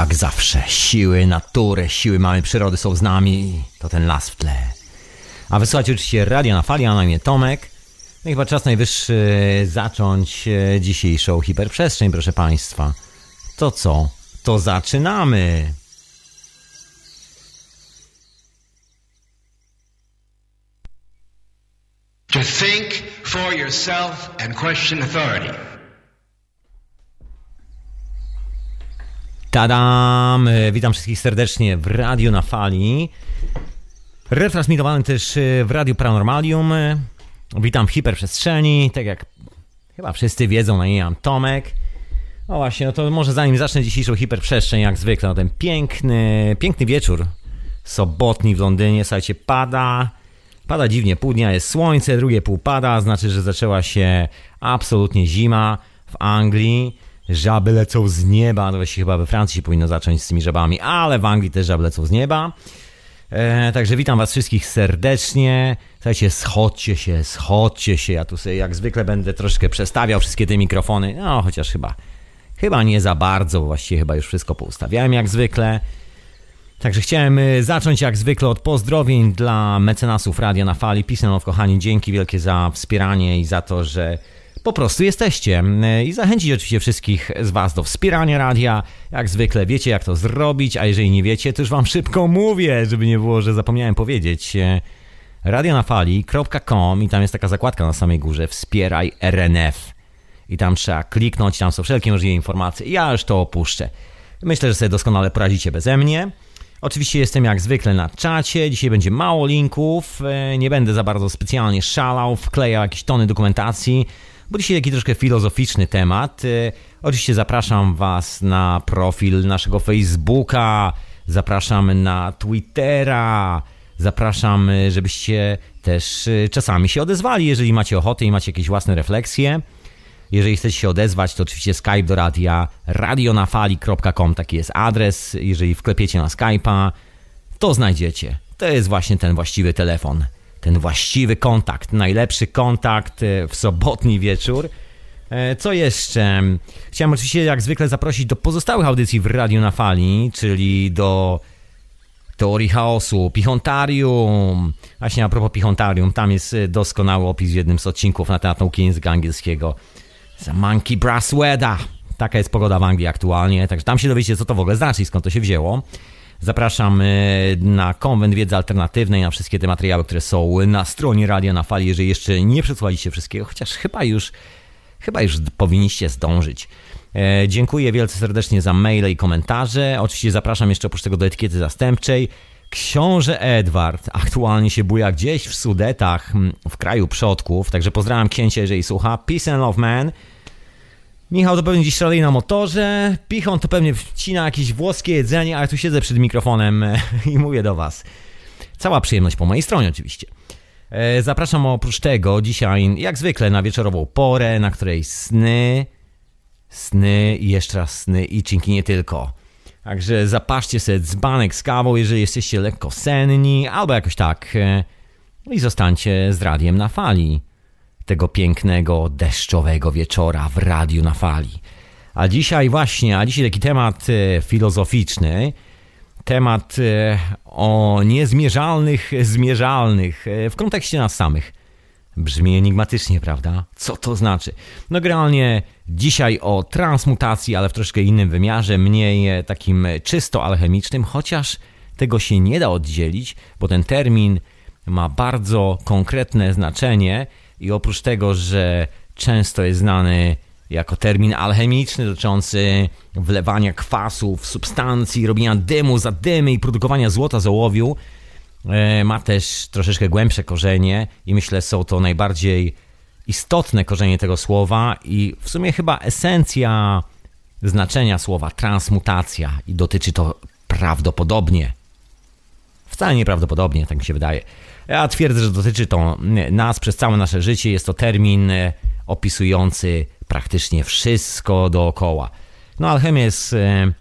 Jak zawsze, siły natury, siły mamy przyrody są z nami. To ten las w tle. A wysłuchajcie oczywiście radia na fali, a na imię Tomek. No i chyba czas najwyższy zacząć e, dzisiejszą hiperprzestrzeń, proszę Państwa. To co? To zaczynamy! To think for yourself and question authority. Tadam! E, Witam wszystkich serdecznie w Radiu na Fali. Retransmitowany też e, w Radiu Paranormalium. E, Witam w hiperprzestrzeni. Tak jak chyba wszyscy wiedzą, na imię mam Tomek. No właśnie, no to może zanim zacznę dzisiejszą hiperprzestrzeń, jak zwykle, no ten piękny, piękny wieczór sobotni w Londynie. Słuchajcie, pada, pada dziwnie, pół dnia jest słońce, drugie pół pada, znaczy, że zaczęła się absolutnie zima w Anglii. Żaby lecą z nieba, no właściwie chyba we Francji się powinno zacząć z tymi żabami, ale w Anglii też żaby lecą z nieba. E, także witam was wszystkich serdecznie. Słuchajcie, schodźcie się, schodźcie się. Ja tu sobie jak zwykle będę troszkę przestawiał wszystkie te mikrofony, no chociaż chyba, chyba nie za bardzo, bo właściwie chyba już wszystko poustawiałem jak zwykle. Także chciałem y, zacząć jak zwykle od pozdrowień dla mecenasów Radia na Fali. Pisano, kochani, dzięki wielkie za wspieranie i za to, że po prostu jesteście. I zachęcić oczywiście wszystkich z Was do wspierania radia. Jak zwykle wiecie, jak to zrobić, a jeżeli nie wiecie, to już Wam szybko mówię, żeby nie było, że zapomniałem powiedzieć. Radionafali.com i tam jest taka zakładka na samej górze Wspieraj RNF. I tam trzeba kliknąć, tam są wszelkie możliwe informacje. Ja już to opuszczę. Myślę, że sobie doskonale poradzicie beze mnie. Oczywiście jestem jak zwykle na czacie. Dzisiaj będzie mało linków. e, Nie będę za bardzo specjalnie szalał, wklejał jakieś tony dokumentacji, bo dzisiaj taki troszkę filozoficzny temat. E, Oczywiście zapraszam Was na profil naszego Facebooka, zapraszam na Twittera, zapraszam, e, żebyście też e, czasami się odezwali, jeżeli macie ochotę i macie jakieś własne refleksje. Jeżeli chcecie się odezwać, to oczywiście Skype do radia radionafali.com, taki jest adres. Jeżeli wklepiecie na Skype'a, to znajdziecie. To jest właśnie ten właściwy telefon, ten właściwy kontakt, najlepszy kontakt e, w sobotni wieczór. E, Co jeszcze? Chciałem oczywiście jak zwykle zaprosić do pozostałych audycji w Radiu na Fali, czyli do Teorii Chaosu, Pichontarium. Właśnie a propos Pichontarium, tam jest e, doskonały opis w jednym z odcinków na temat nauki języka angielskiego. The Monkey Brass. Taka jest pogoda w Anglii aktualnie, także tam się dowiecie, co to w ogóle znaczy i skąd to się wzięło. Zapraszam e, na konwent wiedzy alternatywnej, na wszystkie te materiały, które są na stronie Radia na Fali, jeżeli jeszcze nie przesłuchaliście wszystkiego, chociaż chyba już, chyba już powinniście zdążyć. E, Dziękuję wielce serdecznie za maile i komentarze. Oczywiście zapraszam jeszcze oprócz tego do etykiety zastępczej. Książę Edward aktualnie się buja gdzieś w Sudetach, mm, w kraju przodków, także pozdrawiam księcia, jeżeli słucha. Peace and love, man. Michał to pewnie dziś szaleje na motorze, Pichon to pewnie wcina jakieś włoskie jedzenie, ale tu siedzę przed mikrofonem i mówię do was. Cała przyjemność po mojej stronie oczywiście. E, Zapraszam oprócz tego dzisiaj, jak zwykle, na wieczorową porę, na której sny, sny i jeszcze raz sny i czynki nie tylko. Także zapaszcie sobie dzbanek z kawą, jeżeli jesteście lekko senni, albo jakoś tak. e, I zostańcie z radiem na fali tego pięknego, deszczowego wieczora w radiu na fali. A dzisiaj właśnie, a dzisiaj taki temat e, filozoficzny, temat e, o niezmierzalnych zmierzalnych e, w kontekście nas samych. Brzmi enigmatycznie, prawda? Co to znaczy? No generalnie dzisiaj o transmutacji, ale w troszkę innym wymiarze, mniej takim czysto alchemicznym, chociaż tego się nie da oddzielić, bo ten termin ma bardzo konkretne znaczenie i oprócz tego, że często jest znany jako termin alchemiczny dotyczący wlewania kwasów, substancji, robienia dymu za dymy i produkowania złota z ołowiu, e, ma też troszeczkę głębsze korzenie i myślę są to najbardziej istotne korzenie tego słowa i w sumie chyba esencja znaczenia słowa transmutacja i dotyczy to prawdopodobnie Wcale nieprawdopodobnie, tak mi się wydaje. Ja twierdzę, że dotyczy to nas przez całe nasze życie. Jest to termin e, opisujący praktycznie wszystko dookoła. No, alchemia jest e,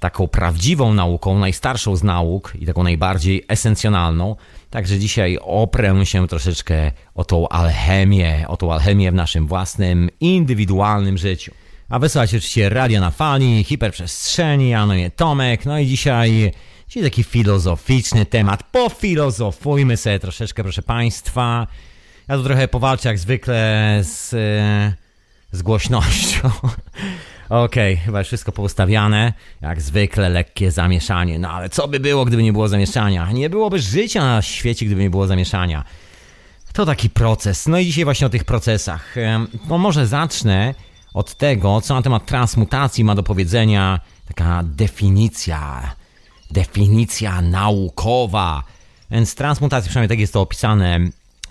taką prawdziwą nauką, najstarszą z nauk i taką najbardziej esencjonalną. Także dzisiaj oprę się troszeczkę o tą alchemię, o tą alchemię w naszym własnym, indywidualnym życiu. A wysłać oczywiście Radio na Fali, Hiperprzestrzeni, ja no Tomek, no i dzisiaj, dzisiaj taki filozoficzny temat. Pofilozofujmy sobie troszeczkę, proszę Państwa. Ja tu trochę powalczę jak zwykle z, z głośnością. Okej, okay, chyba już wszystko poustawiane. Jak zwykle lekkie zamieszanie. No ale co by było, gdyby nie było zamieszania? Nie byłoby życia na świecie, gdyby nie było zamieszania. To taki proces. No i dzisiaj właśnie o tych procesach. No może zacznę od tego, co na temat transmutacji ma do powiedzenia taka definicja. Definicja naukowa. Więc transmutacja, przynajmniej tak jest to opisane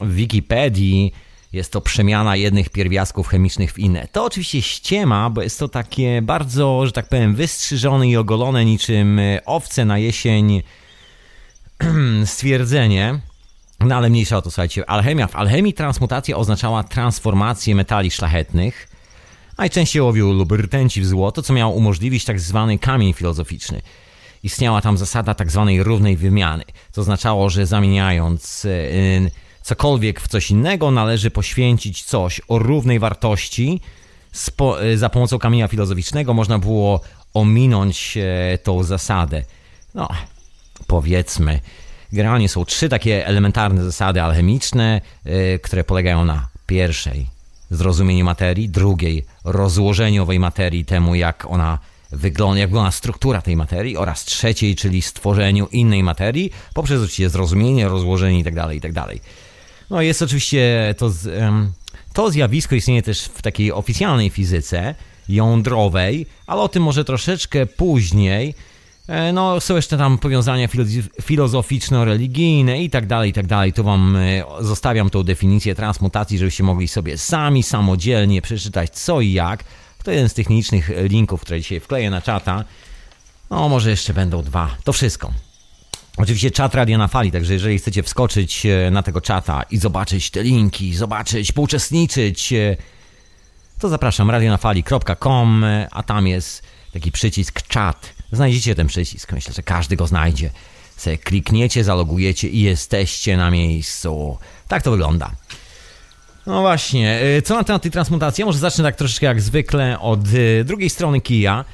w Wikipedii, jest to przemiana jednych pierwiastków chemicznych w inne. To oczywiście ściema, bo jest to takie bardzo, że tak powiem, wystrzyżone i ogolone niczym e, owce na jesień stwierdzenie. No ale mniejsza o to, słuchajcie. Alchemia. W alchemii transmutacja oznaczała transformację metali szlachetnych, najczęściej łowił lub rtęci w złoto, co miało umożliwić tak zwany kamień filozoficzny. Istniała tam zasada tak zwanej równej wymiany, co oznaczało, że zamieniając... Yy, cokolwiek w coś innego, należy poświęcić coś o równej wartości. E, za pomocą kamienia filozoficznego można było ominąć e, tą zasadę. No, powiedzmy. Generalnie są trzy takie elementarne zasady alchemiczne, e, które polegają na pierwszej zrozumieniu materii, drugiej rozłożeniu owej materii, temu jak ona wygląda, jak wygląda struktura tej materii oraz trzeciej, czyli stworzeniu innej materii poprzez oczywiście zrozumienie, rozłożenie itd., tak itd. Tak no jest oczywiście to, to zjawisko istnieje też w takiej oficjalnej fizyce jądrowej, ale o tym może troszeczkę później. E, no, są jeszcze tam powiązania filozoficzno-religijne i tak dalej, i tak dalej. Tu wam e, zostawiam tą definicję transmutacji, żebyście mogli sobie sami, samodzielnie przeczytać co i jak. To jeden z technicznych linków, które dzisiaj wkleję na czata. No, może jeszcze będą dwa. To wszystko. Oczywiście czat Radia na Fali, także jeżeli chcecie wskoczyć e, na tego czata i zobaczyć te linki, zobaczyć, pouczestniczyć, e, to zapraszam radionafali.com, e, a tam jest taki przycisk czat. Znajdziecie ten przycisk, myślę, że każdy go znajdzie. Se klikniecie, zalogujecie i jesteście na miejscu. Tak to wygląda. No właśnie, co na temat tej transmutacji? Ja może zacznę tak troszeczkę jak zwykle od drugiej strony kija.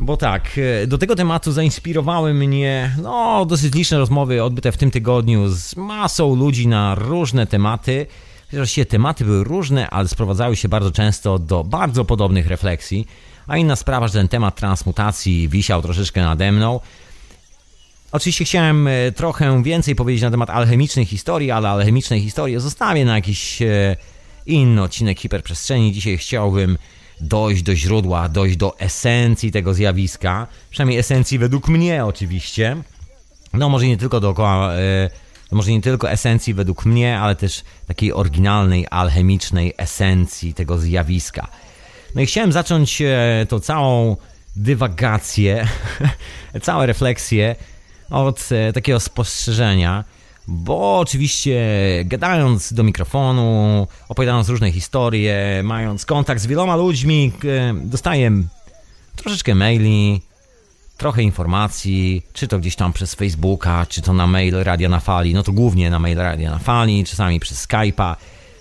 Bo tak, e, do tego tematu zainspirowały mnie no, dosyć liczne rozmowy odbyte w tym tygodniu z masą ludzi na różne tematy. Oczywiście tematy były różne, ale sprowadzały się bardzo często do bardzo podobnych refleksji. A inna sprawa, że ten temat transmutacji wisiał troszeczkę nade mną. Oczywiście chciałem e, trochę więcej powiedzieć na temat alchemicznej historii, ale alchemicznej historii zostawię na jakiś inny odcinek hiperprzestrzeni. Dzisiaj chciałbym dojść do źródła, dojść do esencji tego zjawiska, przynajmniej esencji według mnie oczywiście. No może nie tylko dookoła, e, może nie tylko esencji według mnie, ale też takiej oryginalnej, alchemicznej esencji tego zjawiska. No i chciałem zacząć e, tą całą dywagację, całe refleksje od e, takiego spostrzeżenia, bo oczywiście gadając do mikrofonu, opowiadając różne historie, mając kontakt z wieloma ludźmi, dostaję troszeczkę maili, trochę informacji, czy to gdzieś tam przez Facebooka, czy to na mail Radia na Fali, no to głównie na mail Radia na Fali, czasami przez Skype'a.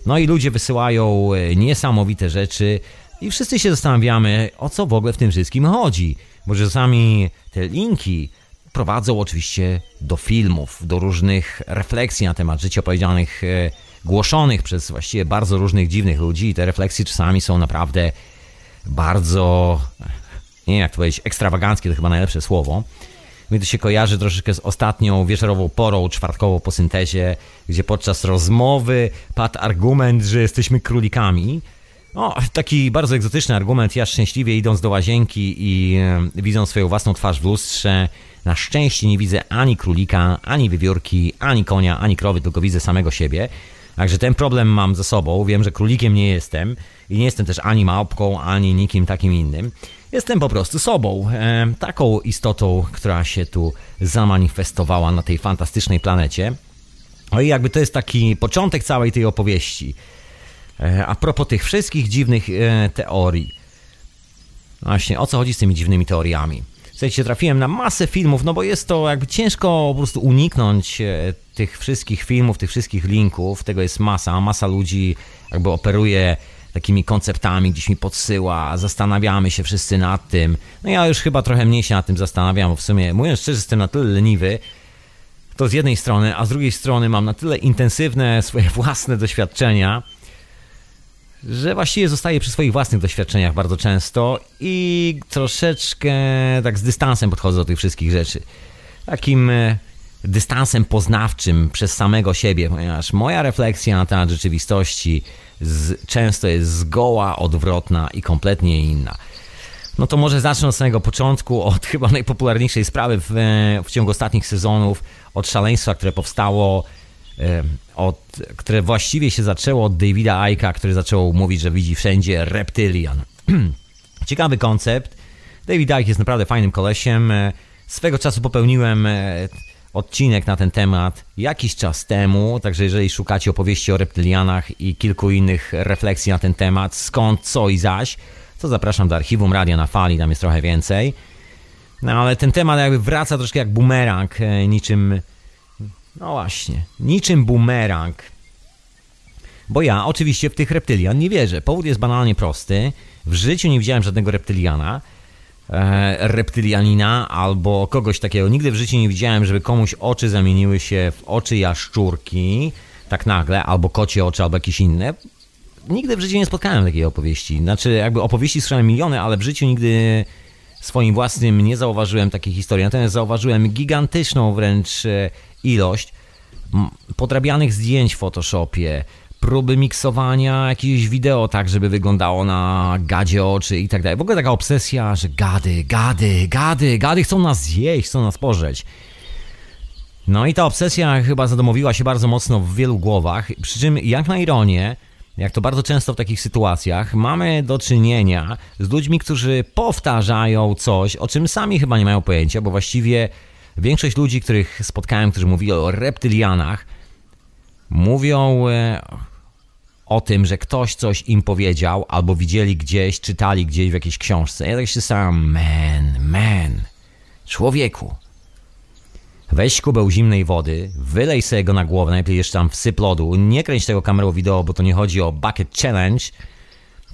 No i ludzie wysyłają e, niesamowite rzeczy i wszyscy się zastanawiamy, o co w ogóle w tym wszystkim chodzi. Bo czasami te linki prowadzą oczywiście do filmów, do różnych refleksji na temat życia opowiedzianych, e, głoszonych przez właściwie bardzo różnych dziwnych ludzi. I te refleksje czasami są naprawdę bardzo, nie wiem jak to powiedzieć, ekstrawaganckie to chyba najlepsze słowo. Mi to się kojarzy troszeczkę z ostatnią wieczorową porą, czwartkową po syntezie, gdzie podczas rozmowy padł argument, że jesteśmy królikami. O, taki bardzo egzotyczny argument. Ja szczęśliwie idąc do łazienki i e, widząc swoją własną twarz w lustrze, na szczęście nie widzę ani królika, ani wiewiórki, ani konia, ani krowy, tylko widzę samego siebie. Także ten problem mam ze sobą. Wiem, że królikiem nie jestem i nie jestem też ani małpką, ani nikim takim innym. Jestem po prostu sobą, e, taką istotą, która się tu zamanifestowała na tej fantastycznej planecie. No i jakby to jest taki początek całej tej opowieści. E, a propos tych wszystkich dziwnych e, teorii. Właśnie, o co chodzi z tymi dziwnymi teoriami? Słuchajcie, trafiłem na masę filmów, no bo jest to jakby ciężko po prostu uniknąć e, tych wszystkich filmów, tych wszystkich linków, tego jest masa, masa ludzi jakby operuje takimi konceptami gdzieś mi podsyła, zastanawiamy się wszyscy nad tym. No ja już chyba trochę mniej się nad tym zastanawiam, bo w sumie, mówiąc szczerze, jestem na tyle leniwy, to z jednej strony, a z drugiej strony mam na tyle intensywne swoje własne doświadczenia, że właściwie zostaję przy swoich własnych doświadczeniach bardzo często i troszeczkę tak z dystansem podchodzę do tych wszystkich rzeczy. Takim e, dystansem poznawczym przez samego siebie, ponieważ moja refleksja na temat rzeczywistości z, często jest zgoła odwrotna i kompletnie inna. No to może zacznę od samego początku, od chyba najpopularniejszej sprawy w, w ciągu ostatnich sezonów, od szaleństwa, które powstało, od, które właściwie się zaczęło od Davida Aika, który zaczął mówić, że widzi wszędzie reptylian. Ciekawy koncept. David Icke jest naprawdę fajnym kolesiem. E, swego czasu popełniłem e, odcinek na ten temat jakiś czas temu, także jeżeli szukacie opowieści o reptylianach i kilku innych refleksji na ten temat, skąd, co i zaś, to zapraszam do archiwum Radia na Fali, tam jest trochę więcej. No ale ten temat jakby wraca troszkę jak bumerang, e, niczym... No właśnie, niczym bumerang. Bo ja oczywiście w tych reptylian nie wierzę. Powód jest banalnie prosty. W życiu nie widziałem żadnego reptyliana, e, reptylianina albo kogoś takiego. Nigdy w życiu nie widziałem, żeby komuś oczy zamieniły się w oczy jaszczurki, tak nagle, albo kocie oczy, albo jakieś inne nigdy w życiu nie spotkałem takiej opowieści. Znaczy, jakby opowieści słyszałem miliony, ale w życiu nigdy swoim własnym nie zauważyłem takiej historii. Natomiast zauważyłem gigantyczną wręcz e, ilość podrabianych zdjęć w Photoshopie, próby miksowania jakiegoś wideo tak, żeby wyglądało na gadzie oczy i tak dalej. W ogóle taka obsesja, że gady, gady, gady, gady chcą nas zjeść, chcą nas pożreć. No i ta obsesja chyba zadomowiła się bardzo mocno w wielu głowach, przy czym jak na ironię, jak to bardzo często w takich sytuacjach, mamy do czynienia z ludźmi, którzy powtarzają coś, o czym sami chyba nie mają pojęcia, bo właściwie większość ludzi, których spotkałem, którzy mówili o reptylianach, mówią e, o tym, że ktoś coś im powiedział, albo widzieli gdzieś, czytali gdzieś w jakiejś książce. Ja tak się sam, man, man, człowieku, Weź kubeł zimnej wody, wylej sobie go na głowę, najpierw jeszcze tam wsyp lodu. Nie kręć tego kamerą wideo, bo to nie chodzi o bucket challenge,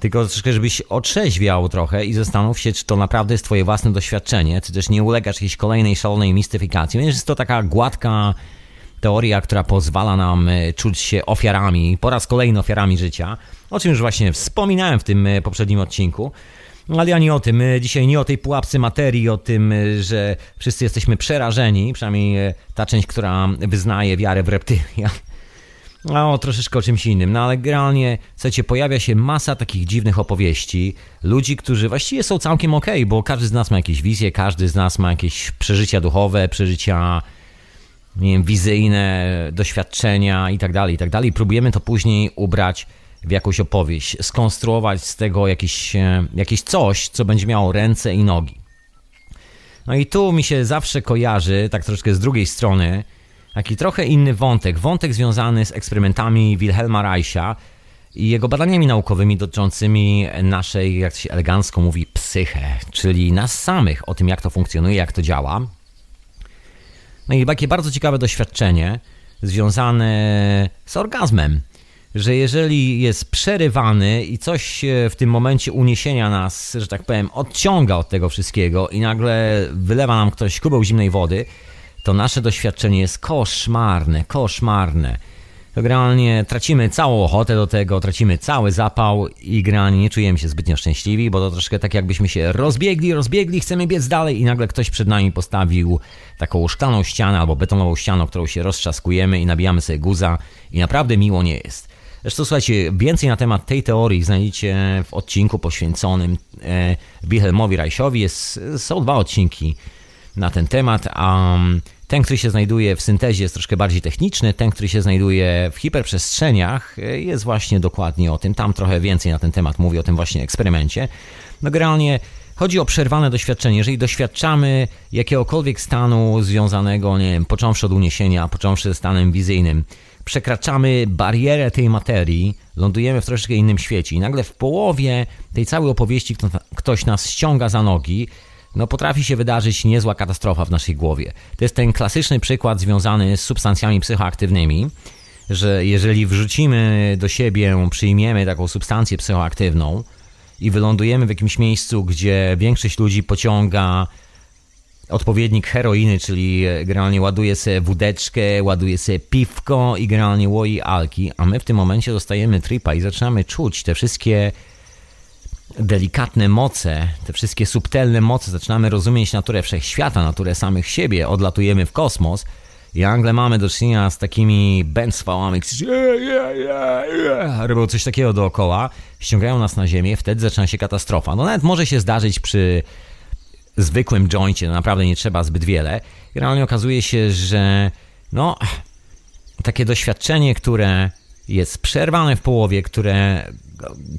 tylko żebyś otrzeźwiał trochę i zastanów się, czy to naprawdę jest twoje własne doświadczenie, czy też nie ulegasz jakiejś kolejnej szalonej mistyfikacji. Więc jest to taka gładka teoria, która pozwala nam e, czuć się ofiarami, po raz kolejny ofiarami życia, o czym już właśnie wspominałem w tym e, poprzednim odcinku. Ale ja nie o tym. Dzisiaj nie o tej pułapce materii, o tym, że wszyscy jesteśmy przerażeni, przynajmniej e, ta część, która wyznaje wiarę w reptylia. A o troszeczkę o czymś innym. No ale generalnie, słuchajcie, pojawia się masa takich dziwnych opowieści. Ludzi, którzy właściwie są całkiem okej, okay, bo każdy z nas ma jakieś wizje, każdy z nas ma jakieś przeżycia duchowe, przeżycia nie wiem, wizyjne, doświadczenia i tak dalej, i tak dalej. Próbujemy to później ubrać w jakąś opowieść, skonstruować z tego jakieś, e, jakieś coś, co będzie miało ręce i nogi. No i tu mi się zawsze kojarzy, tak troszkę z drugiej strony, taki trochę inny wątek. Wątek związany z eksperymentami Wilhelma Reicha i jego badaniami naukowymi dotyczącymi naszej, jak się elegancko mówi, psychę, czyli nas samych, o tym jak to funkcjonuje, jak to działa. No i takie bardzo ciekawe doświadczenie związane z orgazmem że jeżeli jest przerywany i coś w tym momencie uniesienia nas, że tak powiem, odciąga od tego wszystkiego i nagle wylewa nam ktoś kubeł zimnej wody, to nasze doświadczenie jest koszmarne, koszmarne. To generalnie tracimy całą ochotę do tego, tracimy cały zapał i generalnie nie czujemy się zbytnio szczęśliwi, bo to troszkę tak jakbyśmy się rozbiegli, rozbiegli, chcemy biec dalej i nagle ktoś przed nami postawił taką szklaną ścianę albo betonową ścianę, którą się roztrzaskujemy i nabijamy sobie guza i naprawdę miło nie jest. Zresztą słuchajcie, więcej na temat tej teorii znajdziecie w odcinku poświęconym e, Wilhelmowi Reichowi. Jest, są dwa odcinki na ten temat, a um, ten, który się znajduje w syntezie jest troszkę bardziej techniczny, ten, który się znajduje w hiperprzestrzeniach e, jest właśnie dokładnie o tym. Tam trochę więcej na ten temat mówi, o tym właśnie eksperymencie. No generalnie chodzi o przerwane doświadczenie. Jeżeli doświadczamy jakiegokolwiek stanu związanego, nie wiem, począwszy od uniesienia, począwszy ze stanem wizyjnym, przekraczamy barierę tej materii, lądujemy w troszeczkę innym świecie i nagle w połowie tej całej opowieści ktoś nas ściąga za nogi, no potrafi się wydarzyć niezła katastrofa w naszej głowie. To jest ten klasyczny przykład związany z substancjami psychoaktywnymi, że jeżeli wrzucimy do siebie, przyjmiemy taką substancję psychoaktywną i wylądujemy w jakimś miejscu, gdzie większość ludzi pociąga odpowiednik heroiny, czyli generalnie ładuje sobie wódeczkę, ładuje sobie piwko i generalnie łoi alki, a my w tym momencie dostajemy tripa i zaczynamy czuć te wszystkie delikatne moce, te wszystkie subtelne moce, zaczynamy rozumieć naturę wszechświata, naturę samych siebie, odlatujemy w kosmos i nagle mamy do czynienia z takimi bęcwałami, robią coś takiego dookoła, ściągają nas na ziemię, wtedy zaczyna się katastrofa. No nawet może się zdarzyć przy zwykłym joincie, no naprawdę nie trzeba zbyt wiele. I realnie okazuje się, że no, takie doświadczenie, które jest przerwane w połowie, które,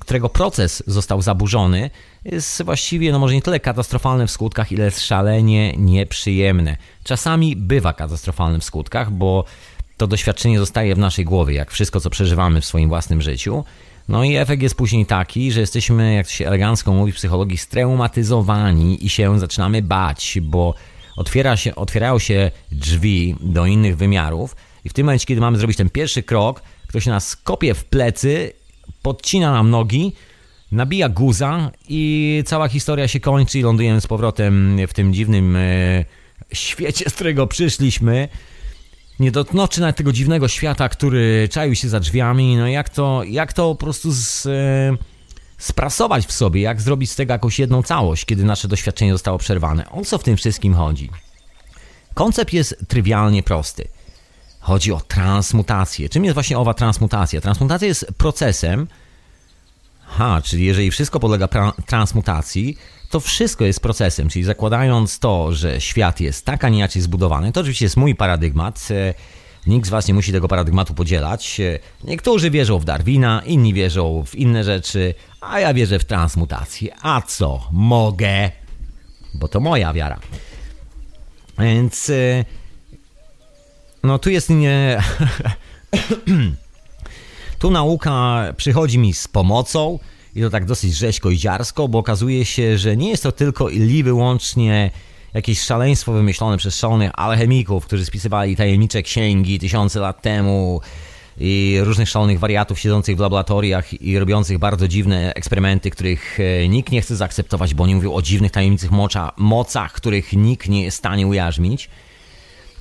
którego proces został zaburzony, jest właściwie, no może nie tyle katastrofalne w skutkach, ile szalenie nieprzyjemne. Czasami bywa katastrofalne w skutkach, bo to doświadczenie zostaje w naszej głowie, jak wszystko, co przeżywamy w swoim własnym życiu. No i efekt jest później taki, że jesteśmy, jak to się elegancko mówi w psychologii, straumatyzowani i się zaczynamy bać, bo otwiera się, otwierają się drzwi do innych wymiarów i w tym momencie, kiedy mamy zrobić ten pierwszy krok, ktoś nas kopie w plecy, podcina nam nogi, nabija guza i cała historia się kończy i lądujemy z powrotem w tym dziwnym e, świecie, z którego przyszliśmy nie dotknąwszy nawet tego dziwnego świata, który czaił się za drzwiami, no jak to, jak to po prostu z, e, sprasować w sobie, jak zrobić z tego jakąś jedną całość, kiedy nasze doświadczenie zostało przerwane. O co w tym wszystkim chodzi? Koncept jest trywialnie prosty. Chodzi o transmutację. Czym jest właśnie owa transmutacja? Transmutacja jest procesem, ha, czyli jeżeli wszystko podlega transmutacji, to wszystko jest procesem, czyli zakładając to, że świat jest tak, a nie inaczej zbudowany, to oczywiście jest mój paradygmat. E, nikt z Was nie musi tego paradygmatu podzielać. E, niektórzy wierzą w Darwina, inni wierzą w inne rzeczy, a ja wierzę w transmutację. A co? Mogę, bo to moja wiara. Więc. No tu jest nie. tu nauka przychodzi mi z pomocą i to tak dosyć rzeźko i dziarsko, bo okazuje się, że nie jest to tylko i wyłącznie jakieś szaleństwo wymyślone przez szalonych alchemików, którzy spisywali tajemnicze księgi tysiące lat temu i różnych szalonych wariatów siedzących w laboratoriach i robiących bardzo dziwne eksperymenty, których e, nikt nie chce zaakceptować, bo oni mówią o dziwnych tajemniczych mocach, których nikt nie jest w stanie ujarzmić.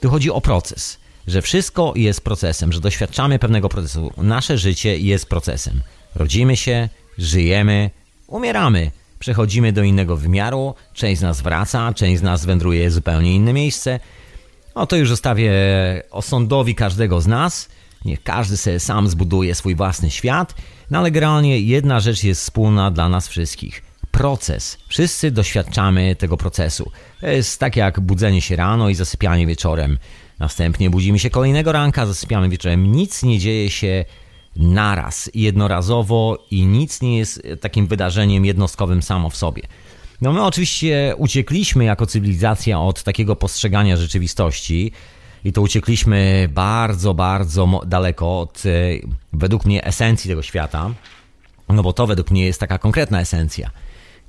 Tu chodzi o proces, że wszystko jest procesem, że doświadczamy pewnego procesu. Nasze życie jest procesem. Rodzimy się, żyjemy, umieramy. Przechodzimy do innego wymiaru, część z nas wraca, część z nas wędruje w zupełnie inne miejsce. No to już zostawię osądowi każdego z nas. Niech każdy sobie sam zbuduje swój własny świat, no ale generalnie jedna rzecz jest wspólna dla nas wszystkich. Proces. Wszyscy doświadczamy tego procesu. To jest tak jak budzenie się rano i zasypianie wieczorem. Następnie budzimy się kolejnego ranka, zasypiamy wieczorem. Nic nie dzieje się naraz, jednorazowo i nic nie jest takim wydarzeniem jednostkowym samo w sobie. No my oczywiście uciekliśmy jako cywilizacja od takiego postrzegania rzeczywistości i to uciekliśmy bardzo, bardzo daleko od e, według mnie esencji tego świata, no bo to według mnie jest taka konkretna esencja.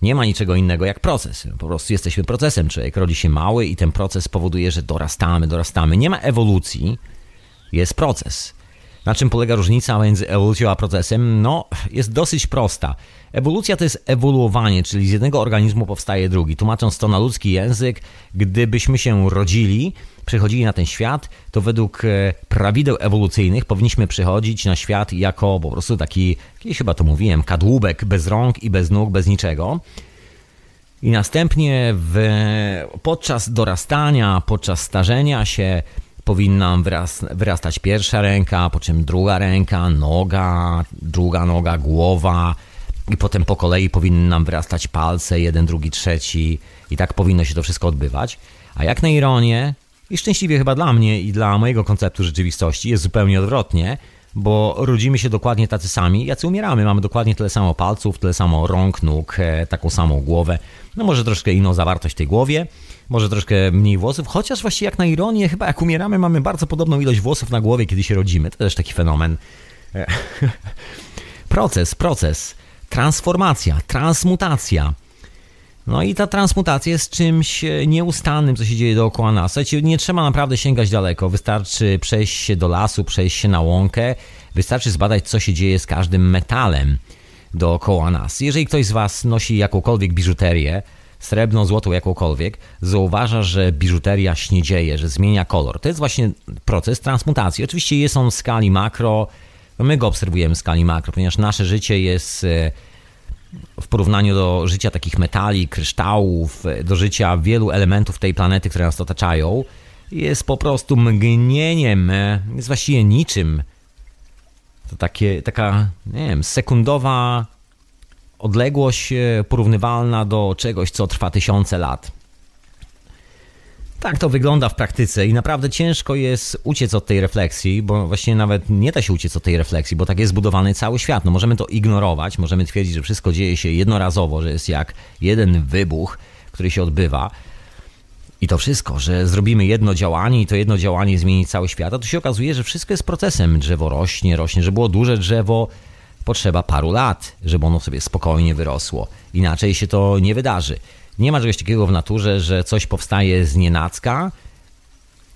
Nie ma niczego innego jak proces. Po prostu jesteśmy procesem. Człowiek rodzi się mały i ten proces powoduje, że dorastamy, dorastamy. Nie ma ewolucji, jest proces. Na czym polega różnica między ewolucją a procesem? No, jest dosyć prosta. Ewolucja to jest ewoluowanie, czyli z jednego organizmu powstaje drugi. Tłumacząc to na ludzki język, gdybyśmy się rodzili, przychodzili na ten świat, to według e, prawideł ewolucyjnych powinniśmy przychodzić na świat jako po prostu taki, kiedyś chyba to mówiłem, kadłubek bez rąk i bez nóg, bez niczego. I następnie w, podczas dorastania, podczas starzenia się, powinna wyrastać pierwsza ręka, po czym druga ręka, noga, druga noga, głowa i potem po kolei powinny nam wyrastać palce, jeden, drugi, trzeci i tak powinno się to wszystko odbywać. A jak na ironię, i szczęśliwie chyba dla mnie i dla mojego konceptu rzeczywistości jest zupełnie odwrotnie, bo rodzimy się dokładnie tacy sami, jacy umieramy. Mamy dokładnie tyle samo palców, tyle samo rąk, nóg, e, taką samą głowę. No może troszkę inną zawartość tej głowie, może troszkę mniej włosów, chociaż właściwie jak na ironię, chyba jak umieramy, mamy bardzo podobną ilość włosów na głowie, kiedy się rodzimy. To też taki fenomen. E, proces, proces, transformacja, transmutacja. No i ta transmutacja jest czymś e, nieustannym, co się dzieje dookoła nas. Słuchajcie, nie trzeba naprawdę sięgać daleko. Wystarczy przejść się do lasu, przejść się na łąkę. Wystarczy zbadać, co się dzieje z każdym metalem dookoła nas. Jeżeli ktoś z Was nosi jakąkolwiek biżuterię, srebrną, złotą, jakąkolwiek, zauważa, że biżuteria śniedzieje, że zmienia kolor. To jest właśnie proces transmutacji. Oczywiście jest on w skali makro, my go obserwujemy w skali makro, ponieważ nasze życie jest e, w porównaniu do życia takich metali, kryształów, e, do życia wielu elementów tej planety, które nas otaczają, jest po prostu mgnieniem, e, jest właściwie niczym. To takie, taka, nie wiem, sekundowa odległość e, porównywalna do czegoś, co trwa tysiące lat. Tak to wygląda w praktyce i naprawdę ciężko jest uciec od tej refleksji, bo właściwie nawet nie da się uciec od tej refleksji, bo tak jest zbudowany cały świat. No możemy to ignorować, możemy twierdzić, że wszystko dzieje się jednorazowo, że jest jak jeden wybuch, który się odbywa. I to wszystko, że zrobimy jedno działanie i to jedno działanie zmieni cały świat, a tu się okazuje, że wszystko jest procesem. Drzewo rośnie, rośnie, że było duże drzewo, potrzeba paru lat, żeby ono sobie spokojnie wyrosło. Inaczej się to nie wydarzy. Nie ma czegoś takiego w naturze, że coś powstaje z nienacka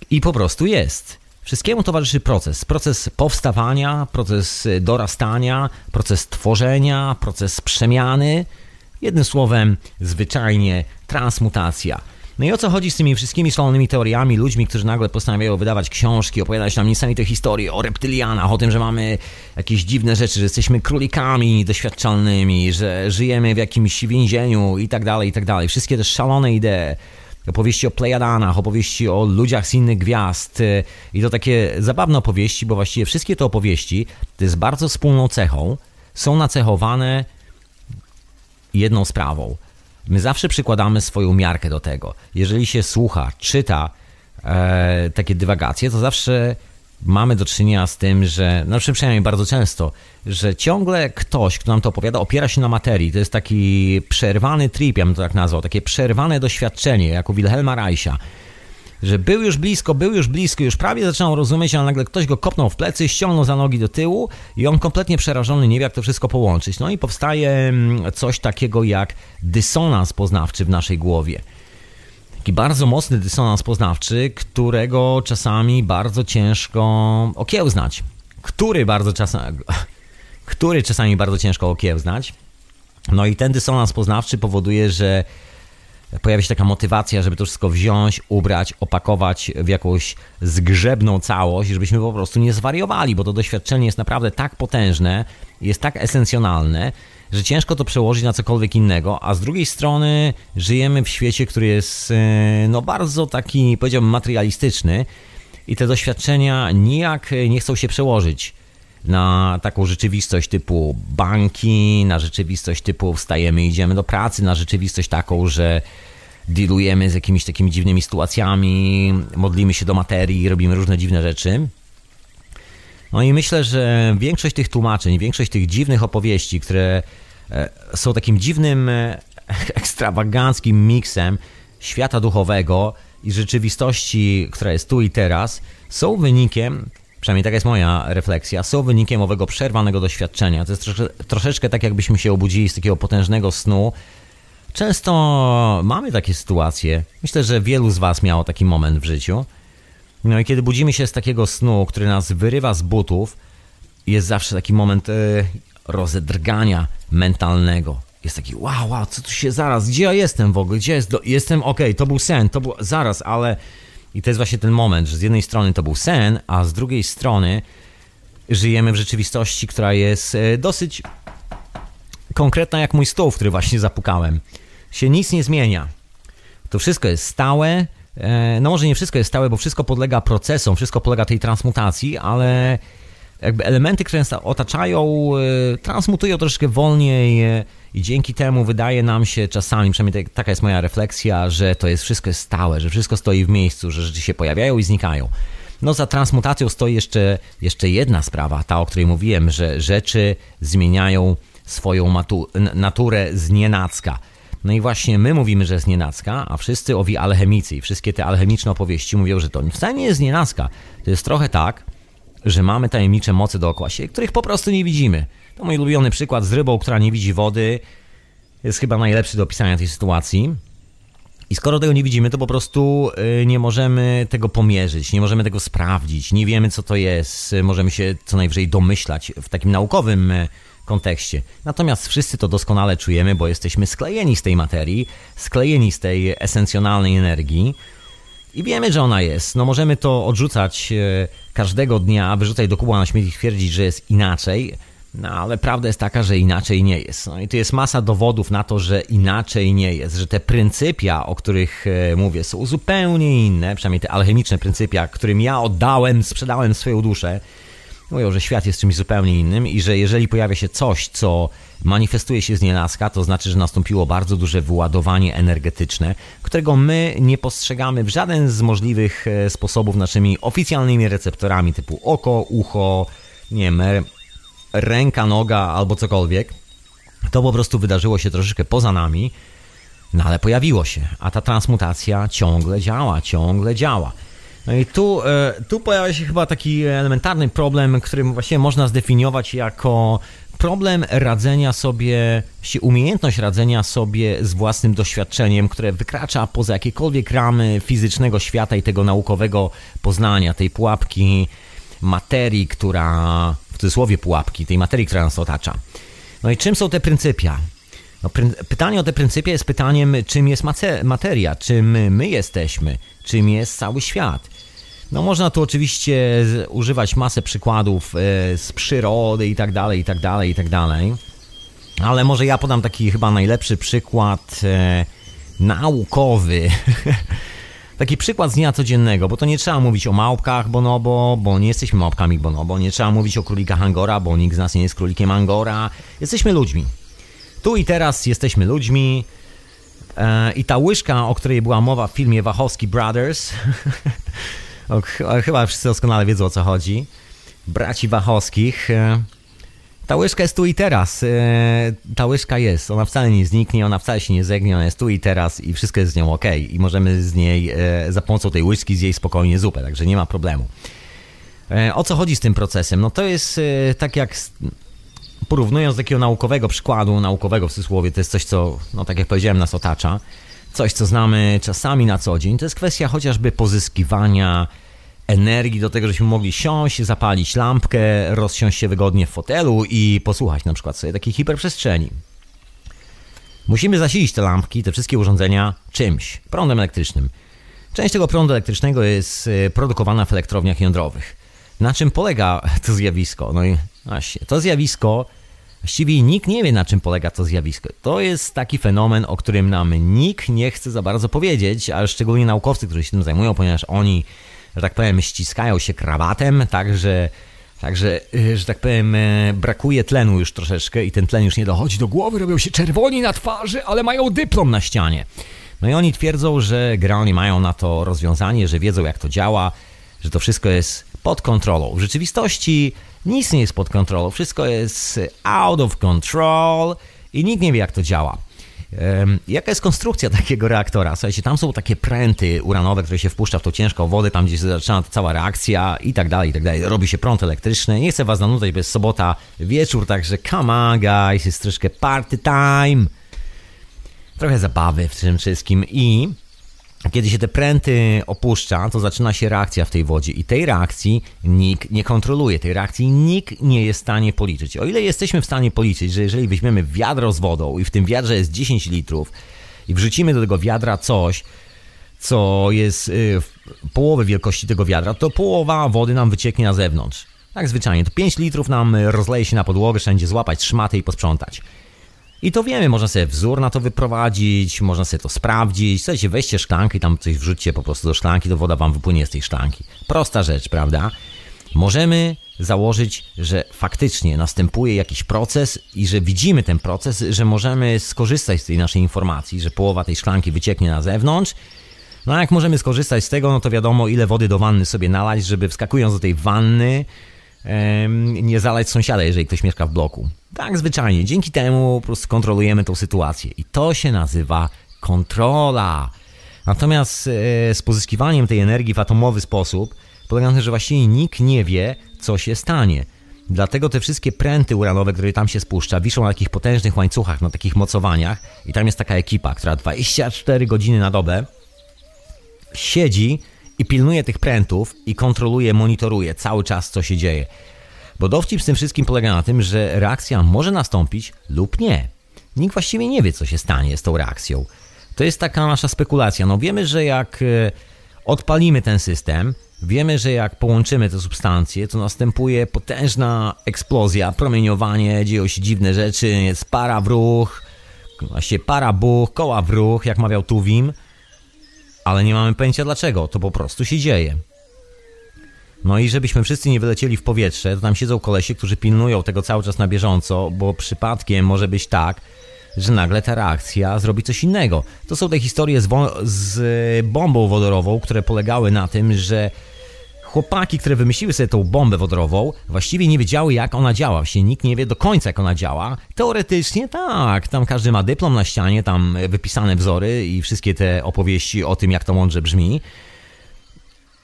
i po prostu jest. Wszystkiemu towarzyszy proces. Proces powstawania, proces dorastania, proces tworzenia, proces przemiany. Jednym słowem, zwyczajnie transmutacja. No i o co chodzi z tymi wszystkimi szalonymi teoriami, ludźmi, którzy nagle postanawiają wydawać książki, opowiadać nam niesamowite historie o reptylianach, o tym, że mamy jakieś dziwne rzeczy, że jesteśmy królikami doświadczalnymi, że żyjemy w jakimś więzieniu i tak dalej, i tak dalej. Wszystkie te szalone idee opowieści o Plejadanach, opowieści o ludziach z innych gwiazd i to takie zabawne opowieści, bo właściwie wszystkie te opowieści to jest bardzo wspólną cechą, są nacechowane jedną sprawą – My zawsze przykładamy swoją miarkę do tego. Jeżeli się słucha, czyta e, takie dywagacje, to zawsze mamy do czynienia z tym, że, no przynajmniej bardzo często, że ciągle ktoś, kto nam to opowiada, opiera się na materii. To jest taki przerwany trip, ja bym to tak nazwał, takie przerwane doświadczenie, jak u Wilhelma Reicha że był już blisko, był już blisko, już prawie zaczynał rozumieć, ale nagle ktoś go kopnął w plecy, ściągnął za nogi do tyłu i on kompletnie przerażony nie wie, jak to wszystko połączyć. No i powstaje mm, coś takiego jak dysonans poznawczy w naszej głowie. Taki bardzo mocny dysonans poznawczy, którego czasami bardzo ciężko okiełznać. Który bardzo czasami, który czasami bardzo ciężko okiełznać. No i ten dysonans poznawczy powoduje, że pojawia się taka motywacja, żeby to wszystko wziąć, ubrać, opakować w jakąś zgrzebną całość, żebyśmy po prostu nie zwariowali, bo to doświadczenie jest naprawdę tak potężne, jest tak esencjonalne, że ciężko to przełożyć na cokolwiek innego, a z drugiej strony żyjemy w świecie, który jest e, no bardzo taki, powiedziałbym, materialistyczny i te doświadczenia nijak nie chcą się przełożyć na taką rzeczywistość typu banki, na rzeczywistość typu wstajemy, idziemy do pracy, na rzeczywistość taką, że dealujemy z jakimiś takimi dziwnymi sytuacjami, modlimy się do materii, robimy różne dziwne rzeczy. No i myślę, że większość tych tłumaczeń, większość tych dziwnych opowieści, które e, są takim dziwnym, e, ekstrawaganckim miksem świata duchowego i rzeczywistości, która jest tu i teraz, są wynikiem przynajmniej taka jest moja refleksja, są wynikiem owego przerwanego doświadczenia. To jest trosze, troszeczkę tak, jakbyśmy się obudzili z takiego potężnego snu. Często mamy takie sytuacje. Myślę, że wielu z Was miało taki moment w życiu. No i kiedy budzimy się z takiego snu, który nas wyrywa z butów, jest zawsze taki moment e, rozedrgania mentalnego. Jest taki, wow, wow, co tu się zaraz, gdzie ja jestem w ogóle, gdzie jest, do, jestem, okej, okay, to był sen, to był, zaraz, ale i to jest właśnie ten moment, że z jednej strony to był sen, a z drugiej strony żyjemy w rzeczywistości, która jest e, dosyć konkretna jak mój stół, w który właśnie zapukałem. Się nic nie zmienia. To wszystko jest stałe. E, no może nie wszystko jest stałe, bo wszystko podlega procesom, wszystko podlega tej transmutacji, ale jakby elementy, które nas otaczają, e, transmutują troszkę wolniej i dzięki temu wydaje nam się czasami, przynajmniej taka jest moja refleksja, że to jest wszystko stałe, że wszystko stoi w miejscu, że rzeczy się pojawiają i znikają. No za transmutacją stoi jeszcze, jeszcze jedna sprawa, ta o której mówiłem, że rzeczy zmieniają swoją naturę z nienacka. No i właśnie my mówimy, że jest nienacka, a wszyscy owi alchemicy i wszystkie te alchemiczne opowieści mówią, że to wcale nie jest nienacka. To jest trochę tak, że mamy tajemnicze mocy dookoła siebie, których po prostu nie widzimy. To mój ulubiony przykład z rybą, która nie widzi wody. jest chyba najlepszy do opisania tej sytuacji. I skoro tego nie widzimy, to po prostu y, nie możemy tego pomierzyć, nie możemy tego sprawdzić, nie wiemy co to jest, możemy się co najwyżej domyślać w takim naukowym y, kontekście. Natomiast wszyscy to doskonale czujemy, bo jesteśmy sklejeni z tej materii, sklejeni z tej esencjonalnej energii i wiemy, że ona jest. No możemy to odrzucać y, każdego dnia, wyrzucać do kuba na śmieci i twierdzić, że jest inaczej, no ale prawda jest taka, że inaczej nie jest. No i tu jest masa dowodów na to, że inaczej nie jest, że te pryncypia, o których e, mówię, są zupełnie inne, przynajmniej te alchemiczne pryncypia, którym ja oddałem, sprzedałem swoją duszę. Mówią, że świat jest czymś zupełnie innym i że jeżeli pojawia się coś, co manifestuje się z nienacka, to znaczy, że nastąpiło bardzo duże wyładowanie energetyczne, którego my nie postrzegamy w żaden z możliwych e, sposobów naszymi oficjalnymi receptorami typu oko, ucho, nie wiem, ręka, noga albo cokolwiek. To po prostu wydarzyło się troszeczkę poza nami, no ale pojawiło się, a ta transmutacja ciągle działa, ciągle działa. No i tu, e, tu pojawia się chyba taki elementarny problem, który właściwie można zdefiniować jako problem radzenia sobie, umiejętność radzenia sobie z własnym doświadczeniem, które wykracza poza jakiekolwiek ramy fizycznego świata i tego naukowego poznania, tej pułapki materii, która w cudzysłowie pułapki, tej materii, która nas otacza. No i czym są te pryncypia? No, pytanie o te pryncypia jest pytaniem, czym jest materia, czym my jesteśmy, czym jest cały świat. No można tu oczywiście używać masę przykładów e, z przyrody i tak dalej, i tak dalej, i tak dalej. Ale może ja podam taki chyba najlepszy przykład e, naukowy taki przykład z dnia codziennego, bo to nie trzeba mówić o małpkach bonobo, bo nie jesteśmy małpkami bonobo, nie trzeba mówić o królikach Angora, bo nikt z nas nie jest królikiem Angora. Jesteśmy ludźmi. Tu i teraz jesteśmy ludźmi. E, I ta łyżka, o której była mowa w filmie Wachowski Brothers, chyba wszyscy doskonale wiedzą o co chodzi, braci Wachowskich, e, ta łyżka jest tu i teraz. E, ta łyżka jest. Ona wcale nie zniknie, ona wcale się nie zegnie, ona jest tu i teraz i wszystko jest z nią ok. I możemy z niej e, za pomocą tej łyżki zjeść spokojnie zupę, także nie ma problemu. O co chodzi z tym procesem? No to jest tak jak porównując do takiego naukowego przykładu, naukowego w cudzysłowie, to jest coś, co, no tak jak powiedziałem, nas otacza. Coś, co znamy czasami na co dzień. To jest kwestia chociażby pozyskiwania energii do tego, żebyśmy mogli siąść, zapalić lampkę, rozsiąść się wygodnie w fotelu i posłuchać na przykład sobie takiej hiperprzestrzeni. Musimy zasilić te lampki, te wszystkie urządzenia czymś, prądem elektrycznym. Część tego prądu elektrycznego jest y, produkowana w elektrowniach jądrowych. Na czym polega to zjawisko? No i właśnie, to zjawisko, właściwie nikt nie wie na czym polega to zjawisko. To jest taki fenomen, o którym nam nikt nie chce za bardzo powiedzieć, a szczególnie naukowcy, którzy się tym zajmują, ponieważ oni że tak powiem, ściskają się krawatem, także, także y, że tak powiem, y, brakuje tlenu już troszeczkę i ten tlen już nie dochodzi do głowy, robią się czerwoni na twarzy, ale mają dyplom na ścianie. No i oni twierdzą, że generalnie mają na to rozwiązanie, że wiedzą jak to działa, że to wszystko jest pod kontrolą. W rzeczywistości nic nie jest pod kontrolą, wszystko jest out of control i nikt nie wie jak to działa. Jaka jest konstrukcja takiego reaktora? Słuchajcie, tam są takie pręty uranowe, które się wpuszcza w tą ciężką wodę, tam gdzie zaczyna cała reakcja i tak dalej, i tak dalej. Robi się prąd elektryczny. Nie chcę was zanudzać, bo jest sobota wieczór, także come on guys, jest troszkę party time. Trochę zabawy w tym wszystkim i kiedy się te pręty opuszcza, to zaczyna się reakcja w tej wodzie i tej reakcji nikt nie kontroluje, tej reakcji nikt nie jest w stanie policzyć. O ile jesteśmy w stanie policzyć, że jeżeli weźmiemy wiadro z wodą i w tym wiadrze jest 10 litrów i wrzucimy do tego wiadra coś, co jest y, połowy wielkości tego wiadra, to połowa wody nam wycieknie na zewnątrz. Tak zwyczajnie, to 5 litrów nam rozleje się na podłogę, wszędzie złapać szmaty i posprzątać. I to wiemy, można sobie wzór na to wyprowadzić, można sobie to sprawdzić. Słuchajcie, weźcie szklankę i tam coś wrzućcie po prostu do szklanki, to woda wam wypłynie z tej szklanki. Prosta rzecz, prawda? Możemy założyć, że faktycznie następuje jakiś proces i że widzimy ten proces, że możemy skorzystać z tej naszej informacji, że połowa tej szklanki wycieknie na zewnątrz. No a jak możemy skorzystać z tego, no to wiadomo, ile wody do wanny sobie nalać, żeby wskakując do tej wanny, nie zalać sąsiada, jeżeli ktoś mieszka w bloku. Tak zwyczajnie. Dzięki temu po prostu kontrolujemy tą sytuację. I to się nazywa kontrola. Natomiast e, z pozyskiwaniem tej energii w atomowy sposób polega na tym, że właściwie nikt nie wie, co się stanie. Dlatego te wszystkie pręty uranowe, które tam się spuszcza, wiszą na takich potężnych łańcuchach, na takich mocowaniach i tam jest taka ekipa, która 24 godziny na dobę siedzi i pilnuje tych prętów i kontroluje, monitoruje cały czas, co się dzieje. Bo dowcip z tym wszystkim polega na tym, że reakcja może nastąpić lub nie. Nikt właściwie nie wie, co się stanie z tą reakcją. To jest taka nasza spekulacja. No wiemy, że jak e, odpalimy ten system, wiemy, że jak połączymy te substancje, to następuje potężna eksplozja, promieniowanie, dzieją się dziwne rzeczy, jest para w ruch, właściwie para buch, koła w ruch, jak mawiał Tuwim, ale nie mamy pojęcia dlaczego, to po prostu się dzieje. No i żebyśmy wszyscy nie wylecieli w powietrze, to tam siedzą kolesie, którzy pilnują tego cały czas na bieżąco, bo przypadkiem może być tak, że nagle ta reakcja zrobi coś innego. To są te historie z, z bombą wodorową, które polegały na tym, że chłopaki, które wymyśliły sobie tą bombę wodorową, właściwie nie wiedziały, jak ona działa. Właściwie nikt nie wie do końca, jak ona działa. Teoretycznie tak, tam każdy ma dyplom na ścianie, tam wypisane wzory i wszystkie te opowieści o tym, jak to mądrze brzmi.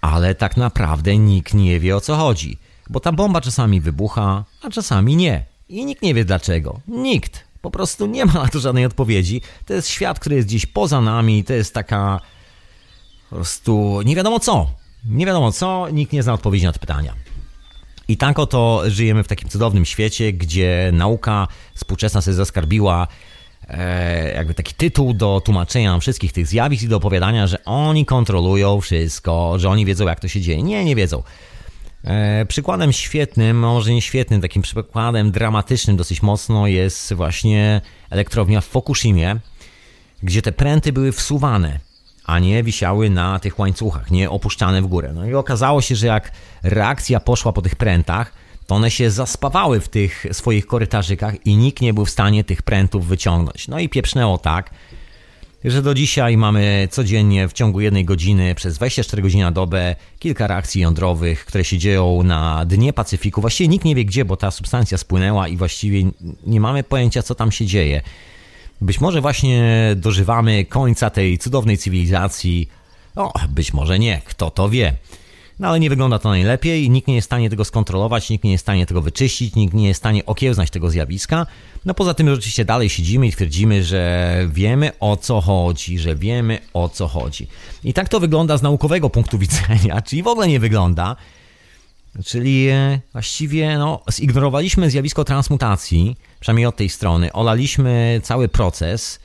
Ale tak naprawdę nikt nie wie, o co chodzi. Bo ta bomba czasami wybucha, a czasami nie. I nikt nie wie dlaczego. Nikt. Po prostu nie ma na to żadnej odpowiedzi. To jest świat, który jest gdzieś poza nami, to jest taka po prostu nie wiadomo co. Nie wiadomo co, nikt nie zna odpowiedzi na te pytania. I tak oto żyjemy w takim cudownym świecie, gdzie nauka współczesna sobie zaskarbiła e, jakby taki tytuł do tłumaczenia wszystkich tych zjawisk i do opowiadania, że oni kontrolują wszystko, że oni wiedzą jak to się dzieje. Nie, nie wiedzą. E, przykładem świetnym, może nie świetnym, takim przykładem dramatycznym dosyć mocno jest właśnie elektrownia w Fukushimie, gdzie te pręty były wsuwane, a nie wisiały na tych łańcuchach, nie opuszczane w górę. No i okazało się, że jak reakcja poszła po tych prętach, to one się zaspawały w tych swoich korytarzykach i nikt nie był w stanie tych prętów wyciągnąć. No i pieprznęło tak, że do dzisiaj mamy codziennie w ciągu jednej godziny przez 24 godziny na dobę kilka reakcji jądrowych, które się dzieją na dnie Pacyfiku. Właściwie nikt nie wie gdzie, bo ta substancja spłynęła i właściwie nie mamy pojęcia, co tam się dzieje. Być może właśnie dożywamy końca tej cudownej cywilizacji. O, być może nie, kto to wie. No ale nie wygląda to najlepiej, nikt nie jest w stanie tego skontrolować, nikt nie jest w stanie tego wyczyścić, nikt nie jest w stanie okiełznać tego zjawiska. No poza tym oczywiście dalej siedzimy i twierdzimy, że wiemy o co chodzi, że wiemy o co chodzi. I tak to wygląda z naukowego punktu widzenia, czyli w ogóle nie wygląda. Czyli e, właściwie no, zignorowaliśmy zjawisko transmutacji, przynajmniej od tej strony, olaliśmy cały proces,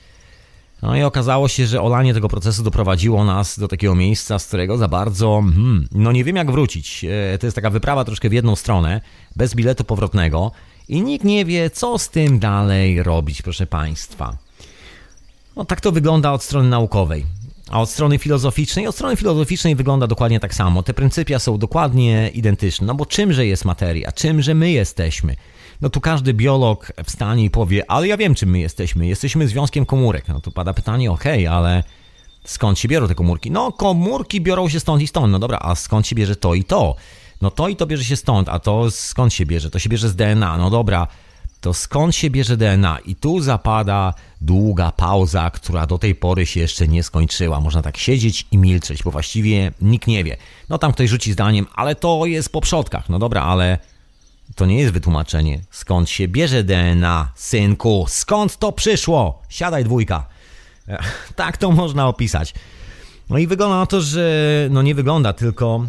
no i okazało się, że olanie tego procesu doprowadziło nas do takiego miejsca, z którego za bardzo, hmm, no nie wiem jak wrócić. E, to jest taka wyprawa troszkę w jedną stronę, bez biletu powrotnego i nikt nie wie, co z tym dalej robić, proszę Państwa. No tak to wygląda od strony naukowej. A od strony filozoficznej, od strony filozoficznej wygląda dokładnie tak samo. Te pryncypia są dokładnie identyczne. No bo czymże jest materia? Czymże my jesteśmy? no tu każdy biolog wstanie i powie, ale ja wiem, czym my jesteśmy. Jesteśmy związkiem komórek. No tu pada pytanie, okej, okay, ale skąd się biorą te komórki? No, komórki biorą się stąd i stąd. No dobra, a skąd się bierze to i to? No to i to bierze się stąd, a to skąd się bierze? To się bierze z DNA. No dobra, to skąd się bierze DNA? I tu zapada długa pauza, która do tej pory się jeszcze nie skończyła. Można tak siedzieć i milczeć, bo właściwie nikt nie wie. No tam ktoś rzuci zdaniem, ale to jest po przodkach. No dobra, ale to nie jest wytłumaczenie. Skąd się bierze DNA, synku? Skąd to przyszło? Siadaj dwójka. Tak to można opisać. No i wygląda na to, że no nie wygląda tylko.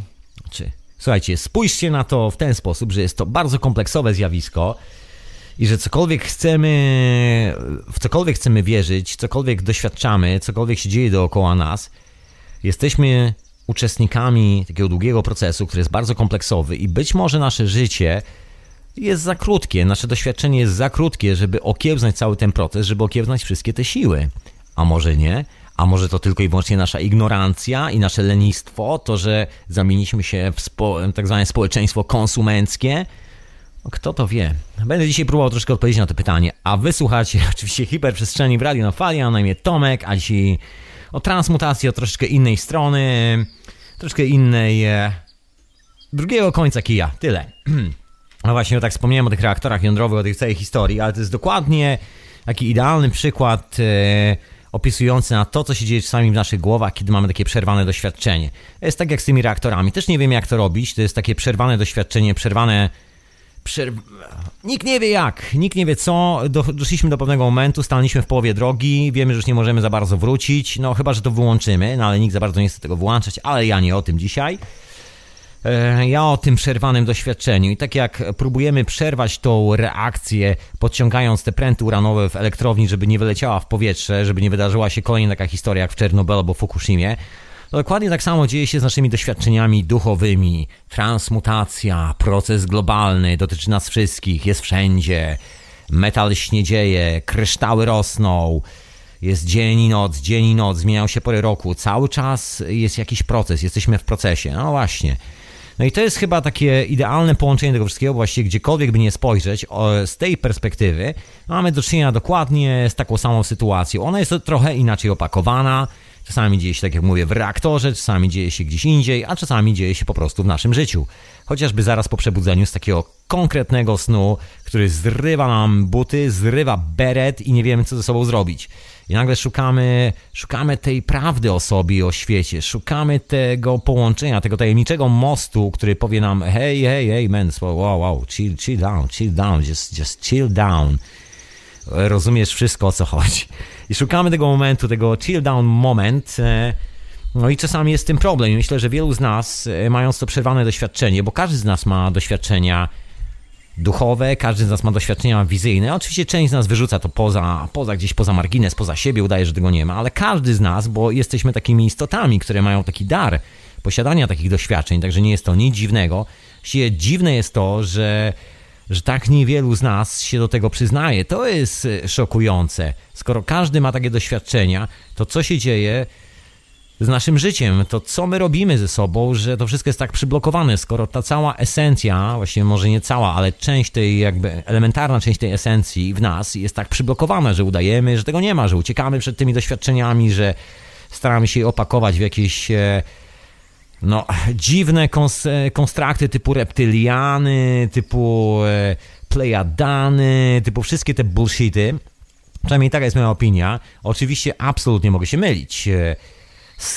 Czy, słuchajcie, spójrzcie na to w ten sposób, że jest to bardzo kompleksowe zjawisko i że cokolwiek chcemy, w cokolwiek chcemy wierzyć, cokolwiek doświadczamy, cokolwiek się dzieje dookoła nas, jesteśmy uczestnikami takiego długiego procesu, który jest bardzo kompleksowy i być może nasze życie jest za krótkie, nasze doświadczenie jest za krótkie, żeby okiełznać cały ten proces, żeby okiełznać wszystkie te siły. A może nie? A może to tylko i wyłącznie nasza ignorancja i nasze lenistwo, to, że zamieniliśmy się w spo, tak zwane społeczeństwo konsumenckie? Kto to wie? Będę dzisiaj próbował troszkę odpowiedzieć na to pytanie. A wysłuchacie oczywiście hiperprzestrzeni w Radio na Fali, a na imię Tomek, a dzisiaj o transmutacji od troszeczkę innej strony, troszkę innej... E, drugiego końca kija. Tyle. No właśnie, tak wspomniałem o tych reaktorach jądrowych, o tej całej historii, ale to jest dokładnie taki idealny przykład e, opisujący na to, co się dzieje czasami w naszych głowach, kiedy mamy takie przerwane doświadczenie. Jest tak jak z tymi reaktorami. Też nie wiem, jak to robić. To jest takie przerwane doświadczenie, przerwane Przerw... Nikt nie wie jak, nikt nie wie co. Do, doszliśmy do pewnego momentu, stanęliśmy w połowie drogi, wiemy, że już nie możemy za bardzo wrócić, no chyba, że to wyłączymy, no ale nikt za bardzo nie chce tego wyłączać, ale ja nie o tym dzisiaj. E, ja o tym przerwanym doświadczeniu i tak jak próbujemy przerwać tą reakcję, podciągając te pręty uranowe w elektrowni, żeby nie wyleciała w powietrze, żeby nie wydarzyła się kolejna taka historia jak w Czernobylu albo Fukushimie, dokładnie tak samo dzieje się z naszymi doświadczeniami duchowymi. Transmutacja, proces globalny, dotyczy nas wszystkich, jest wszędzie. Metal śniedzieje, kryształy rosną, jest dzień i noc, dzień i noc, zmieniają się pory roku. Cały czas jest jakiś proces, jesteśmy w procesie. No właśnie. No i to jest chyba takie idealne połączenie tego wszystkiego, właściwie gdziekolwiek by nie spojrzeć, z tej perspektywy mamy do czynienia dokładnie z taką samą sytuacją. Ona jest trochę inaczej opakowana, Czasami dzieje się, tak jak mówię, w reaktorze, czasami dzieje się gdzieś indziej, a czasami dzieje się po prostu w naszym życiu. Chociażby zaraz po przebudzeniu z takiego konkretnego snu, który zrywa nam buty, zrywa beret i nie wiemy, co ze sobą zrobić. I nagle szukamy, szukamy tej prawdy o sobie i o świecie, szukamy tego połączenia, tego tajemniczego mostu, który powie nam hej, hej, hej, man, wow, wow, chill, chill down, chill down, just, just chill down. Rozumiesz wszystko, o co chodzi. I szukamy tego momentu, tego chill down moment. E, no i czasami jest tym problem. Myślę, że wielu z nas, e, mając to przerwane doświadczenie, bo każdy z nas ma doświadczenia duchowe, każdy z nas ma doświadczenia wizyjne. Oczywiście część z nas wyrzuca to poza, poza gdzieś poza margines, poza siebie, udaje, że tego nie ma, ale każdy z nas, bo jesteśmy takimi istotami, które mają taki dar posiadania takich doświadczeń, także nie jest to nic dziwnego. Właściwie dziwne jest to, że że tak niewielu z nas się do tego przyznaje. To jest e, szokujące. Skoro każdy ma takie doświadczenia, to co się dzieje z naszym życiem, to co my robimy ze sobą, że to wszystko jest tak przyblokowane, skoro ta cała esencja, właściwie może nie cała, ale część tej jakby elementarna część tej esencji w nas jest tak przyblokowana, że udajemy, że tego nie ma, że uciekamy przed tymi doświadczeniami, że staramy się je opakować w jakieś e, no, dziwne kons konstrakty typu reptyliany, typu e, plejadany, typu wszystkie te bullshity. Przynajmniej taka jest moja opinia. Oczywiście absolutnie mogę się mylić. E,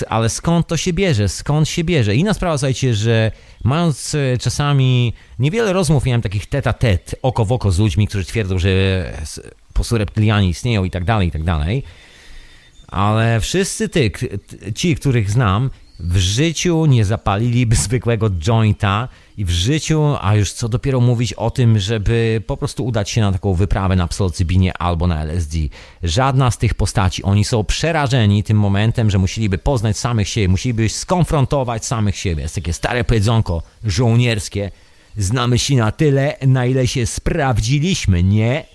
ale skąd to się bierze? Skąd się bierze? Inna sprawa, słuchajcie, że mając e, czasami niewiele rozmów, miałem takich teta tet, oko w oko z ludźmi, którzy twierdzą, że po prostu reptylianie istnieją i tak dalej, i tak dalej. Ale wszyscy ty, ci, których znam, w życiu nie zapaliliby zwykłego jointa i w życiu, a już co dopiero mówić o tym, żeby po prostu udać się na taką wyprawę na psylocybinie albo na LSD. Żadna z tych postaci, oni są przerażeni tym momentem, że musieliby poznać samych siebie, musieliby skonfrontować samych siebie. Jest takie stare powiedzonko żołnierskie, znamy się na tyle, na ile się sprawdziliśmy, nie?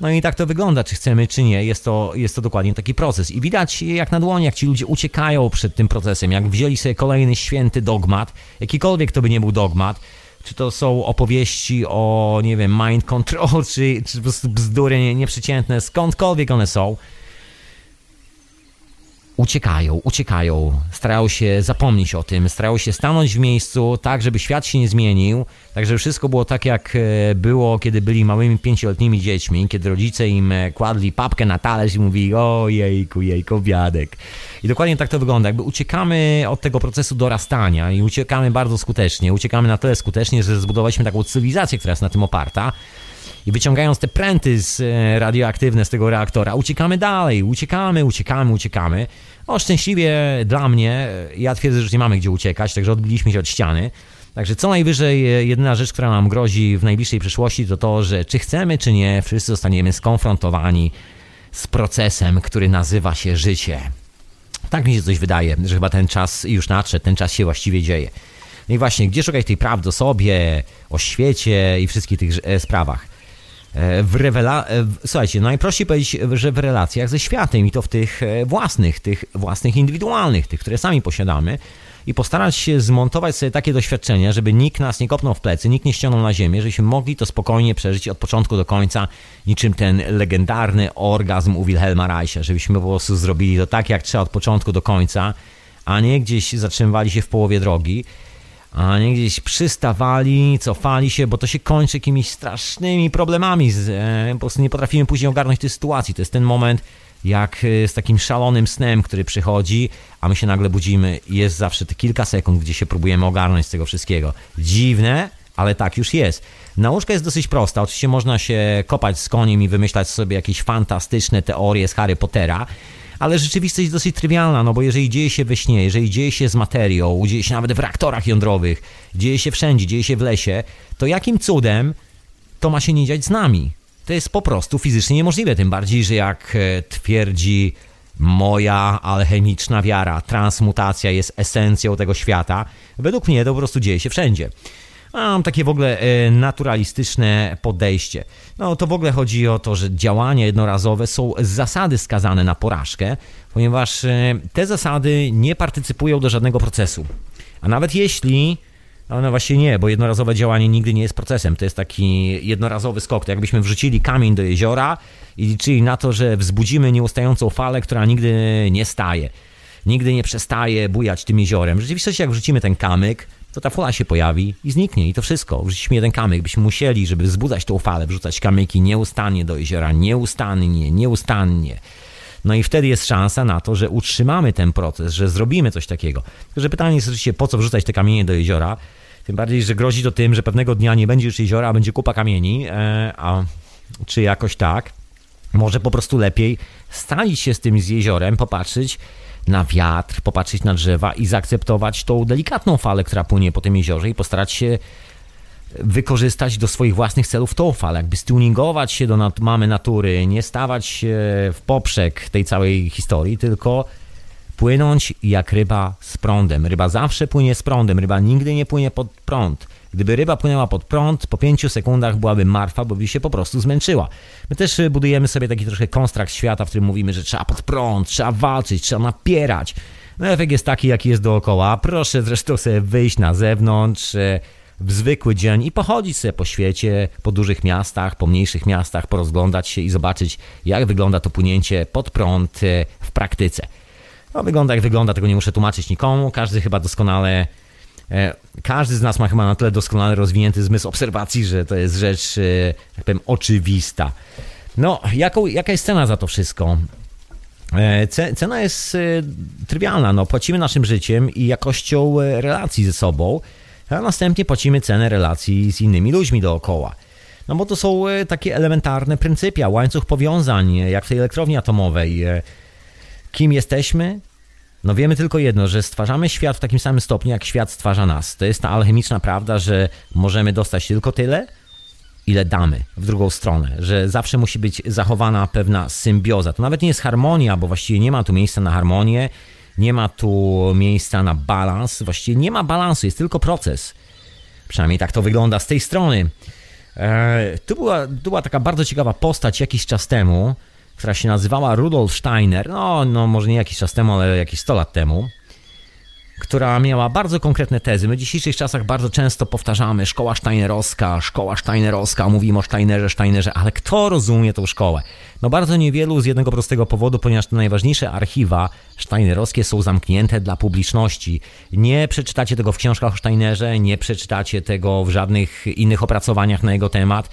No i tak to wygląda, czy chcemy, czy nie. Jest to, jest to dokładnie taki proces. I widać jak na dłoni, jak ci ludzie uciekają przed tym procesem, jak wzięli sobie kolejny święty dogmat, jakikolwiek to by nie był dogmat, czy to są opowieści o, nie wiem, mind control, czy, czy po prostu bzdury nieprzeciętne, skądkolwiek one są, uciekają, uciekają, starają się zapomnieć o tym, starają się stanąć w miejscu tak, żeby świat się nie zmienił, tak, żeby wszystko było tak, jak e, było, kiedy byli małymi pięcioletnimi dziećmi, kiedy rodzice im e, kładli papkę na talerz i mówili, o jejku, jejku, biadek. I dokładnie tak to wygląda, jakby uciekamy od tego procesu dorastania i uciekamy bardzo skutecznie, uciekamy na tyle skutecznie, że zbudowaliśmy taką cywilizację, która jest na tym oparta, i wyciągając te pręty z e, radioaktywne z tego reaktora, uciekamy dalej, uciekamy, uciekamy, uciekamy. O, szczęśliwie dla mnie, ja twierdzę, że już nie mamy gdzie uciekać, także odbiliśmy się od ściany. Także co najwyżej e, jedyna rzecz, która nam grozi w najbliższej przyszłości, to to, że czy chcemy, czy nie, wszyscy zostaniemy skonfrontowani z procesem, który nazywa się życie. Tak mi się coś wydaje, że chyba ten czas już nadszedł, ten czas się właściwie dzieje. No i właśnie, gdzie szukać tej prawdy o sobie, o świecie i wszystkich tych e, sprawach? E, w rewela... E, słuchajcie, najprościej powiedzieć, że w relacjach ze światem i to w tych e, własnych, tych własnych indywidualnych, tych, które sami posiadamy i postarać się zmontować sobie takie doświadczenia, żeby nikt nas nie kopnął w plecy, nikt nie ściągnął na ziemię, żebyśmy mogli to spokojnie przeżyć od początku do końca, niczym ten legendarny orgazm u Wilhelma Reicha, żebyśmy po prostu zrobili to tak, jak trzeba od początku do końca, a nie gdzieś zatrzymywali się w połowie drogi a nie gdzieś przystawali, cofali się, bo to się kończy jakimiś strasznymi problemami. Z, e, po prostu nie potrafimy później ogarnąć tej sytuacji. To jest ten moment, jak e, z takim szalonym snem, który przychodzi, a my się nagle budzimy i jest zawsze te kilka sekund, gdzie się próbujemy ogarnąć z tego wszystkiego. Dziwne, ale tak już jest. Nauczka jest dosyć prosta. Oczywiście można się kopać z koniem i wymyślać sobie jakieś fantastyczne teorie z Harry Pottera, ale rzeczywistość dosyć trywialna, no bo jeżeli dzieje się we śnie, jeżeli dzieje się z materią, dzieje się nawet w reaktorach jądrowych, dzieje się wszędzie, dzieje się w lesie, to jakim cudem to ma się nie dziać z nami? To jest po prostu fizycznie niemożliwe, tym bardziej, że jak e, twierdzi moja alchemiczna wiara, transmutacja jest esencją tego świata, według mnie to po prostu dzieje się wszędzie. Mam takie w ogóle e, naturalistyczne podejście. No to w ogóle chodzi o to, że działania jednorazowe są z zasady skazane na porażkę, ponieważ e, te zasady nie partycypują do żadnego procesu. A nawet jeśli no, no właśnie nie, bo jednorazowe działanie nigdy nie jest procesem. To jest taki jednorazowy skok. To jakbyśmy wrzucili kamień do jeziora i liczyli na to, że wzbudzimy nieustającą falę, która nigdy nie staje. Nigdy nie przestaje bujać tym jeziorem. W rzeczywistości, jak wrzucimy ten kamyk, to ta fala się pojawi i zniknie i to wszystko. Wrzuciliśmy jeden kamyk, byśmy musieli, żeby wzbudzać tą falę, wrzucać kamyki nieustannie do jeziora, nieustannie, nieustannie. No i wtedy jest szansa na to, że utrzymamy ten proces, że zrobimy coś takiego. Tylko, że pytanie jest oczywiście, po co wrzucać te kamienie do jeziora? Tym bardziej, że grozi to tym, że pewnego dnia nie będzie już jeziora, a będzie kupa kamieni, e, a czy jakoś tak. Może po prostu lepiej stalić się z tym z jeziorem, popatrzeć na wiatr, popatrzeć na drzewa i zaakceptować tą delikatną falę, która płynie po tym jeziorze i postarać się wykorzystać do swoich własnych celów tą falę, jakby stuningować się do nat mamy natury, nie stawać się w poprzek tej całej historii, tylko płynąć jak ryba z prądem. Ryba zawsze płynie z prądem, ryba nigdy nie płynie pod prąd. Gdyby ryba płynęła pod prąd, po pięciu sekundach byłaby martwa, bo by się po prostu zmęczyła. My też budujemy sobie taki trochę konstrakt świata, w którym mówimy, że trzeba pod prąd, trzeba walczyć, trzeba napierać. No efekt jest taki, jaki jest dookoła. Proszę zresztą sobie wyjść na zewnątrz e, w zwykły dzień i pochodzić sobie po świecie, po dużych miastach, po mniejszych miastach, porozglądać się i zobaczyć, jak wygląda to płynięcie pod prąd e, w praktyce. No wygląda jak wygląda, tego nie muszę tłumaczyć nikomu. Każdy chyba doskonale, każdy z nas ma chyba na tyle doskonale rozwinięty zmysł obserwacji, że to jest rzecz, e, tak powiem, oczywista. No, jaką, jaka jest cena za to wszystko? E, cena jest trywialna. No, płacimy naszym życiem i jakością relacji ze sobą, a następnie płacimy cenę relacji z innymi ludźmi dookoła. No bo to są takie elementarne pryncypia, łańcuch powiązań, jak w tej elektrowni atomowej. Kim jesteśmy? No wiemy tylko jedno, że stwarzamy świat w takim samym stopniu, jak świat stwarza nas. To jest ta alchemiczna prawda, że możemy dostać tylko tyle, ile damy w drugą stronę, że zawsze musi być zachowana pewna symbioza. To nawet nie jest harmonia, bo właściwie nie ma tu miejsca na harmonię, nie ma tu miejsca na balans, właściwie nie ma balansu, jest tylko proces. Przynajmniej tak to wygląda z tej strony. Eee, tu, była, tu była taka bardzo ciekawa postać jakiś czas temu, która się nazywała Rudolf Steiner, no, no może nie jakiś czas temu, ale jakieś 100 lat temu, która miała bardzo konkretne tezy. My w dzisiejszych czasach bardzo często powtarzamy szkoła Steinerowska, szkoła Steinerowska, mówimy o Steinerze, Steinerze, ale kto rozumie tą szkołę? No bardzo niewielu z jednego prostego powodu, ponieważ te najważniejsze archiwa Steinerowskie są zamknięte dla publiczności. Nie przeczytacie tego w książkach o Steinerze, nie przeczytacie tego w żadnych innych opracowaniach na jego temat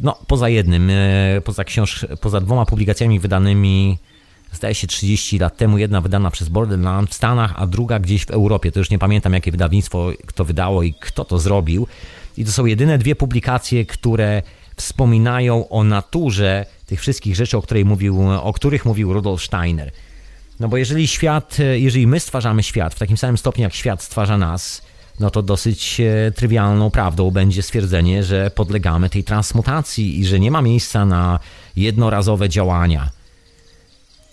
no, poza jednym, e, poza, książ poza dwoma publikacjami wydanymi, zdaje się 30 lat temu, jedna wydana przez Borderland w Stanach, a druga gdzieś w Europie. To już nie pamiętam, jakie wydawnictwo kto wydało i kto to zrobił. I to są jedyne dwie publikacje, które wspominają o naturze tych wszystkich rzeczy, o, której mówił, o których mówił Rudolf Steiner. No bo jeżeli świat, jeżeli my stwarzamy świat w takim samym stopniu, jak świat stwarza nas, no to dosyć e, trywialną prawdą będzie stwierdzenie, że podlegamy tej transmutacji i że nie ma miejsca na jednorazowe działania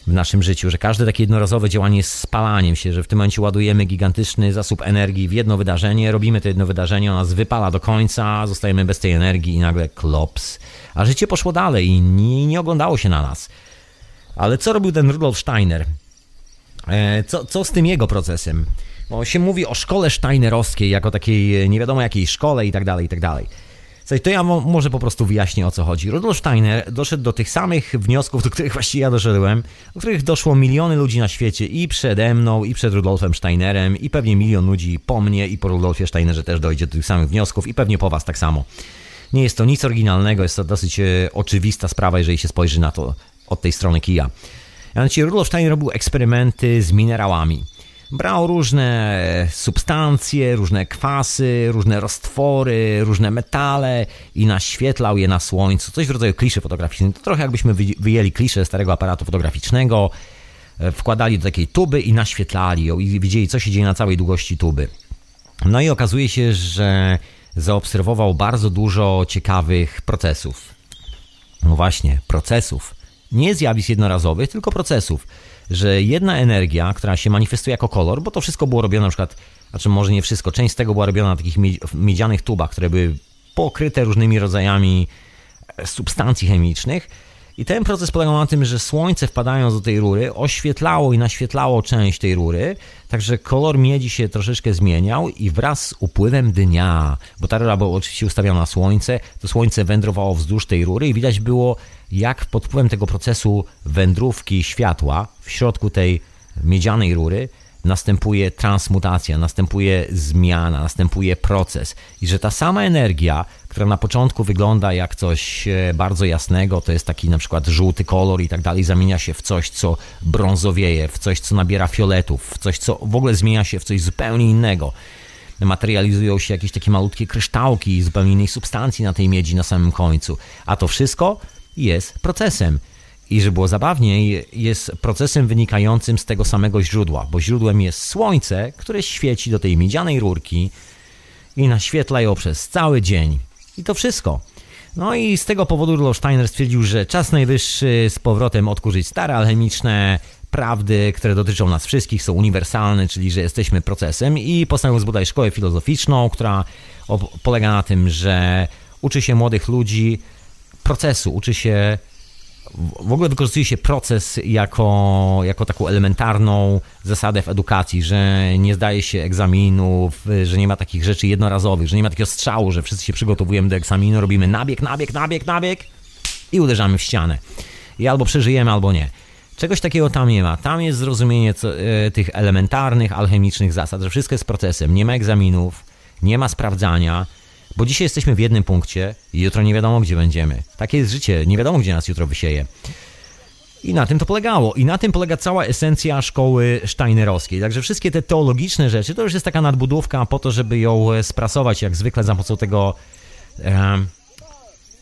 w naszym życiu, że każde takie jednorazowe działanie jest spalaniem się, że w tym momencie ładujemy gigantyczny zasób energii w jedno wydarzenie, robimy to jedno wydarzenie, ono nas wypala do końca, zostajemy bez tej energii i nagle klops. A życie poszło dalej i nie, nie oglądało się na nas. Ale co robił ten Rudolf Steiner? E, co, co z tym jego procesem? Bo się mówi o szkole steinerowskiej jako takiej e, nie wiadomo jakiej szkole i tak dalej, i tak dalej. Słuchaj, to ja może po prostu wyjaśnię o co chodzi. Rudolf Steiner doszedł do tych samych wniosków, do których właściwie ja doszedłem, do których doszło miliony ludzi na świecie i przede mną, i przed Rudolfem Steinerem, i pewnie milion ludzi po mnie i po Rudolfie Steinerze też dojdzie do tych samych wniosków i pewnie po was tak samo. Nie jest to nic oryginalnego, jest to dosyć e, oczywista sprawa, jeżeli się spojrzy na to od tej strony kija. Mianowicie Rudolf Steiner robił eksperymenty z minerałami. Brał różne substancje, różne kwasy, różne roztwory, różne metale i naświetlał je na słońcu. Coś w rodzaju kliszy fotograficznej. To trochę jakbyśmy wyjęli kliszę starego aparatu fotograficznego, e, wkładali do takiej tuby i naświetlali ją i widzieli, co się dzieje na całej długości tuby. No i okazuje się, że zaobserwował bardzo dużo ciekawych procesów. No właśnie, procesów. Nie zjawisk jednorazowych, tylko procesów że jedna energia, która się manifestuje jako kolor, bo to wszystko było robione na przykład, znaczy może nie wszystko, część z tego była robiona na takich miedzianych tubach, które były pokryte różnymi rodzajami e, substancji chemicznych. I ten proces polegał na tym, że słońce wpadając do tej rury oświetlało i naświetlało część tej rury, także kolor miedzi się troszeczkę zmieniał i wraz z upływem dnia, bo ta rura była oczywiście ustawiona na słońce, to słońce wędrowało wzdłuż tej rury i widać było jak pod wpływem tego procesu wędrówki światła w środku tej miedzianej rury następuje transmutacja, następuje zmiana, następuje proces i że ta sama energia, która na początku wygląda jak coś e, bardzo jasnego, to jest taki na przykład żółty kolor i tak dalej, zamienia się w coś, co brązowieje, w coś, co nabiera fioletów, w coś, co w ogóle zmienia się w coś zupełnie innego. Materializują się jakieś takie malutkie kryształki zupełnie innej substancji na tej miedzi na samym końcu. A to wszystko jest procesem. I żeby było zabawniej, jest procesem wynikającym z tego samego źródła, bo źródłem jest słońce, które świeci do tej miedzianej rurki i naświetla ją przez cały dzień. I to wszystko. No i z tego powodu Rudolf Steiner stwierdził, że czas najwyższy z powrotem odkurzyć stare alchemiczne prawdy, które dotyczą nas wszystkich, są uniwersalne, czyli że jesteśmy procesem i postanowił zbudować szkołę filozoficzną, która polega na tym, że uczy się młodych ludzi procesu, uczy się, w ogóle wykorzystuje się proces jako, jako taką elementarną zasadę w edukacji, że nie zdaje się egzaminów, że nie ma takich rzeczy jednorazowych, że nie ma takiego strzału, że wszyscy się przygotowujemy do egzaminu, robimy nabieg, nabieg, nabieg, nabieg i uderzamy w ścianę. I albo przeżyjemy, albo nie. Czegoś takiego tam nie ma. Tam jest zrozumienie co, e, tych elementarnych, alchemicznych zasad, że wszystko jest procesem. Nie ma egzaminów, nie ma sprawdzania, bo dzisiaj jesteśmy w jednym punkcie i jutro nie wiadomo, gdzie będziemy. Takie jest życie, nie wiadomo, gdzie nas jutro wysieje. I na tym to polegało. I na tym polega cała esencja szkoły steinerowskiej. Także wszystkie te teologiczne rzeczy to już jest taka nadbudówka po to, żeby ją e, sprasować, jak zwykle za pomocą tego,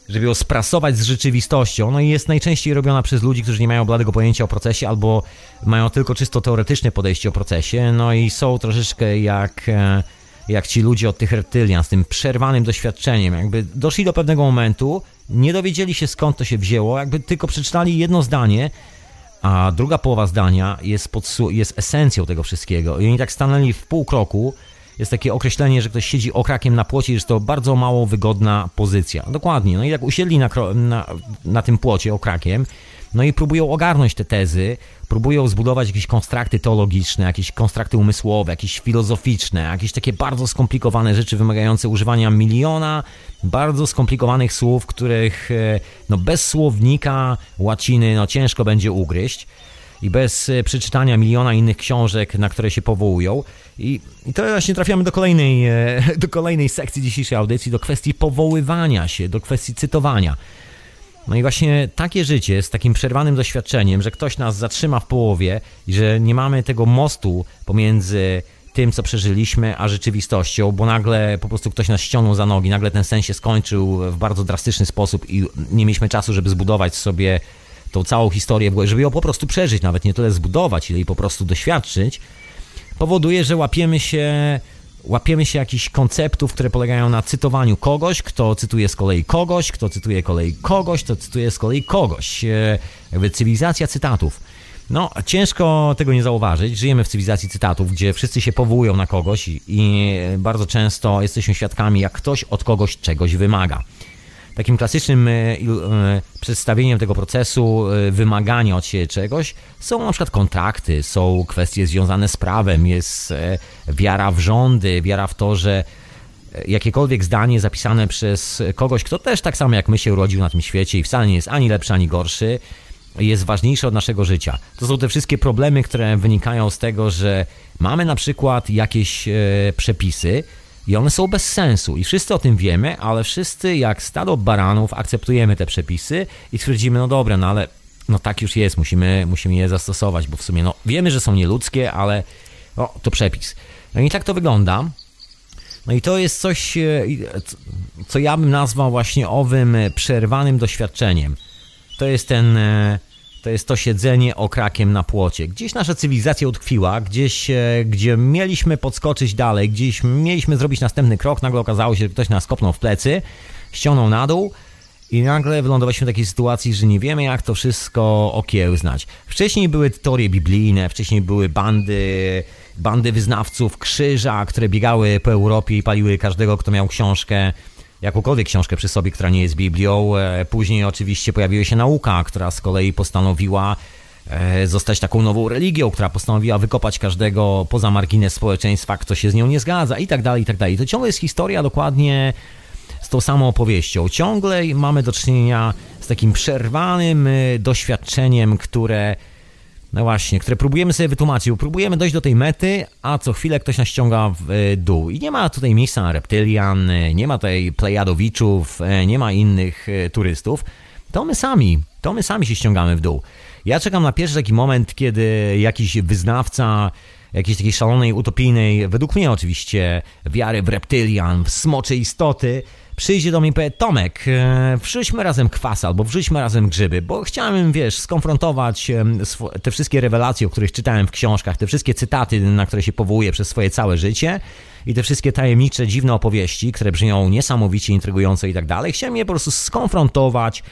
żeby ją sprasować z rzeczywistością. No i jest najczęściej robiona przez ludzi, którzy nie mają bladego pojęcia o procesie albo mają tylko czysto teoretyczne podejście o procesie. No i są troszeczkę jak e, jak ci ludzie od tych reptylian z tym przerwanym doświadczeniem, jakby doszli do pewnego momentu, nie dowiedzieli się skąd to się wzięło, jakby tylko przeczytali jedno zdanie, a druga połowa zdania jest, jest esencją tego wszystkiego. I oni tak stanęli w pół kroku. Jest takie określenie, że ktoś siedzi okrakiem na płocie, jest to bardzo mało wygodna pozycja. Dokładnie. No i jak usiedli na, na, na tym płocie okrakiem, no i próbują ogarnąć te tezy, próbują zbudować jakieś konstrakty teologiczne, jakieś konstrakty umysłowe, jakieś filozoficzne, jakieś takie bardzo skomplikowane rzeczy wymagające używania miliona bardzo skomplikowanych słów, których e, no, bez słownika łaciny no, ciężko będzie ugryźć i bez e, przeczytania miliona innych książek, na które się powołują. I, I, to właśnie trafiamy do kolejnej, e, do kolejnej sekcji dzisiejszej audycji, do kwestii powoływania się, do kwestii cytowania. No i właśnie takie życie z takim przerwanym doświadczeniem, że ktoś nas zatrzyma w połowie i że nie mamy tego mostu pomiędzy tym, co przeżyliśmy, a rzeczywistością, bo nagle po prostu ktoś nas ściągnął za nogi, nagle ten sen się skończył w bardzo drastyczny sposób i nie mieliśmy czasu, żeby zbudować sobie tą całą historię, żeby ją po prostu przeżyć, nawet nie tyle zbudować, ile jej po prostu doświadczyć, powoduje, że łapiemy się łapiemy się jakichś konceptów, które polegają na cytowaniu kogoś, kto cytuje z kolei kogoś, kto cytuje kolei kogoś, kto cytuje z kolei kogoś. E, jakby cywilizacja cytatów. No, ciężko tego nie zauważyć. Żyjemy w cywilizacji cytatów, gdzie wszyscy się powołują na kogoś i bardzo często jesteśmy świadkami, jak ktoś od kogoś czegoś wymaga. Takim klasycznym e, e, przedstawieniem tego procesu e, wymagania od siebie czegoś są na przykład kontrakty, są kwestie związane z prawem, jest wiara w rządy, wiara w to, że jakiekolwiek zdanie zapisane przez kogoś, kto też tak samo jak my się urodził na tym świecie i wcale nie jest ani lepszy, ani gorszy, jest ważniejsze od naszego życia. To są te wszystkie problemy, które wynikają z tego, że mamy na przykład jakieś przepisy, i one są bez sensu i wszyscy o tym wiemy, ale wszyscy jak stado baranów akceptujemy te przepisy i twierdzimy, no dobra, no ale no tak już jest, musimy, musimy je zastosować, bo w sumie no wiemy, że są nieludzkie, ale O, to przepis. No i tak to wygląda. No i to jest coś, e, co ja bym nazwał właśnie owym przerwanym doświadczeniem. To jest ten, e, to jest to siedzenie okrakiem na płocie. Gdzieś nasza cywilizacja utkwiła, gdzieś, e, gdzie mieliśmy podskoczyć dalej, gdzieś mieliśmy zrobić następny krok, nagle okazało się, że ktoś nas kopnął w plecy, ściągnął na dół i nagle wylądowaliśmy w takiej sytuacji, że nie wiemy jak to wszystko okiełznać. Wcześniej były teorie biblijne, wcześniej były bandy bandy wyznawców krzyża, które biegały po Europie i paliły każdego, kto miał książkę, jakąkolwiek książkę przy sobie, która nie jest Biblią. E, później oczywiście pojawiła się nauka, która z kolei postanowiła e, zostać taką nową religią, która postanowiła wykopać każdego poza margines społeczeństwa, kto się z nią nie zgadza i tak dalej, i tak dalej. To ciągle jest historia dokładnie z tą samą opowieścią. Ciągle mamy do czynienia z takim przerwanym e, doświadczeniem, które no właśnie, które próbujemy sobie wytłumaczyć. Próbujemy dojść do tej mety, a co chwilę ktoś nas ściąga w e, dół. I nie ma tutaj miejsca na reptylian, e, nie ma tutaj plejadowiczów, e, nie ma innych turystów. To my sami, to my sami się ściągamy w dół. Ja czekam na pierwszy taki moment, kiedy jakiś wyznawca jakiejś takiej szalonej, utopijnej, według mnie oczywiście, wiary w reptylian, w smocze istoty, przyjdzie do mnie i powie, Tomek, e, wrzućmy razem kwas albo wrzućmy razem grzyby, bo chciałem, wiesz, skonfrontować te wszystkie rewelacje, o których czytałem w książkach, te wszystkie cytaty, na które się powołuję przez swoje całe życie i te wszystkie tajemnicze, dziwne opowieści, które brzmią niesamowicie intrygująco i tak dalej. Chciałem je po prostu skonfrontować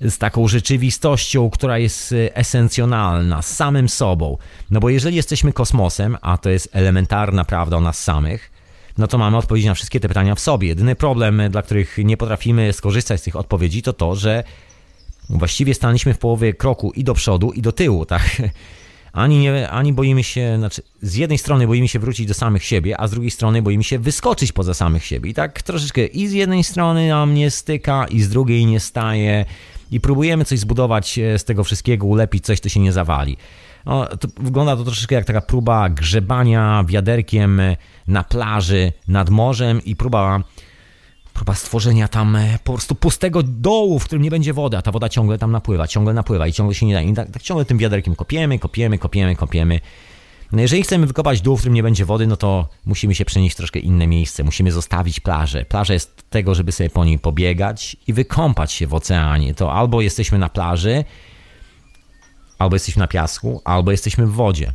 z taką rzeczywistością, która jest e, esencjonalna, z samym sobą. No bo jeżeli jesteśmy kosmosem, a to jest elementarna prawda o nas samych, no to mamy odpowiedzi na wszystkie te pytania w sobie. Jedyny problem, dla których nie potrafimy skorzystać z tych odpowiedzi, to to, że właściwie staliśmy w połowie kroku i do przodu, i do tyłu, tak? Ani, nie, ani boimy się, znaczy z jednej strony boimy się wrócić do samych siebie, a z drugiej strony boimy się wyskoczyć poza samych siebie. I tak troszeczkę i z jednej strony nam nie styka, i z drugiej nie staje, i próbujemy coś zbudować e, z tego wszystkiego, ulepić coś, co się nie zawali. No, to wygląda to troszeczkę jak taka próba grzebania wiaderkiem na plaży nad morzem i próba, próba stworzenia tam e, po prostu pustego dołu, w którym nie będzie wody, a ta woda ciągle tam napływa, ciągle napływa i ciągle się nie da. I tak, tak ciągle tym wiaderkiem kopiemy, kopiemy, kopiemy, kopiemy. No jeżeli chcemy wykopać dół, w którym nie będzie wody, no to musimy się przenieść w troszkę inne miejsce. Musimy zostawić plażę. Plaża jest tego, żeby sobie po niej pobiegać i wykąpać się w oceanie. To albo jesteśmy na plaży, albo jesteśmy na piasku, albo jesteśmy w wodzie.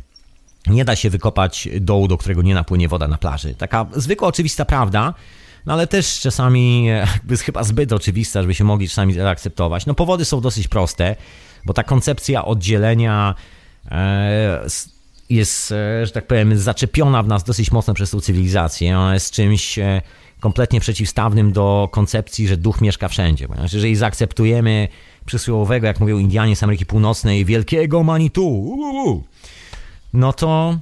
Nie da się wykopać dołu, do którego nie napłynie woda na plaży. Taka zwykła, oczywista prawda, no ale też czasami jakby chyba zbyt oczywista, żebyśmy mogli czasami zaakceptować. No powody są dosyć proste, bo ta koncepcja oddzielenia e, jest, e, że tak powiem, zaczepiona w nas dosyć mocno przez tą cywilizację. Ona jest czymś e, kompletnie przeciwstawnym do koncepcji, że duch mieszka wszędzie. Ponieważ jeżeli zaakceptujemy przysłowiowego, jak mówią Indianie z Ameryki Północnej, wielkiego Manitu, no to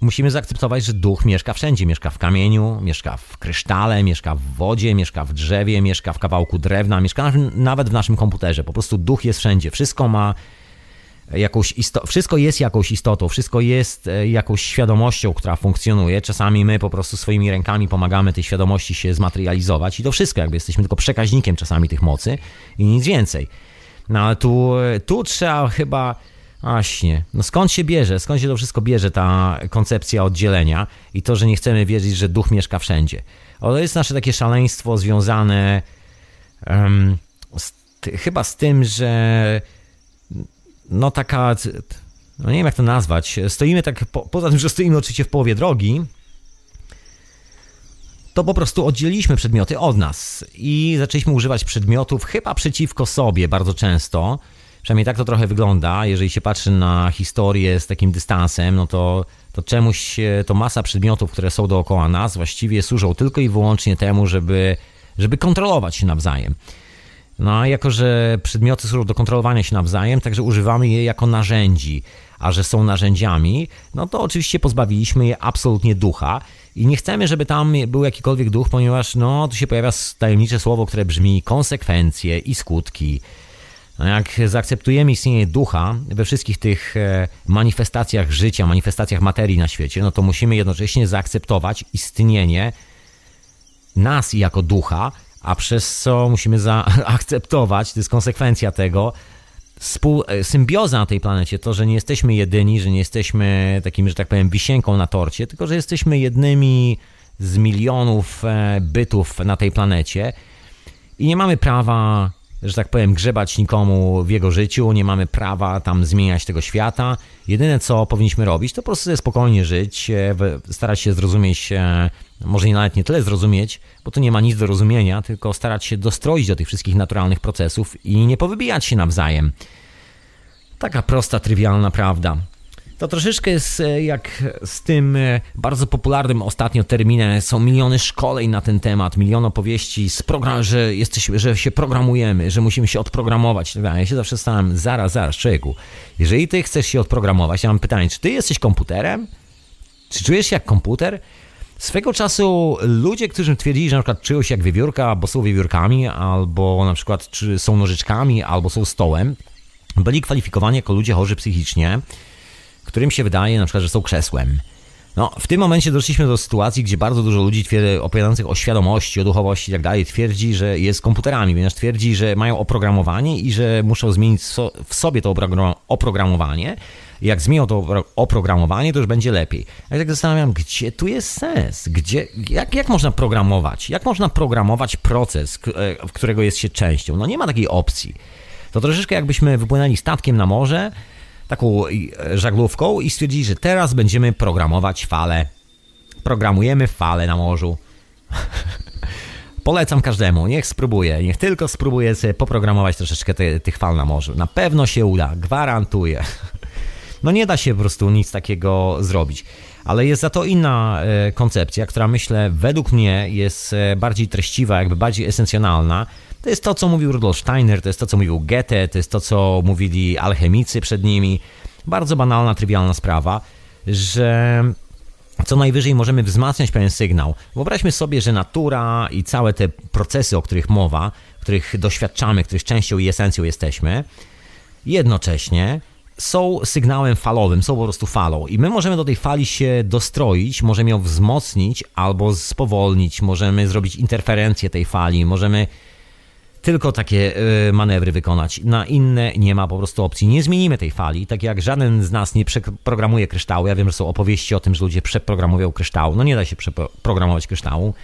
musimy zaakceptować, że duch mieszka wszędzie. Mieszka w kamieniu, mieszka w krysztale, mieszka w wodzie, mieszka w drzewie, mieszka w kawałku drewna, mieszka nawet w naszym komputerze. Po prostu duch jest wszędzie. Wszystko ma jakąś isto- wszystko jest jakąś istotą, wszystko jest e, jakąś świadomością, która funkcjonuje. Czasami my po prostu swoimi rękami pomagamy tej świadomości się zmaterializować i to wszystko, jakby jesteśmy tylko przekaźnikiem czasami tych mocy i nic więcej. No ale tu, tu trzeba chyba. Właśnie, no skąd się bierze, skąd się to wszystko bierze, ta koncepcja oddzielenia i to, że nie chcemy wierzyć, że duch mieszka wszędzie. To jest nasze takie szaleństwo związane um, z, chyba z tym, że no taka, no nie wiem jak to nazwać, stoimy tak, po, poza tym, że stoimy oczywiście w połowie drogi, to po prostu oddzieliliśmy przedmioty od nas i zaczęliśmy używać przedmiotów chyba przeciwko sobie bardzo często. Przynajmniej tak to trochę wygląda. Jeżeli się patrzy na historię z takim dystansem, no to, to czemuś, to masa przedmiotów, które są dookoła nas, właściwie służą tylko i wyłącznie temu, żeby, żeby kontrolować się nawzajem. No a jako, że przedmioty służą do kontrolowania się nawzajem, także używamy je jako narzędzi, a że są narzędziami, no to oczywiście pozbawiliśmy je absolutnie ducha i nie chcemy, żeby tam był jakikolwiek duch, ponieważ no tu się pojawia tajemnicze słowo, które brzmi konsekwencje i skutki. No jak zaakceptujemy istnienie ducha we wszystkich tych e, manifestacjach życia, manifestacjach materii na świecie, no to musimy jednocześnie zaakceptować istnienie nas jako ducha, a przez co musimy zaakceptować, to jest konsekwencja tego, symbioza na tej planecie, to, że nie jesteśmy jedyni, że nie jesteśmy takim, że tak powiem, wisienką na torcie, tylko że jesteśmy jednymi z milionów e, bytów na tej planecie i nie mamy prawa, że tak powiem, grzebać nikomu w jego życiu, nie mamy prawa tam zmieniać tego świata. Jedyne, co powinniśmy robić, to po prostu spokojnie żyć, e, starać się zrozumieć, e, może nawet nie tyle zrozumieć, bo tu nie ma nic do rozumienia, tylko starać się dostroić do tych wszystkich naturalnych procesów i nie powybijać się nawzajem. Taka prosta, trywialna prawda. To troszeczkę jest e, jak z tym e, bardzo popularnym ostatnio terminem. Są miliony szkoleń na ten temat, milion opowieści, z program, że, jesteśmy, że się programujemy, że musimy się odprogramować. Ja się zawsze stałem, zaraz, zaraz, człowieku. Jeżeli ty chcesz się odprogramować, ja mam pytanie, czy ty jesteś komputerem? Czy czujesz się jak komputer? Swego czasu ludzie, którzy twierdzili, że na przykład czują się jak wiewiórka, bo są wiewiórkami, albo na przykład czy są nożyczkami, albo są stołem, byli kwalifikowani jako ludzie chorzy psychicznie, którym się wydaje na przykład, że są krzesłem. No, w tym momencie doszliśmy do sytuacji, gdzie bardzo dużo ludzi twierdzi, opowiadających o świadomości, o duchowości i tak dalej, twierdzi, że jest komputerami, ponieważ twierdzi, że mają oprogramowanie i że muszą zmienić w sobie to oprogramowanie. Jak zmienią to oprogramowanie, to już będzie lepiej. Ja tak zastanawiam, gdzie tu jest sens? Gdzie, jak, jak można programować? Jak można programować proces, w którego jest się częścią? No nie ma takiej opcji. To troszeczkę jakbyśmy wypłynęli statkiem na morze, taką e, żaglówką i stwierdzili, że teraz będziemy programować fale. Programujemy fale na morzu. Polecam każdemu, niech spróbuje, niech tylko spróbuje sobie poprogramować troszeczkę te, tych fal na morzu. Na pewno się uda, gwarantuję. No nie da się po prostu nic takiego zrobić. Ale jest za to inna e, koncepcja, która myślę według mnie jest e, bardziej treściwa, jakby bardziej esencjonalna to jest to, co mówił Rudolf Steiner, to jest to, co mówił Goethe, to jest to, co mówili alchemicy przed nimi. Bardzo banalna, trywialna sprawa, że co najwyżej możemy wzmacniać pewien sygnał. Wyobraźmy sobie, że natura i całe te procesy, o których mowa, których doświadczamy, których częścią i esencją jesteśmy, jednocześnie są sygnałem falowym, są po prostu falą i my możemy do tej fali się dostroić, możemy ją wzmocnić albo spowolnić, możemy zrobić interferencję tej fali, możemy tylko takie y, manewry wykonać. Na inne nie ma po prostu opcji. Nie zmienimy tej fali, tak jak żaden z nas nie przeprogramuje kryształu. Ja wiem, że są opowieści o tym, że ludzie przeprogramują kryształ. No nie da się przeprogramować kryształu.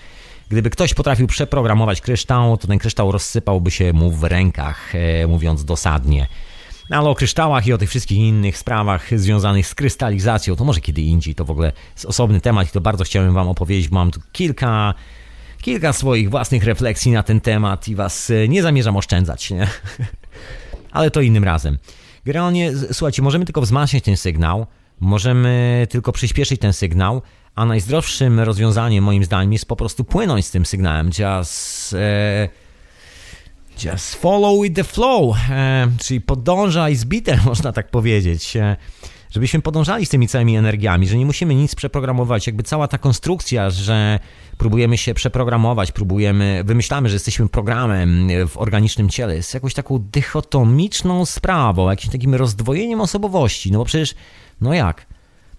Gdyby ktoś potrafił przeprogramować kryształ, to ten kryształ rozsypałby się mu w rękach, e, mówiąc dosadnie. No, ale o kryształach i o tych wszystkich innych sprawach związanych z krystalizacją, to może kiedy indziej, to w ogóle jest osobny temat i to bardzo chciałem Wam opowiedzieć. Mam tu kilka kilka swoich własnych refleksji na ten temat i was e, nie zamierzam oszczędzać, nie? Ale to innym razem. Generalnie, słuchajcie, możemy tylko wzmacniać ten sygnał, możemy tylko przyspieszyć ten sygnał, a najzdrowszym rozwiązaniem moim zdaniem jest po prostu płynąć z tym sygnałem. Just, e, just follow with the flow, e, czyli podążaj z bitem, można tak powiedzieć. E, żebyśmy podążali z tymi całymi energiami, że nie musimy nic przeprogramować. Jakby cała ta konstrukcja, że próbujemy się przeprogramować, próbujemy, wymyślamy, że jesteśmy programem w organicznym ciele, jest jakąś taką dychotomiczną sprawą, jakimś takim rozdwojeniem osobowości. No bo przecież, no jak?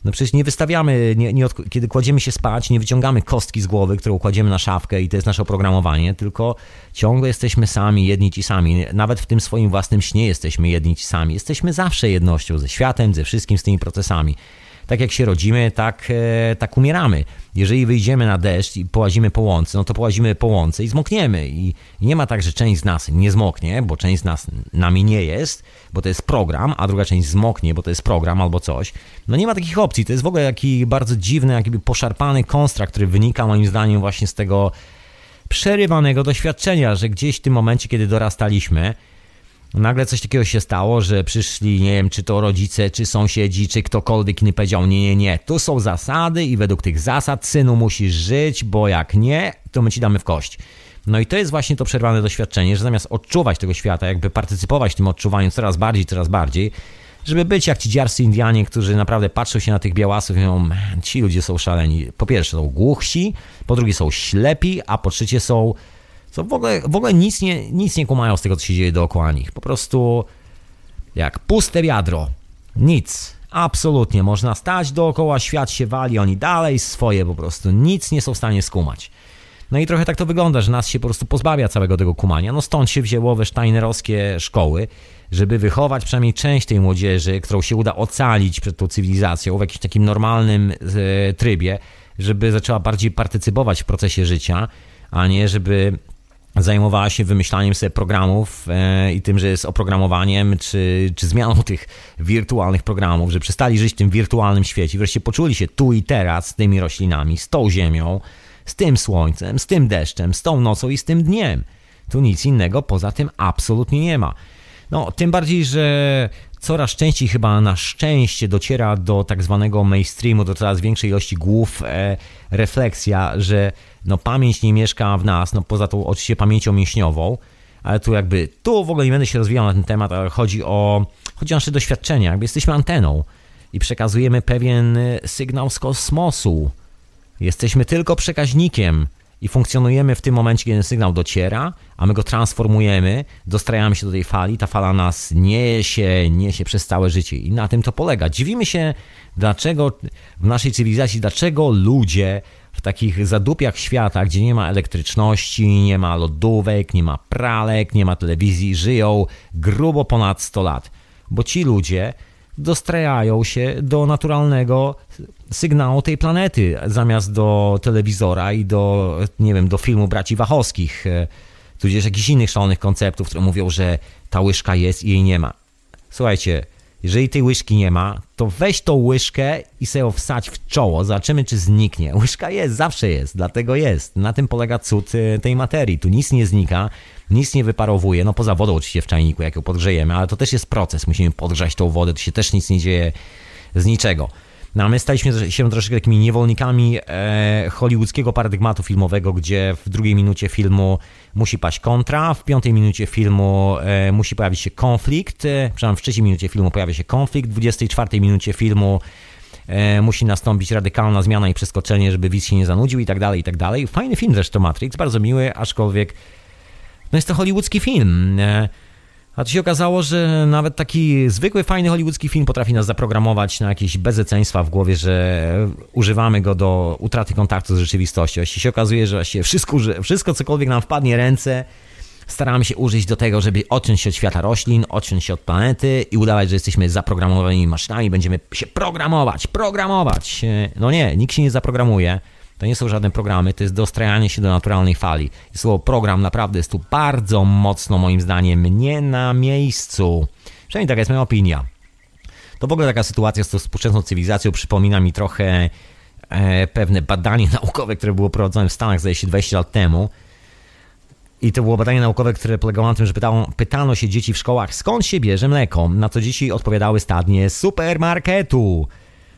No przecież nie wystawiamy, nie, nie od, kiedy kładziemy się spać, nie wyciągamy kostki z głowy, którą kładziemy na szafkę i to jest nasze oprogramowanie, tylko ciągle jesteśmy sami, jedni ci sami. Nawet w tym swoim własnym śnie jesteśmy jedni ci sami. Jesteśmy zawsze jednością ze światem, ze wszystkim, z tymi procesami tak jak się rodzimy, tak, e, tak umieramy. Jeżeli wyjdziemy na deszcz i połazimy po łące, no to połazimy po łące i zmokniemy. I nie ma tak, że część z nas nie zmoknie, bo część z nas nami nie jest, bo to jest program, a druga część zmoknie, bo to jest program albo coś. No nie ma takich opcji. To jest w ogóle taki bardzo dziwny, jakby poszarpany konstrakt, który wynika moim zdaniem właśnie z tego przerywanego doświadczenia, że gdzieś w tym momencie, kiedy dorastaliśmy, nagle coś takiego się stało, że przyszli, nie wiem, czy to rodzice, czy sąsiedzi, czy ktokolwiek nie powiedział, nie, nie, nie, tu są zasady i według tych zasad, synu, musisz żyć, bo jak nie, to my ci damy w kość. No i to jest właśnie to przerwane doświadczenie, że zamiast odczuwać tego świata, jakby partycypować w tym odczuwaniu coraz bardziej, coraz bardziej, żeby być jak ci dziarscy Indianie, którzy naprawdę patrzą się na tych białasów i mówią, ci ludzie są szaleni. Po pierwsze są głuchsi, po drugie są ślepi, a po trzecie są co w ogóle, w ogóle nic, nie, nic nie kumają z tego, co się dzieje dookoła nich. Po prostu jak puste wiadro. Nic. Absolutnie. Można stać dookoła, świat się wali, oni dalej swoje po prostu. Nic nie są w stanie skumać. No i trochę tak to wygląda, że nas się po prostu pozbawia całego tego kumania. No stąd się wzięło we steinerowskie szkoły, żeby wychować przynajmniej część tej młodzieży, którą się uda ocalić przed tą cywilizacją w jakimś takim normalnym e, trybie, żeby zaczęła bardziej partycypować w procesie życia, a nie żeby zajmowała się wymyślaniem sobie programów e, i tym, że jest oprogramowaniem, czy, czy zmianą tych wirtualnych programów, że przestali żyć w tym wirtualnym świecie, wreszcie poczuli się tu i teraz z tymi roślinami, z tą ziemią, z tym słońcem, z tym deszczem, z tą nocą i z tym dniem. Tu nic innego poza tym absolutnie nie ma. No, tym bardziej, że coraz częściej chyba na szczęście dociera do tak zwanego mainstreamu, do coraz większej ilości głów e, refleksja, że no, pamięć nie mieszka w nas, no poza tą oczywiście pamięcią mięśniową, ale tu jakby, tu w ogóle nie będę się rozwijał na ten temat, ale chodzi o, chodzi o nasze doświadczenia, jakby jesteśmy anteną i przekazujemy pewien sygnał z kosmosu. Jesteśmy tylko przekaźnikiem i funkcjonujemy w tym momencie, kiedy ten sygnał dociera, a my go transformujemy, dostrajamy się do tej fali, ta fala nas niesie, niesie przez całe życie i na tym to polega. Dziwimy się, dlaczego w naszej cywilizacji, dlaczego ludzie w takich zadupiach świata, gdzie nie ma elektryczności, nie ma lodówek, nie ma pralek, nie ma telewizji, żyją grubo ponad 100 lat. Bo ci ludzie dostrajają się do naturalnego sygnału tej planety, zamiast do telewizora i do, nie wiem, do filmu braci Wachowskich, e, tudzież jakichś innych szalonych konceptów, które mówią, że ta łyżka jest i jej nie ma. Słuchajcie, jeżeli tej łyżki nie ma, to weź tą łyżkę i sobie ją wsadź w czoło. Zobaczymy, czy zniknie. Łyżka jest, zawsze jest, dlatego jest. Na tym polega cud e, tej materii. Tu nic nie znika, nic nie wyparowuje. No poza wodą oczywiście w czajniku, jak ją podgrzejemy, ale to też jest proces. Musimy podgrzać tą wodę, to się też nic nie dzieje z niczego. No a my staliśmy się troszeczkę takimi niewolnikami e, hollywoodzkiego paradygmatu filmowego, gdzie w drugiej minucie filmu musi paść kontra, w piątej minucie filmu e, musi pojawić się konflikt, e, przepraszam, w trzeciej minucie filmu pojawia się konflikt, w 24 minucie filmu e, musi nastąpić radykalna zmiana i przeskoczenie, żeby widz się nie zanudził i tak dalej, i tak dalej. Fajny film zresztą Matrix, bardzo miły, aczkolwiek no jest to hollywoodzki film. E, a to się okazało, że nawet taki zwykły, fajny hollywoodzki film potrafi nas zaprogramować na jakieś bezeceństwa w głowie, że używamy go do utraty kontaktu z rzeczywistością. Jeśli się okazuje, że właściwie wszystko, wszystko cokolwiek nam wpadnie ręce, staramy się użyć do tego, żeby odciąć się od świata roślin, odciąć się od planety i udawać, że jesteśmy zaprogramowanymi maszynami, będziemy się programować, programować. No nie, nikt się nie zaprogramuje. To nie są żadne programy, to jest dostrajanie się do naturalnej fali. I słowo program naprawdę jest tu bardzo mocno, moim zdaniem, nie na miejscu. Przynajmniej taka jest moja opinia. To w ogóle taka sytuacja z tą współczesną cywilizacją przypomina mi trochę e, pewne badanie naukowe, które było prowadzone w Stanach, zdaje się, 20 lat temu. I to było badanie naukowe, które polegało na tym, że pytano, pytano się dzieci w szkołach, skąd się bierze mleko. Na co dzieci odpowiadały stadnie supermarketu.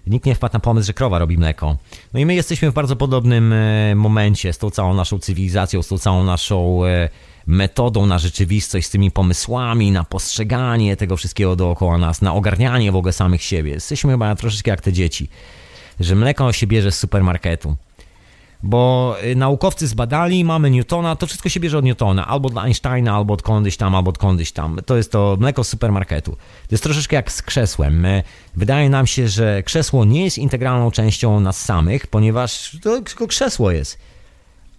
Nikt nie wpadł na pomysł, że krowa robi mleko. No i my jesteśmy w bardzo podobnym e, momencie z tą całą naszą cywilizacją, z tą całą naszą e, metodą na rzeczywistość, z tymi pomysłami, na postrzeganie tego wszystkiego dookoła nas, na ogarnianie w ogóle samych siebie. Jesteśmy chyba troszeczkę jak te dzieci, że mleko się bierze z supermarketu bo y, naukowcy zbadali, mamy Newtona, to wszystko się bierze od Newtona, albo od Einsteina, albo od kądyś tam, albo od kądyś tam. To jest to mleko z supermarketu. To jest troszeczkę jak z krzesłem. Wydaje nam się, że krzesło nie jest integralną częścią nas samych, ponieważ to tylko krzesło jest.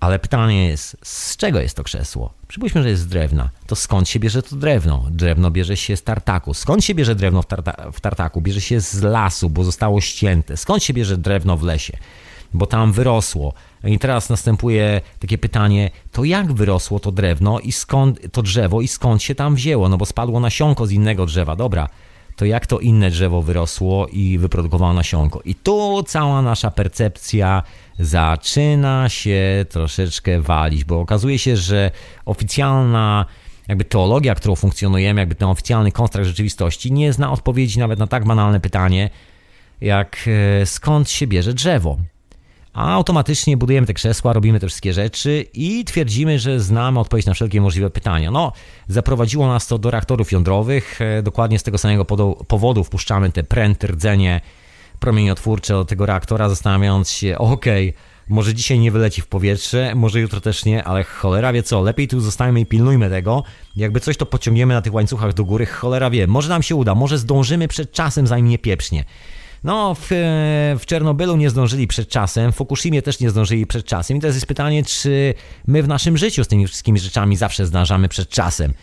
Ale pytanie jest, z czego jest to krzesło? Przypuśćmy, że jest z drewna. To skąd się bierze to drewno? Drewno bierze się z tartaku. Skąd się bierze drewno w, tarta w tartaku? Bierze się z lasu, bo zostało ścięte. Skąd się bierze drewno w lesie? Bo tam wyrosło i teraz następuje takie pytanie, to jak wyrosło to drewno i skąd to drzewo i skąd się tam wzięło? No bo spadło nasionko z innego drzewa, dobra. To jak to inne drzewo wyrosło i wyprodukowało nasionko? I tu cała nasza percepcja zaczyna się troszeczkę walić, bo okazuje się, że oficjalna jakby teologia, którą funkcjonujemy, jakby ten oficjalny kontrakt rzeczywistości nie zna odpowiedzi nawet na tak banalne pytanie, jak e, skąd się bierze drzewo a automatycznie budujemy te krzesła, robimy te wszystkie rzeczy i twierdzimy, że znamy odpowiedź na wszelkie możliwe pytania. No, zaprowadziło nas to do reaktorów jądrowych, e, dokładnie z tego samego powodu wpuszczamy te pręty, rdzenie promieniotwórcze do tego reaktora, zastanawiając się, okej, okay, może dzisiaj nie wyleci w powietrze, może jutro też nie, ale cholera wie co, lepiej tu zostajemy i pilnujmy tego. Jakby coś to pociągniemy na tych łańcuchach do góry, cholera wie, może nam się uda, może zdążymy przed czasem, zanim nie pieprznie. No, w, w Czernobylu nie zdążyli przed czasem, w Fukushimie też nie zdążyli przed czasem. I teraz jest pytanie, czy my w naszym życiu z tymi wszystkimi rzeczami zawsze zdążamy przed czasem.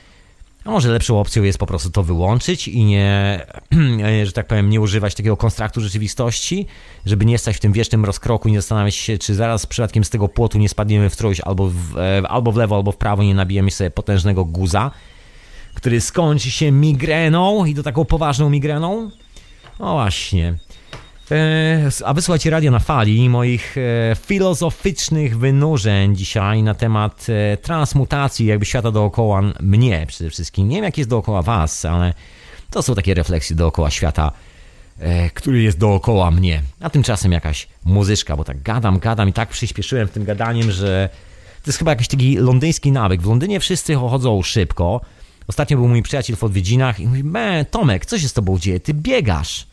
A może lepszą opcją jest po prostu to wyłączyć i nie, że tak powiem, nie używać takiego konstraktu rzeczywistości, żeby nie stać w tym wiecznym rozkroku i nie zastanawiać się, czy zaraz przypadkiem z tego płotu nie spadniemy w trójś albo w, e, albo w lewo, albo w prawo, nie nabijemy sobie potężnego guza, który skończy się migreną i to taką poważną migreną. No właśnie. E, a wysłuchajcie radio na fali moich e, filozoficznych wynurzeń dzisiaj na temat e, transmutacji jakby świata dookoła mnie przede wszystkim. Nie wiem jak jest dookoła was, ale to są takie refleksje dookoła świata, który jest dookoła mnie. A tymczasem jakaś muzyczka, bo tak gadam, gadam i tak przyspieszyłem tym gadaniem, że to jest chyba jakiś taki londyński nawyk. W Londynie wszyscy chodzą szybko. Ostatnio był mój przyjaciel w odwiedzinach i mówi, Tomek, co się z tobą dzieje? Ty biegasz.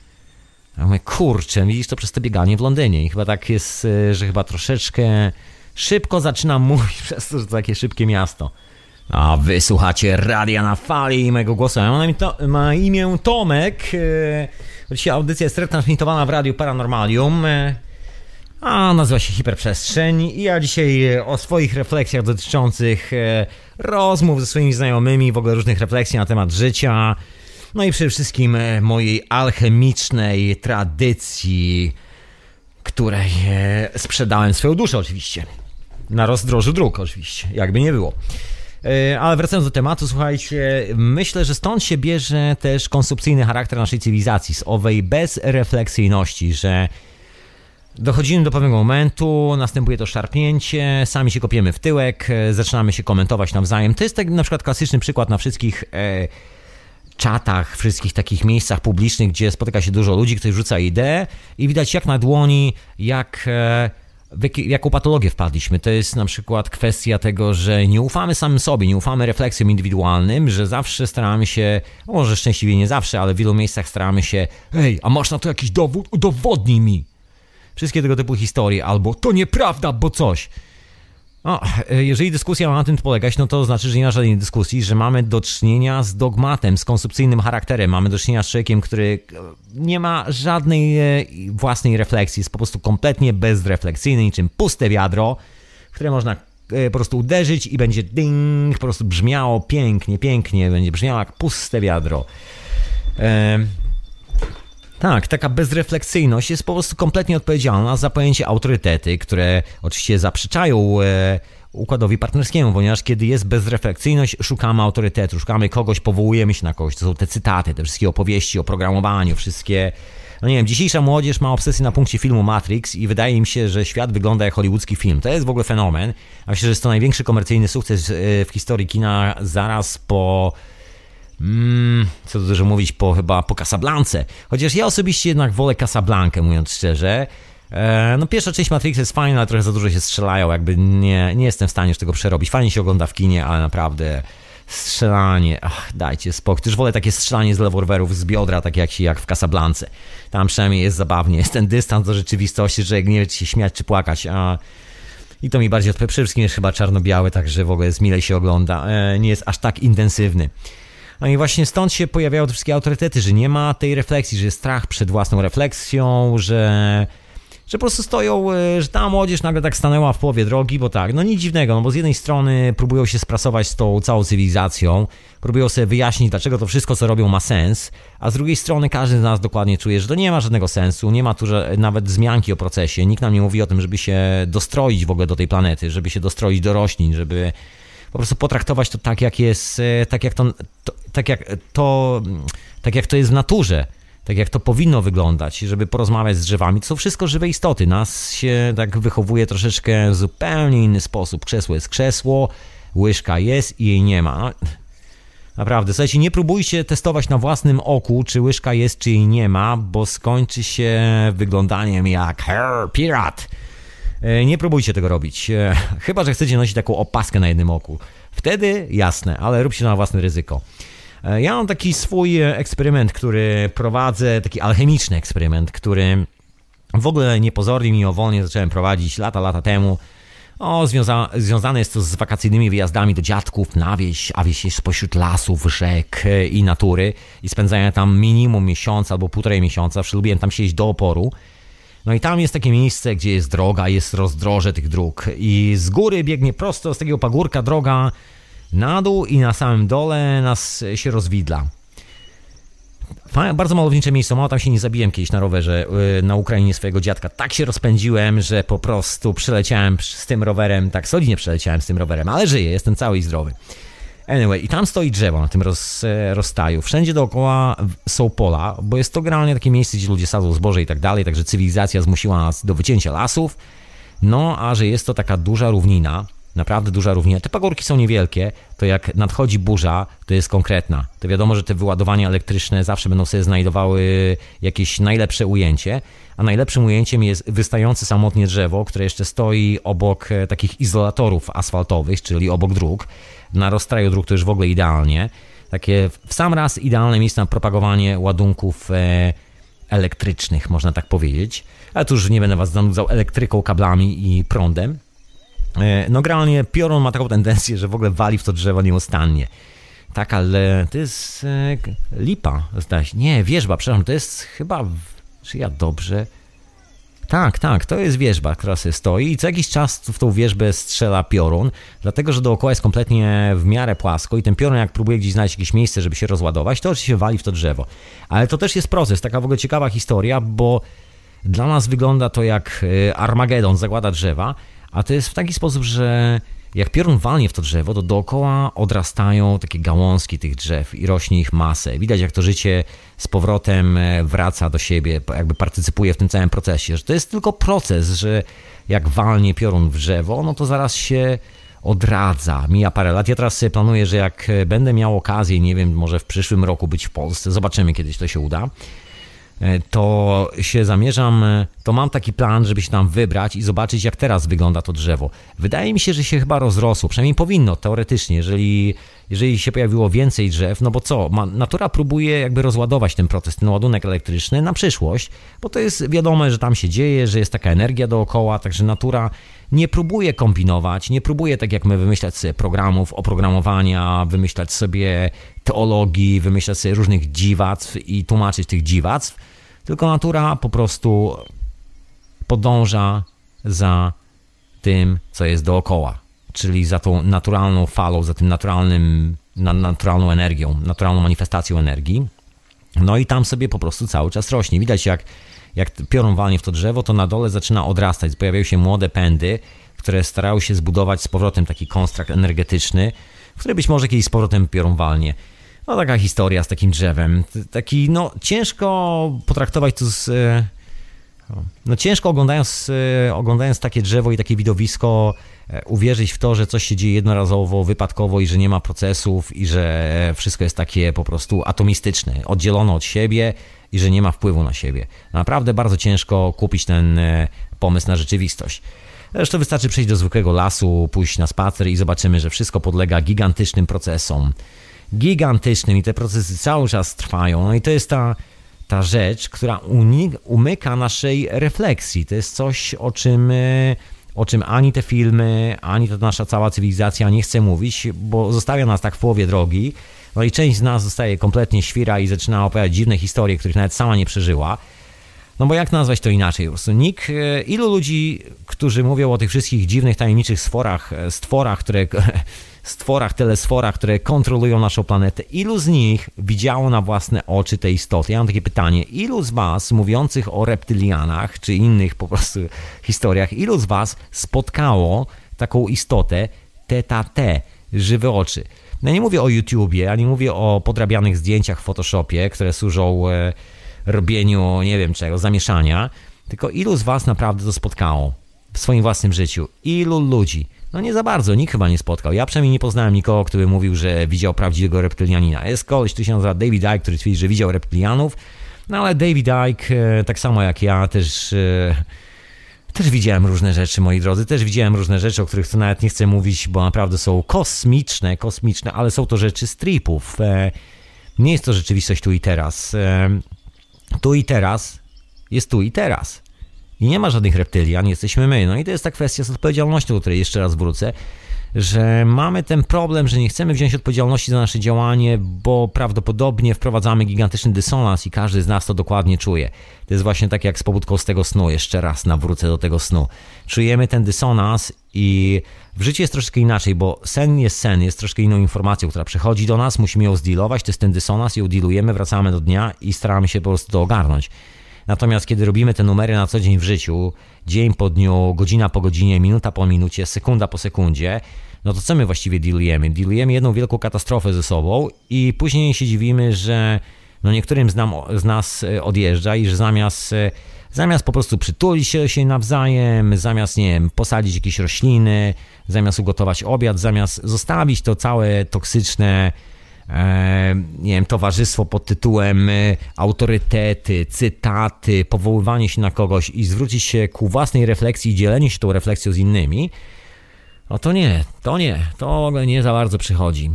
Ja mówię, kurczę, widzisz to przez to bieganie w Londynie. I chyba tak jest, e, że chyba troszeczkę szybko zaczynam mówić przez to, że to takie szybkie miasto. A wy słuchacie radia na fali mojego głosu. Ja mam to, ma imię Tomek. E, dzisiaj audycja jest retransmitowana w Radiu Paranormalium. E, a nazywa się Hiperprzestrzeń. I ja dzisiaj o swoich refleksjach dotyczących rozmów ze swoimi znajomymi, w ogóle różnych refleksji na temat życia, no i przede wszystkim e, mojej alchemicznej tradycji, której e, sprzedałem swoją duszę oczywiście. Na rozdrożu dróg oczywiście, jakby nie było. E, ale wracając do tematu, słuchajcie, myślę, że stąd się bierze też konsumpcyjny charakter naszej cywilizacji, z owej bezrefleksyjności, że dochodzimy do pewnego momentu, następuje to szarpnięcie, sami się kopiemy w tyłek, zaczynamy się komentować nawzajem. To jest tak na przykład klasyczny przykład na wszystkich e, czatach, wszystkich takich miejscach publicznych, gdzie spotyka się dużo ludzi, ktoś rzuca ideę i widać jak na dłoni, jak e, w jaką patologię wpadliśmy. To jest na przykład kwestia tego, że nie ufamy samym sobie, nie ufamy refleksjom indywidualnym, że zawsze staramy się, może szczęśliwie nie zawsze, ale w wielu miejscach staramy się, hej, a masz na to jakiś dowód? Udowodnij mi. Wszystkie tego typu historie, albo to nieprawda, bo coś. No, jeżeli dyskusja ma na tym polegać, no to znaczy, że nie ma żadnej dyskusji, że mamy do czynienia z dogmatem, z konsumpcyjnym charakterem. Mamy do czynienia z człowiekiem, który nie ma żadnej e, własnej refleksji, jest po prostu kompletnie bezrefleksyjny, niczym puste wiadro, które można e, po prostu uderzyć i będzie ding, po prostu brzmiało pięknie, pięknie, będzie brzmiało jak puste wiadro. Tak, taka bezrefleksyjność jest po prostu kompletnie odpowiedzialna za pojęcie autorytety, które oczywiście zaprzeczają e, układowi partnerskiemu, ponieważ kiedy jest bezrefleksyjność, szukamy autorytetu, szukamy kogoś, powołujemy się na kogoś. To są te cytaty, te wszystkie opowieści o programowaniu, wszystkie. No nie wiem, dzisiejsza młodzież ma obsesję na punkcie filmu Matrix i wydaje mi się, że świat wygląda jak hollywoodzki film. To jest w ogóle fenomen. Myślę, że jest to największy komercyjny sukces e, w historii kina zaraz po Mm, co dużo mówić po chyba po Casablance. Chociaż ja osobiście jednak wolę Casablankę, mówiąc szczerze. E, no pierwsza część Matrixa jest fajna, ale trochę za dużo się strzelają, jakby nie, nie jestem w stanie już tego przerobić. Fajnie się ogląda w kinie, ale naprawdę strzelanie, ach, dajcie spokój. Też wolę takie strzelanie z rewolwerów z biodra, tak jak, się, jak w Casablance. Tam przynajmniej jest zabawnie, jest ten dystans do rzeczywistości, że nie wiecie się śmiać czy płakać, a... I to mi bardziej odpowiada. Przede wszystkim jest chyba czarno-biały, także w ogóle jest milej się ogląda. E, nie jest aż tak intensywny. No i właśnie stąd się pojawiają te wszystkie autorytety, że nie ma tej refleksji, że jest strach przed własną refleksją, że że po prostu stoją, e, że ta młodzież nagle tak stanęła w połowie drogi, bo tak, no nic dziwnego, no bo z jednej strony próbują się sprasować z tą całą cywilizacją, próbują sobie wyjaśnić, dlaczego to wszystko, co robią, ma sens, a z drugiej strony każdy z nas dokładnie czuje, że to nie ma żadnego sensu, nie ma tu nawet wzmianki o procesie, nikt nam nie mówi o tym, żeby się dostroić w ogóle do tej planety, żeby się dostroić do roślin, żeby po prostu potraktować to tak, jak jest, e, tak jak to, to, tak jak to, tak jak to jest w naturze, tak jak to powinno wyglądać, żeby porozmawiać z drzewami. To są wszystko żywe istoty. Nas się tak wychowuje troszeczkę w zupełnie inny sposób. Krzesło jest krzesło, łyżka jest i jej nie ma. No, naprawdę, słuchajcie, nie próbujcie testować na własnym oku, czy łyżka jest, czy jej nie ma, bo skończy się wyglądaniem jak her, pirat. E, nie próbujcie tego robić. E, chyba, że chcecie nosić taką opaskę na jednym oku. Wtedy jasne, ale róbcie na własne ryzyko. E, ja mam taki swój eksperyment, który prowadzę, taki alchemiczny eksperyment, który w ogóle niepozornie, mimowolnie zacząłem prowadzić lata, lata temu. O, związa związane jest to z wakacyjnymi wyjazdami do dziadków na wieś, a wieś jest spośród lasów, rzek i natury i spędzania tam minimum miesiąca albo półtorej miesiąca. Lubiłem tam siedzieć do oporu. No i tam jest takie miejsce, gdzie jest droga, jest rozdroże tych dróg i z góry biegnie prosto z takiego pagórka droga na dół i na samym dole nas się rozwidla. Bardzo malownicze miejsce, mało tam się nie zabiłem kiedyś na rowerze y, na Ukrainie swojego dziadka. Tak się rozpędziłem, że po prostu przeleciałem z tym rowerem, tak solidnie przeleciałem z tym rowerem, ale żyję, jestem cały i zdrowy. Anyway, i tam stoi drzewo na tym roz, e, rozstaju. Wszędzie dookoła są pola, bo jest to generalnie takie miejsce, gdzie ludzie sadzą zboże i tak dalej, także cywilizacja zmusiła nas do wycięcia lasów. No, a że jest to taka duża równina, naprawdę duża równina. Te pagórki są niewielkie, to jak nadchodzi burza, to jest konkretna. To wiadomo, że te wyładowania elektryczne zawsze będą sobie znajdowały jakieś najlepsze ujęcie, a najlepszym ujęciem jest wystające samotnie drzewo, które jeszcze stoi obok e, takich izolatorów asfaltowych, czyli obok dróg. Na rozstraju dróg to już w ogóle idealnie. Takie w sam raz idealne miejsce na propagowanie ładunków e, elektrycznych, można tak powiedzieć. Ale tu już nie będę was zanudzał elektryką, kablami i prądem. E, no generalnie piorun ma taką tendencję, że w ogóle wali w to drzewo nieustannie. Tak, ale to jest e, lipa, zdaje się. Nie, wierzba, przepraszam, to jest chyba, czy ja dobrze... Tak, tak, to jest wierzba, która sobie stoi i co jakiś czas w tą wierzbę strzela piorun, dlatego że dookoła jest kompletnie w miarę płasko i ten piorun jak próbuje gdzieś znaleźć jakieś miejsce, żeby się rozładować, to oczywiście wali w to drzewo. Ale to też jest proces, taka w ogóle ciekawa historia, bo dla nas wygląda to jak e, Armagedon, zagłada drzewa, a to jest w taki sposób, że jak piorun walnie w to drzewo, to dookoła odrastają takie gałązki tych drzew i rośnie ich masę. Widać, jak to życie z powrotem e, wraca do siebie, jakby partycypuje w tym całym procesie. Że to jest tylko proces, że jak walnie piorun w drzewo, no to zaraz się odradza. Mija parę lat. Ja teraz planuję, że jak będę miał okazję, nie wiem, może w przyszłym roku być w Polsce, zobaczymy kiedyś to się uda E, to się zamierzam, e, to mam taki plan, żeby się tam wybrać i zobaczyć, jak teraz wygląda to drzewo. Wydaje mi się, że się chyba rozrosło, przynajmniej powinno teoretycznie, jeżeli, jeżeli się pojawiło więcej drzew, no bo co, natura próbuje jakby rozładować ten proces, ten ładunek elektryczny na przyszłość, bo to jest wiadome, że tam się dzieje, że jest taka energia dookoła, także natura nie próbuje kombinować, nie próbuje tak jak my wymyślać sobie programów, oprogramowania, wymyślać sobie teologii, wymyślać sobie różnych dziwactw i tłumaczyć tych dziwactw, tylko natura po prostu podąża za tym, co jest dookoła, czyli za tą naturalną falą, za tym naturalnym, naturalną energią, naturalną manifestacją energii. No i tam sobie po prostu cały czas rośnie. Widać jak, jak piorun walnie w to drzewo, to na dole zaczyna odrastać. Pojawiają się młode pędy, które starały się zbudować z powrotem taki konstrukt energetyczny, który być może kiedyś z powrotem piorun walnie. No taka historia z takim drzewem. Taki, no ciężko potraktować to z... E, no ciężko oglądając, e, oglądając takie drzewo i takie widowisko uwierzyć w to, że coś się dzieje jednorazowo, wypadkowo i że nie ma procesów i że wszystko jest takie po prostu atomistyczne, oddzielone od siebie i że nie ma wpływu na siebie. Naprawdę bardzo ciężko kupić ten pomysł na rzeczywistość. Zresztą wystarczy przejść do zwykłego lasu, pójść na spacer i zobaczymy, że wszystko podlega gigantycznym procesom gigantycznym i te procesy cały czas trwają. No i to jest ta, ta rzecz, która umyka naszej refleksji. To jest coś, o czym, e, o czym ani te filmy, ani ta nasza cała cywilizacja nie chce mówić, bo zostawia nas tak w połowie drogi. No i część z nas zostaje kompletnie świra i zaczyna opowiadać dziwne historie, których nawet sama nie przeżyła. No bo jak nazwać to inaczej? Po prostu nikt, e, ilu ludzi, którzy mówią o tych wszystkich dziwnych, tajemniczych stworach, e, stworach, które stworach, telesforach, które kontrolują naszą planetę, ilu z nich widziało na własne oczy te istoty? Ja mam takie pytanie, ilu z was mówiących o reptylianach, czy innych po prostu historiach, ilu z was spotkało taką istotę teta te, żywe oczy? No nie mówię o YouTubie, ani mówię o podrabianych zdjęciach w Photoshopie, które służą e, robieniu, nie wiem czego, zamieszania, tylko ilu z was naprawdę to spotkało w swoim własnym życiu? Ilu ludzi? No nie za bardzo, nikt chyba nie spotkał. Ja przynajmniej nie poznałem nikogo, który mówił, że widział prawdziwego reptylianina. Jest koleś, który się nazywa David Icke, który twierdzi, że widział reptylianów, no ale David Icke, e, tak samo jak ja, też... E, też widziałem różne rzeczy, moi drodzy, też widziałem różne rzeczy, o których nawet nie chcę mówić, bo naprawdę są kosmiczne, kosmiczne, ale są to rzeczy stripów. E, nie jest to rzeczywistość tu i teraz. Tu i teraz jest tu i teraz. I nie ma żadnych reptylian, jesteśmy my. No i to jest ta kwestia z odpowiedzialnością, do której jeszcze raz wrócę, że mamy ten problem, że nie chcemy wziąć odpowiedzialności za nasze działanie, bo prawdopodobnie wprowadzamy gigantyczny dysonans i każdy z nas to dokładnie czuje. To jest właśnie tak jak z pobudką z tego snu. Jeszcze raz nawrócę do tego snu. Czujemy ten dysonans i w życiu jest troszkę inaczej, bo sen jest sen, jest troszkę inną informacją, która przychodzi do nas, musimy ją zdealować, to jest ten dysonans, ją dealujemy, wracamy do dnia i staramy się po prostu to ogarnąć. Natomiast kiedy robimy te numery na co dzień w życiu, dzień po dniu, godzina po godzinie, minuta po minucie, sekunda po sekundzie, no to co my właściwie dealujemy? Dealujemy jedną wielką katastrofę ze sobą i później się dziwimy, że no niektórym z, nam, z nas e, odjeżdża i że zamiast, e, zamiast po prostu przytulić się, się nawzajem, zamiast, nie wiem, posadzić jakieś rośliny, zamiast ugotować obiad, zamiast zostawić to całe toksyczne nie wiem, towarzystwo pod tytułem e, autorytety, cytaty, powoływanie się na kogoś i zwrócić się ku własnej refleksji i dzielenie się tą refleksją z innymi, no to nie, to nie, to nie za bardzo przychodzi.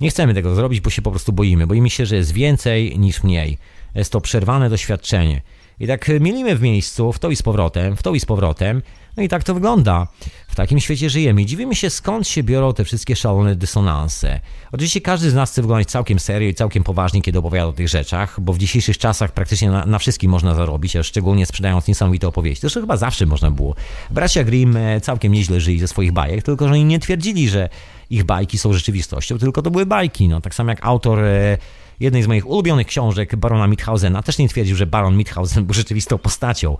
Nie chcemy tego zrobić, bo się po prostu boimy. Boimy się, że jest więcej niż mniej. Jest to przerwane doświadczenie. I tak mielimy w miejscu, w to i z powrotem, w to i z powrotem, no i tak to wygląda. W takim świecie żyjemy i dziwimy się, skąd się biorą te wszystkie szalone dysonanse. Oczywiście każdy z nas chce wyglądać całkiem serio i całkiem poważnie, kiedy opowiada o tych rzeczach, bo w dzisiejszych czasach praktycznie na, na wszystkim można zarobić, a szczególnie sprzedając niesamowite opowieści. Zresztą chyba zawsze można było. Bracia Grimm e, całkiem nieźle żyli ze swoich bajek, tylko że oni nie twierdzili, że ich bajki są rzeczywistością, tylko to były bajki. No, tak samo jak autor e, jednej z moich ulubionych książek, Barona Mithausena, też nie twierdził, że Baron Mithausen był rzeczywistą postacią.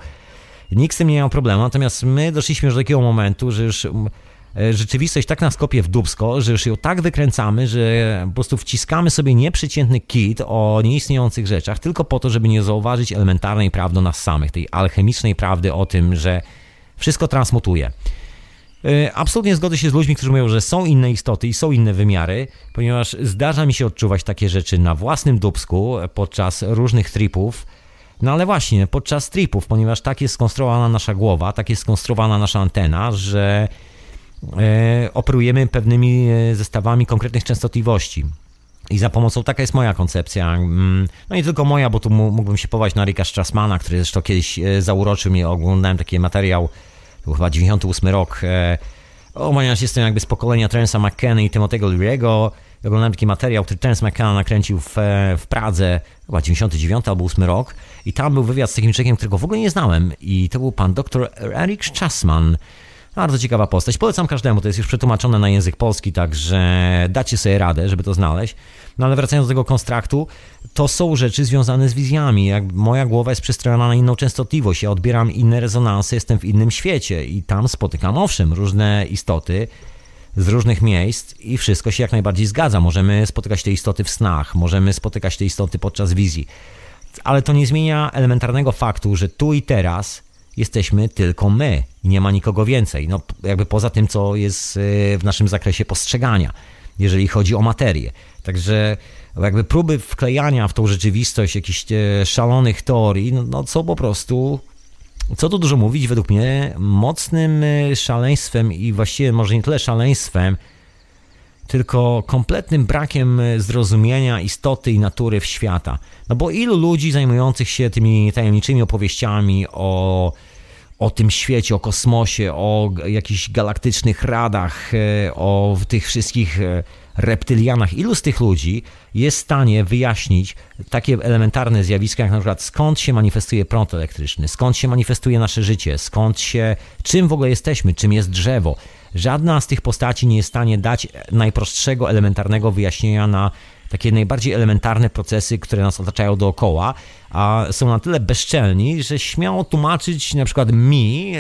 Nikt z tym nie miał problemu, natomiast my doszliśmy już do takiego momentu, że już mm, e, rzeczywistość tak nas kopie w dubsko, że już ją tak wykręcamy, że po prostu wciskamy sobie nieprzeciętny kit o nieistniejących rzeczach, tylko po to, żeby nie zauważyć elementarnej prawdy o nas samych, tej alchemicznej prawdy o tym, że wszystko transmutuje. E, absolutnie zgodzę się z ludźmi, którzy mówią, że są inne istoty i są inne wymiary, ponieważ zdarza mi się odczuwać takie rzeczy na własnym dubsku podczas różnych tripów, no ale właśnie, podczas tripów, ponieważ tak jest skonstruowana nasza głowa, tak jest skonstruowana nasza antena, że e, operujemy pewnymi e, zestawami konkretnych częstotliwości. I za pomocą, taka jest moja koncepcja, mm, no nie tylko moja, bo tu mógłbym się powołać na Rika Strassmana, który zresztą kiedyś zauroczył mnie, oglądałem taki materiał, był chyba 98 rok, o, ponieważ jestem jakby z pokolenia Trensa McKenna i Timothy'ego Leary'ego, oglądałem taki materiał, który Terence McKenna nakręcił w, w Pradze, chyba 99 albo 8 rok i tam był wywiad z takim człowiekiem, którego w ogóle nie znałem i to był pan dr Eric Strassman. Bardzo ciekawa postać. Polecam każdemu, to jest już przetłumaczone na język polski, także dacie sobie radę, żeby to znaleźć. No ale wracając do tego konstraktu, to są rzeczy związane z wizjami. Jak moja głowa jest przestrojona na inną częstotliwość, ja odbieram inne rezonanse, jestem w innym świecie i tam spotykam, owszem, różne istoty, z różnych miejsc i wszystko się jak najbardziej zgadza. Możemy spotykać te istoty w snach, możemy spotykać te istoty podczas wizji, ale to nie zmienia elementarnego faktu, że tu i teraz jesteśmy tylko my i nie ma nikogo więcej. No, jakby poza tym, co jest y, w naszym zakresie postrzegania, jeżeli chodzi o materię. Także jakby próby wklejania w tą rzeczywistość jakichś e, szalonych teorii, no, no są po prostu co tu dużo mówić, według mnie mocnym y, szaleństwem i właściwie może nie tyle szaleństwem, tylko kompletnym brakiem y, zrozumienia istoty i natury w świata. No bo ilu ludzi zajmujących się tymi tajemniczymi opowieściami o, o tym świecie, o kosmosie, o jakichś galaktycznych radach, y, o tych wszystkich reptylianach, ilu z tych ludzi jest w stanie wyjaśnić takie elementarne zjawiska, jak na przykład skąd się manifestuje prąd elektryczny, skąd się manifestuje nasze życie, skąd się, czym w ogóle jesteśmy, czym jest drzewo. Żadna z tych postaci nie jest w stanie dać najprostszego, elementarnego wyjaśnienia na takie najbardziej elementarne procesy, które nas otaczają dookoła, a są na tyle bezczelni, że śmiało tłumaczyć na przykład mi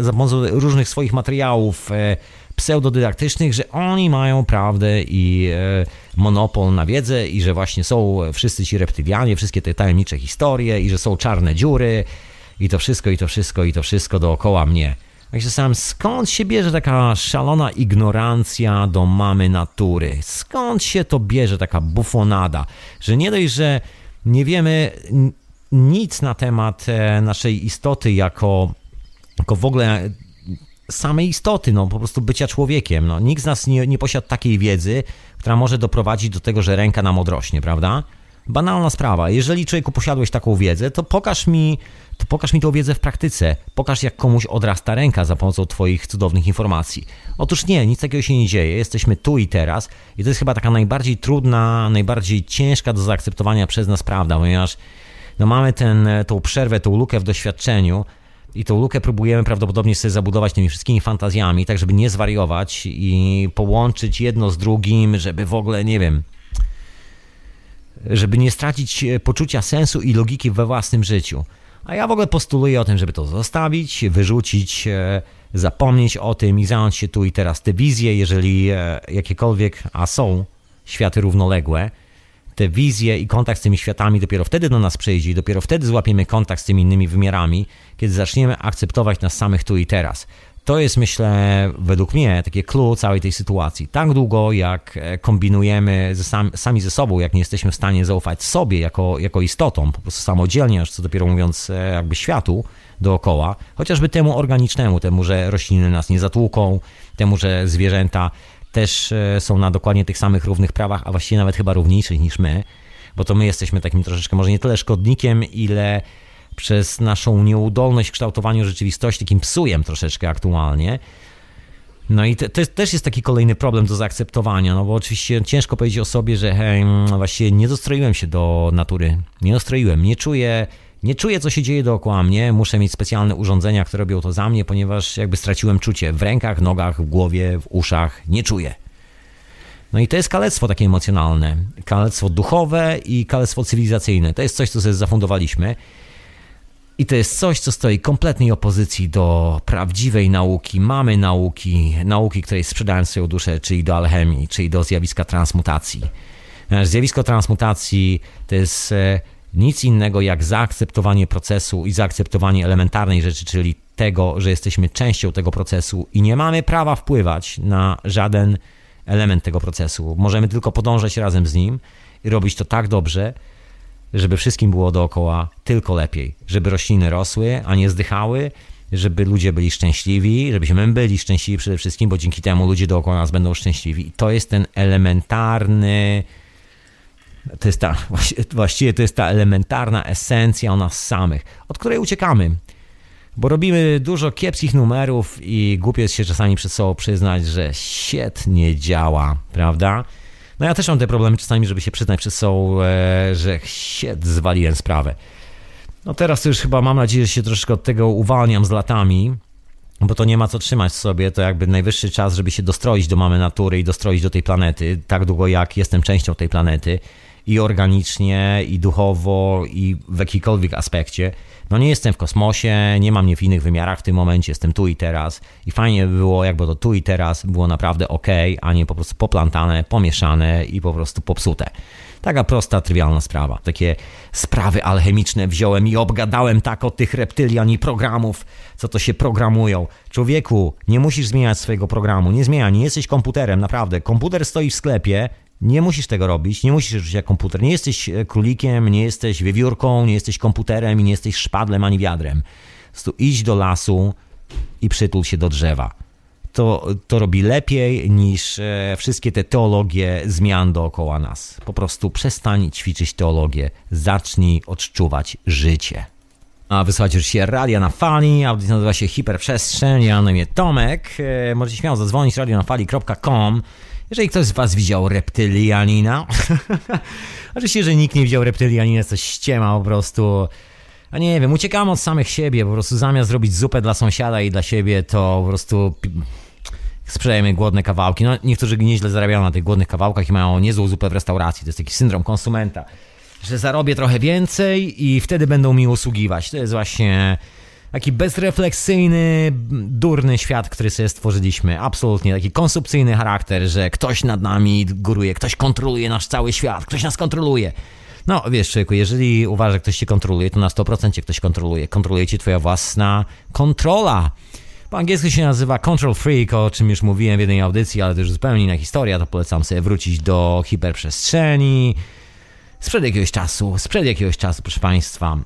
za pomocą różnych swoich materiałów e, pseudodydaktycznych, że oni mają prawdę i e, monopol na wiedzę i że właśnie są wszyscy ci reptylianie, wszystkie te tajemnicze historie i że są czarne dziury i to wszystko, i to wszystko, i to wszystko dookoła mnie. Jak się sam, skąd się bierze taka szalona ignorancja do mamy natury? Skąd się to bierze taka bufonada, że nie dość, że nie wiemy nic na temat e, naszej istoty jako, jako w ogóle samej istoty, no po prostu bycia człowiekiem. No, nikt z nas nie, nie posiada takiej wiedzy, która może doprowadzić do tego, że ręka nam odrośnie, prawda? Banalna sprawa. Jeżeli człowieku posiadłeś taką wiedzę, to pokaż mi, to pokaż mi tą wiedzę w praktyce. Pokaż, jak komuś odrasta ręka za pomocą Twoich cudownych informacji. Otóż nie, nic takiego się nie dzieje. Jesteśmy tu i teraz i to jest chyba taka najbardziej trudna, najbardziej ciężka do zaakceptowania przez nas prawda, ponieważ no mamy ten, tą przerwę, tą lukę w doświadczeniu, i tą lukę próbujemy prawdopodobnie sobie zabudować tymi wszystkimi fantazjami, tak żeby nie zwariować i połączyć jedno z drugim, żeby w ogóle, nie wiem, żeby nie stracić e, poczucia sensu i logiki we własnym życiu. A ja w ogóle postuluję o tym, żeby to zostawić, wyrzucić, e, zapomnieć o tym i zająć się tu i teraz te wizje, jeżeli e, jakiekolwiek, a są światy równoległe, te wizje i kontakt z tymi światami dopiero wtedy do nas przyjdzie i dopiero wtedy złapiemy kontakt z tymi innymi wymiarami, kiedy zaczniemy akceptować nas samych tu i teraz. To jest, myślę, według mnie, takie clue całej tej sytuacji. Tak długo, jak e, kombinujemy ze sam, sami ze sobą, jak nie jesteśmy w stanie zaufać sobie jako, jako istotom, po prostu samodzielnie, aż co dopiero mówiąc, e, jakby światu dookoła, chociażby temu organicznemu, temu, że rośliny nas nie zatłuką, temu, że zwierzęta też e, są na dokładnie tych samych równych prawach, a właściwie nawet chyba równiejszych niż my, bo to my jesteśmy takim troszeczkę może nie tyle szkodnikiem, ile przez naszą nieudolność w kształtowaniu rzeczywistości takim psujem troszeczkę aktualnie. No i to, też jest taki kolejny problem do zaakceptowania, no bo oczywiście ciężko powiedzieć o sobie, że hej, mm, właściwie nie dostroiłem się do natury, nie dostroiłem, nie czuję nie czuję, co się dzieje dookoła mnie, muszę mieć specjalne urządzenia, które robią to za mnie, ponieważ jakby straciłem czucie w rękach, nogach, w głowie, w uszach, nie czuję. No i to jest kalectwo takie emocjonalne, kalectwo duchowe i kalectwo cywilizacyjne. To jest coś, co sobie zafundowaliśmy. I to jest coś, co stoi kompletnej opozycji do prawdziwej nauki, mamy nauki, nauki, której sprzedają swoją duszę, czyli do alchemii, czyli do zjawiska transmutacji. Zjawisko transmutacji to jest e, nic innego jak zaakceptowanie procesu i zaakceptowanie elementarnej rzeczy, czyli tego, że jesteśmy częścią tego procesu i nie mamy prawa wpływać na żaden element tego procesu. Możemy tylko podążać razem z nim i robić to tak dobrze, żeby wszystkim było dookoła tylko lepiej, żeby rośliny rosły, a nie zdychały, żeby ludzie byli szczęśliwi, żebyśmy byli szczęśliwi przede wszystkim, bo dzięki temu ludzie dookoła nas będą szczęśliwi. I to jest ten elementarny to jest ta, właściwie to jest ta elementarna esencja o nas samych, od której uciekamy. Bo robimy dużo kiepskich numerów i głupio jest się czasami przed sobą przyznać, że shit nie działa, prawda? No ja też mam te problemy czasami, żeby się przyznać e, że shit, zwaliłem sprawę. No teraz to już chyba mam nadzieję, że się troszeczkę od tego uwalniam z latami, bo to nie ma co trzymać w sobie, to jakby najwyższy czas, żeby się dostroić do mamy natury i dostroić do tej planety, tak długo jak jestem częścią tej planety i organicznie, i duchowo, i w jakikolwiek aspekcie. No nie jestem w kosmosie, nie mam mnie w innych wymiarach w tym momencie, jestem tu i teraz i fajnie by było, jakby to tu i teraz było naprawdę ok, a nie po prostu poplantane, pomieszane i po prostu popsute. Taka prosta, trywialna sprawa. Takie sprawy alchemiczne wziąłem i obgadałem tak od tych reptylian i programów, co to się programują. Człowieku, nie musisz zmieniać swojego programu, nie zmienia, nie jesteś komputerem, naprawdę. Komputer stoi w sklepie, nie musisz tego robić, nie musisz żyć jak komputer. Nie jesteś e, królikiem, nie jesteś wiewiórką, nie jesteś komputerem i nie jesteś szpadlem ani wiadrem. Po prostu idź do lasu i przytul się do drzewa. To, to robi lepiej niż e, wszystkie te teologie zmian dookoła nas. Po prostu przestań ćwiczyć teologię, zacznij odczuwać życie. A już się radia na fali, audycja nazywa się Hiperprzestrzeń, ja na imię Tomek. E, możecie śmiało zadzwonić radionafali.com jeżeli ktoś z was widział reptylianina, oczywiście, że nikt nie widział reptylianina, coś ściema po prostu. A nie wiem, uciekamy od samych siebie, po prostu zamiast zrobić zupę dla sąsiada i dla siebie, to po prostu sprzedajemy głodne kawałki. No, niektórzy nieźle zarabiają na tych głodnych kawałkach i mają niezłą zupę w restauracji. To jest taki syndrom konsumenta, że zarobię trochę więcej i wtedy będą mi usługiwać. To jest właśnie taki bezrefleksyjny, durny świat, który sobie stworzyliśmy. Absolutnie taki konsumpcyjny charakter, że ktoś nad nami góruje, ktoś kontroluje nasz cały świat, ktoś nas kontroluje. No, wiesz, człowieku, jeżeli uważasz, że ktoś cię kontroluje, to na 100% cię ktoś kontroluje. Kontroluje cię twoja własna kontrola. Po angielsku się nazywa Control Freak, o czym już mówiłem w jednej audycji, ale to już zupełnie inna historia, to polecam sobie wrócić do hiperprzestrzeni. Sprzed jakiegoś czasu, sprzed jakiegoś czasu, proszę Państwa.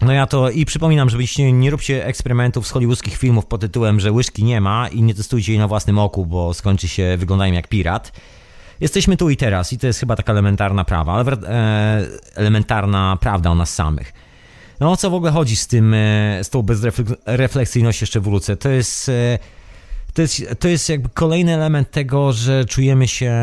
No ja to i przypominam, żebyście nie róbcie eksperymentów z hollywoodzkich filmów pod tytułem, że łyżki nie ma i nie testujcie jej na własnym oku, bo skończy się wyglądają jak pirat. Jesteśmy tu i teraz i to jest chyba taka elementarna prawa, ale e, elementarna prawda o nas samych. No o co w ogóle chodzi z tym, e, z tą bezrefleksyjnością, jeszcze wrócę. To jest, e, to jest, to jest jakby kolejny element tego, że czujemy się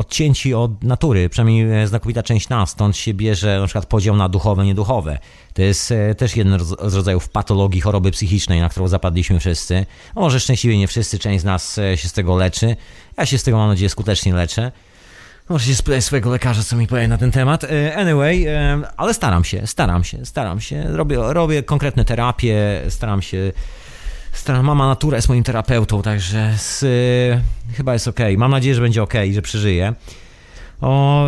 odcięci od natury, przynajmniej znakomita część nas, stąd się bierze na przykład podział na duchowe, nieduchowe. To jest e, też jeden z rodzajów patologii choroby psychicznej, na którą zapadliśmy wszyscy. No może szczęśliwie nie wszyscy, część z nas się z tego leczy. Ja się z tego, mam nadzieję, skutecznie leczę. Może się spytać swojego lekarza, co mi powie na ten temat. E, anyway, e, ale staram się, staram się, staram się. Robię, robię konkretne terapie, staram się. Staram, mama natura jest moim terapeutą, także z, chyba jest ok. Mam nadzieję, że będzie ok, że przeżyję. O,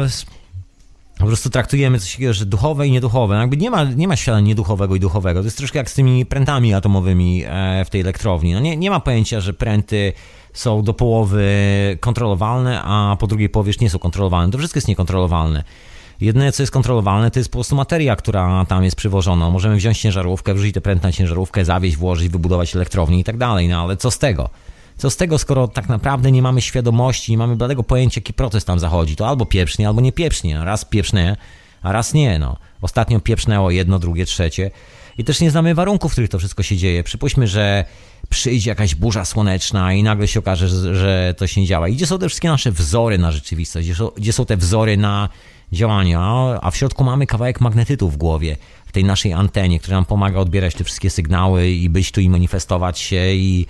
po prostu traktujemy coś takiego, że duchowe i nieduchowe. Jakby nie ma, nie ma świata nieduchowego i duchowego. To jest troszkę jak z tymi prętami atomowymi e, w tej elektrowni. No nie, nie ma pojęcia, że pręty są do połowy kontrolowalne, a po drugiej połowie już nie są kontrolowalne. To wszystko jest niekontrolowalne. Jedyne, co jest kontrolowalne, to jest po prostu materia, która tam jest przywożona. Możemy wziąć ciężarówkę, wrzucić te pręty na ciężarówkę, zawieźć, włożyć, wybudować elektrownię i tak dalej. No ale co z tego? Co z tego, skoro tak naprawdę nie mamy świadomości, nie mamy bladego pojęcia, jaki proces tam zachodzi? To albo pieprznie, albo nie pieprznie. Raz pieprznie, a raz nie. No. Ostatnio pieprznęło jedno, drugie, trzecie. I też nie znamy warunków, w których to wszystko się dzieje. Przypuśćmy, że przyjdzie jakaś burza słoneczna i nagle się okaże, że, że to się nie działa. I gdzie są te wszystkie nasze wzory na rzeczywistość? Gdzie są, gdzie są te wzory na działania? A w środku mamy kawałek magnetytu w głowie, w tej naszej antenie, która nam pomaga odbierać te wszystkie sygnały i być tu i manifestować się i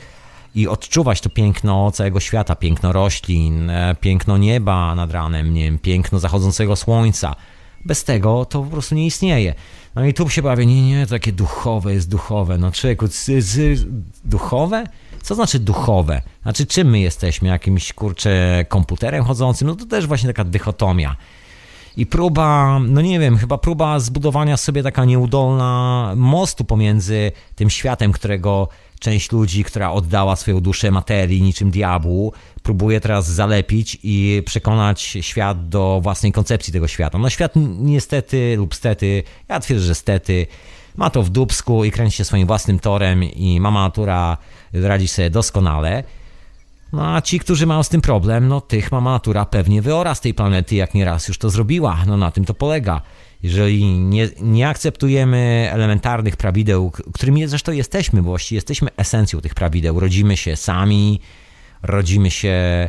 i odczuwać to piękno całego świata, piękno roślin, e, piękno nieba nad ranem, nie wiem, piękno zachodzącego słońca. Bez tego to po prostu nie istnieje. No i tu się bawię, nie, nie, takie duchowe jest duchowe. No człowieku, z, z, duchowe? Co znaczy duchowe? Znaczy czym my jesteśmy? Jakimś, kurczę, komputerem chodzącym? No to też właśnie taka dychotomia. I próba, no nie wiem, chyba próba zbudowania sobie taka nieudolna mostu pomiędzy tym światem, którego część ludzi, która oddała swoją duszę materii niczym diabłu, próbuje teraz zalepić i przekonać świat do własnej koncepcji tego świata. No świat niestety lub stety, ja twierdzę, że stety, ma to w dubsku i kręci się swoim własnym torem i mama natura radzi sobie doskonale. No a ci, którzy mają z tym problem, no tych mama natura pewnie wyora z tej planety, jak nieraz już to zrobiła. No na tym to polega. Jeżeli nie, nie akceptujemy elementarnych prawideł, którymi zresztą jesteśmy, bo właściwie jesteśmy esencją tych prawideł, rodzimy się sami, rodzimy się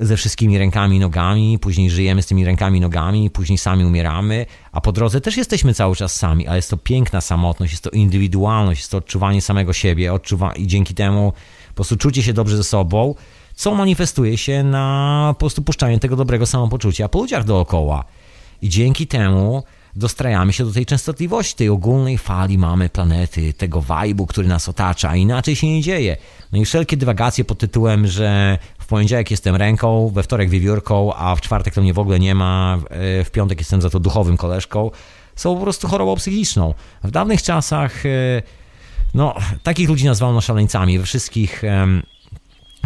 ze wszystkimi rękami i nogami, później żyjemy z tymi rękami i nogami, później sami umieramy, a po drodze też jesteśmy cały czas sami, ale jest to piękna samotność, jest to indywidualność, jest to odczuwanie samego siebie odczuwa i dzięki temu prostu czucie się dobrze ze sobą, co manifestuje się na po prostu puszczaniu tego dobrego samopoczucia po ludziach dookoła. I dzięki temu dostrajamy się do tej częstotliwości, tej ogólnej fali mamy planety, tego wajbu, który nas otacza, a inaczej się nie dzieje. No i wszelkie dywagacje pod tytułem, że w poniedziałek jestem ręką, we wtorek wiewiórką, a w czwartek to mnie w ogóle nie ma, w piątek jestem za to duchowym koleżką, są po prostu chorobą psychiczną. W dawnych czasach, e, no, takich ludzi nazwano szaleńcami. We wszystkich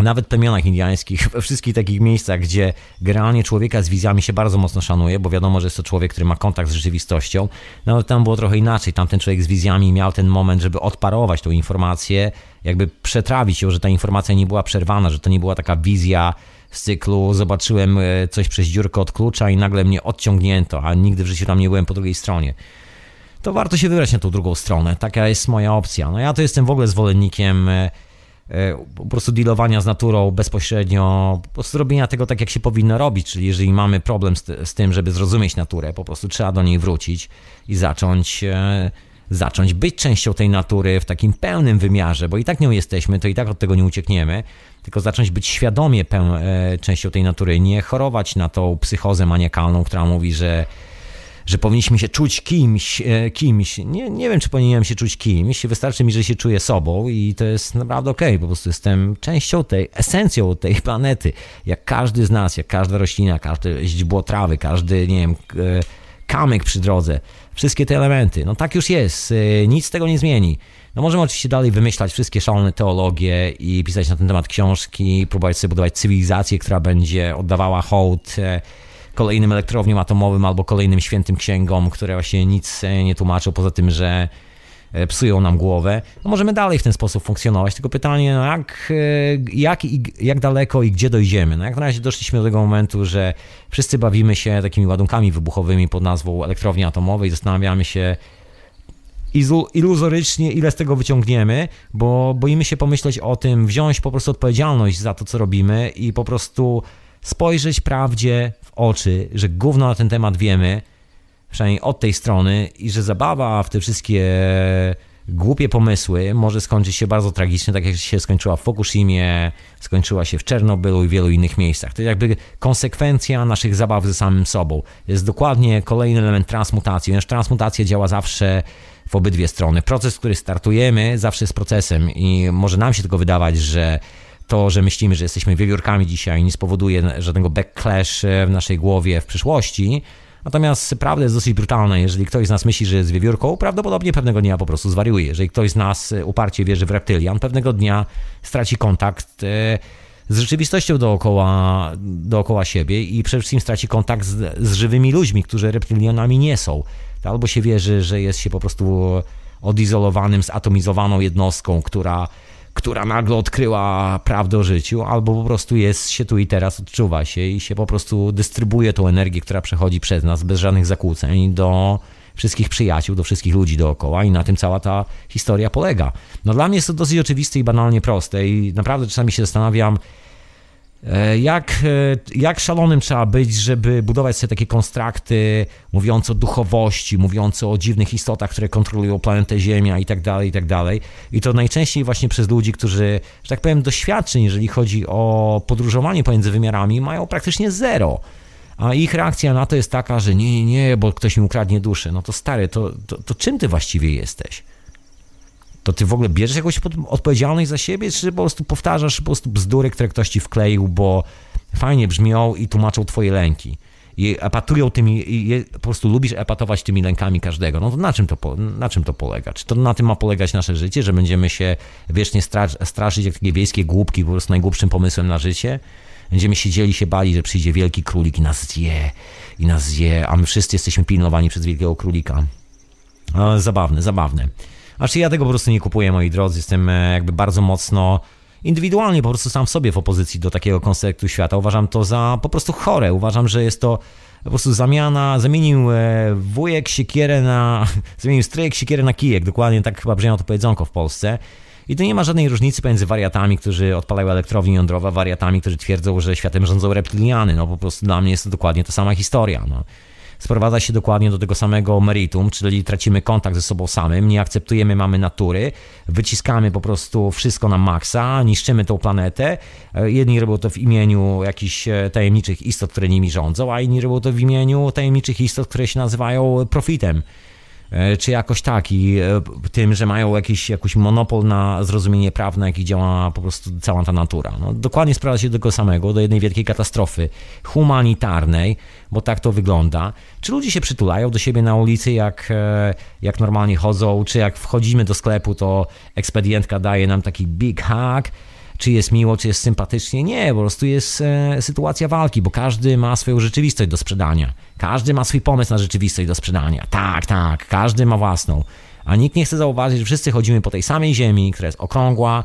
nawet plemionach indiańskich, we wszystkich takich miejscach, gdzie generalnie człowieka z wizjami się bardzo mocno szanuje, bo wiadomo, że jest to człowiek, który ma kontakt z rzeczywistością, no ale tam było trochę inaczej. Tamten człowiek z wizjami miał ten moment, żeby odparować tą informację, jakby przetrawić ją, że ta informacja nie była przerwana, że to nie była taka wizja z cyklu zobaczyłem e, coś przez dziurkę od klucza i nagle mnie odciągnięto, a nigdy w życiu tam nie byłem po drugiej stronie to warto się wybrać na tą drugą stronę. Taka jest moja opcja. No ja to jestem w ogóle zwolennikiem e, E, po prostu dealowania z naturą bezpośrednio, po prostu robienia tego tak, jak się powinno robić, czyli jeżeli mamy problem z, z tym, żeby zrozumieć naturę, po prostu trzeba do niej wrócić i zacząć, e, zacząć być częścią tej natury w takim pełnym wymiarze, bo i tak nią jesteśmy, to i tak od tego nie uciekniemy, tylko zacząć być świadomie peł, e, częścią tej natury, nie chorować na tą psychozę maniakalną, która mówi, że że powinniśmy się czuć kimś, e, kimś. Nie, nie wiem, czy powinienem się czuć kimś. Wystarczy mi, że się czuję sobą i to jest naprawdę okej. Okay. Po prostu jestem częścią tej, esencją tej planety. Jak każdy z nas, jak każda roślina, każde źdźbło trawy, każdy, nie wiem, e, kamyk przy drodze. Wszystkie te elementy. No tak już jest. E, nic z tego nie zmieni. No możemy oczywiście dalej wymyślać wszystkie szalone teologie i pisać na ten temat książki, próbować sobie budować cywilizację, która będzie oddawała hołd kolejnym elektrowniom atomowym albo kolejnym świętym księgom, które właśnie nic nie tłumaczą, poza tym, że e, psują nam głowę, no możemy dalej w ten sposób funkcjonować. Tylko pytanie, no jak, e, jak, jak daleko i gdzie dojdziemy? No jak na razie doszliśmy do tego momentu, że wszyscy bawimy się takimi ładunkami wybuchowymi pod nazwą elektrowni atomowej, zastanawiamy się, iluzorycznie, ile z tego wyciągniemy, bo boimy się pomyśleć o tym, wziąć po prostu odpowiedzialność za to, co robimy i po prostu spojrzeć prawdzie w oczy, że gówno na ten temat wiemy, przynajmniej od tej strony, i że zabawa w te wszystkie głupie pomysły może skończyć się bardzo tragicznie, tak jak się skończyła w Fukushimie, skończyła się w Czernobylu i wielu innych miejscach. To jest jakby konsekwencja naszych zabaw ze samym sobą. To jest dokładnie kolejny element transmutacji, ponieważ transmutacja działa zawsze w obydwie strony. Proces, który startujemy, zawsze jest procesem i może nam się tylko wydawać, że to, że myślimy, że jesteśmy wiewiórkami dzisiaj, nie spowoduje żadnego backlash w naszej głowie w przyszłości. Natomiast prawda jest dosyć brutalna. Jeżeli ktoś z nas myśli, że jest wiewiórką, prawdopodobnie pewnego dnia po prostu zwariuje. Jeżeli ktoś z nas uparcie wierzy w reptylian, pewnego dnia straci kontakt e, z rzeczywistością dookoła, dookoła siebie i przede wszystkim straci kontakt z, z żywymi ludźmi, którzy reptylianami nie są albo się wierzy, że jest się po prostu odizolowanym, zatomizowaną jednostką, która, która nagle odkryła prawdę o życiu, albo po prostu jest się tu i teraz, odczuwa się i się po prostu dystrybuuje tą energię, która przechodzi przez nas bez żadnych zakłóceń do wszystkich przyjaciół, do wszystkich ludzi dookoła i na tym cała ta historia polega. No dla mnie jest to dosyć oczywiste i banalnie proste i naprawdę czasami się zastanawiam, jak, e, jak szalonym trzeba być, żeby budować sobie takie konstrakty mówiące o duchowości, mówiące o dziwnych istotach, które kontrolują planetę Ziemia i tak dalej, i tak dalej. I to najczęściej właśnie przez ludzi, którzy, że tak powiem, doświadczeń, jeżeli chodzi o podróżowanie pomiędzy wymiarami, mają praktycznie zero. A ich reakcja na to jest taka, że nie, nie, nie, bo ktoś mi ukradnie duszę. No to stary, to, to, to czym ty właściwie jesteś? To ty w ogóle bierzesz jakąś odpowiedzialność za siebie, czy po prostu powtarzasz po prostu bzdury, które ktoś ci wkleił, bo fajnie brzmią i tłumaczą twoje lęki. I epatują tymi, i po prostu lubisz epatować tymi lękami każdego. No to na czym to, na czym to polega? Czy to na tym ma polegać nasze życie, że będziemy się wiecznie straszyć jak takie wiejskie głupki, po prostu najgłupszym pomysłem na życie? Będziemy siedzieli, się bali, że przyjdzie wielki królik i nas zje, i nas zje, a my wszyscy jesteśmy pilnowani przez wielkiego królika. Zabawne, zabawne. Znaczy ja tego po prostu nie kupuję, moi drodzy. Jestem e, jakby bardzo mocno indywidualnie po prostu sam w sobie w opozycji do takiego konceptu świata. Uważam to za po prostu chore. Uważam, że jest to po prostu zamiana, zamienił e, wujek siekierę na, zamienił stryjek siekierę na kijek. Dokładnie tak chyba brzmiało to powiedzonko w Polsce. I tu nie ma żadnej różnicy pomiędzy wariatami, którzy odpalają elektrownie jądrowe, wariatami, którzy twierdzą, że światem rządzą reptiliany. No po prostu dla mnie jest to dokładnie ta sama historia. No sprowadza się dokładnie do tego samego meritum, czyli tracimy kontakt ze sobą samym, nie akceptujemy mamy natury, wyciskamy po prostu wszystko na maksa, niszczymy tą planetę. E, jedni robią to w imieniu jakichś e, tajemniczych istot, które nimi rządzą, a inni robią to w imieniu tajemniczych istot, które się nazywają profitem. E, czy jakoś tak i e, tym, że mają jakiś, jakiś monopol na zrozumienie praw, na jaki działa po prostu cała ta natura. No, dokładnie sprowadza się do tego samego, do jednej wielkiej katastrofy humanitarnej, bo tak to wygląda. Czy ludzie się przytulają do siebie na ulicy, jak, e, jak normalnie chodzą, czy jak wchodzimy do sklepu, to ekspedientka daje nam taki big hug, czy jest miło, czy jest sympatycznie. Nie, po prostu jest e, sytuacja walki, bo każdy ma swoją rzeczywistość do sprzedania. Każdy ma swój pomysł na rzeczywistość do sprzedania. Tak, tak, każdy ma własną. A nikt nie chce zauważyć, że wszyscy chodzimy po tej samej Ziemi, która jest okrągła,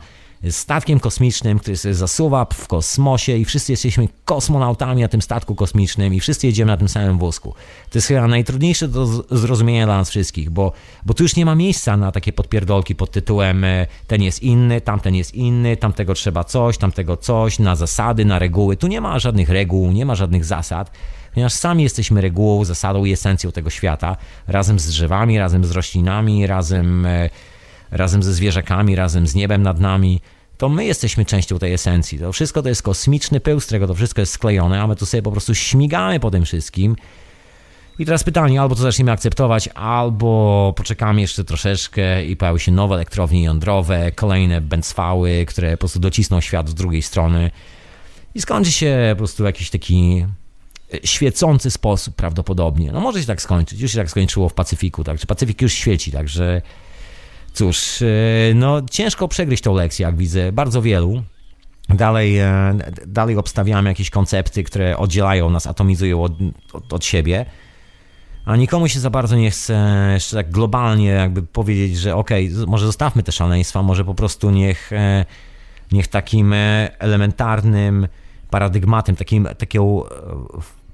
statkiem kosmicznym, który sobie zasuwa w kosmosie i wszyscy jesteśmy kosmonautami na tym statku kosmicznym i wszyscy jedziemy na tym samym wózku. To jest chyba najtrudniejsze do zrozumienia dla nas wszystkich, bo, bo tu już nie ma miejsca na takie podpierdolki pod tytułem e, ten jest inny, tamten jest inny, tamtego trzeba coś, tamtego coś, na zasady, na reguły. Tu nie ma żadnych reguł, nie ma żadnych zasad ponieważ sami jesteśmy regułą, zasadą i esencją tego świata, razem z drzewami, razem z roślinami, razem e, razem ze zwierzakami, razem z niebem nad nami, to my jesteśmy częścią tej esencji. To wszystko to jest kosmiczny pył, z którego to wszystko jest sklejone, a my tu sobie po prostu śmigamy po tym wszystkim. I teraz pytanie, albo to zaczniemy akceptować, albo poczekamy jeszcze troszeczkę i pojawią się nowe elektrownie jądrowe, kolejne bęcwały, które po prostu docisną świat z drugiej strony i skończy się po prostu jakiś taki e, świecący sposób prawdopodobnie. No może się tak skończyć, już się tak skończyło w Pacyfiku, tak, Pacyfik już świeci, także Cóż, e, no ciężko przegryźć tą lekcję, jak widzę, bardzo wielu. Dalej, e, dalej obstawiamy jakieś koncepty, które oddzielają nas, atomizują od, od, od siebie. a nikomu się za bardzo nie chce jeszcze tak globalnie jakby powiedzieć, że okej, okay, może zostawmy te szaleństwa, może po prostu niech, e, niech takim e, elementarnym paradygmatem, takim, taką e,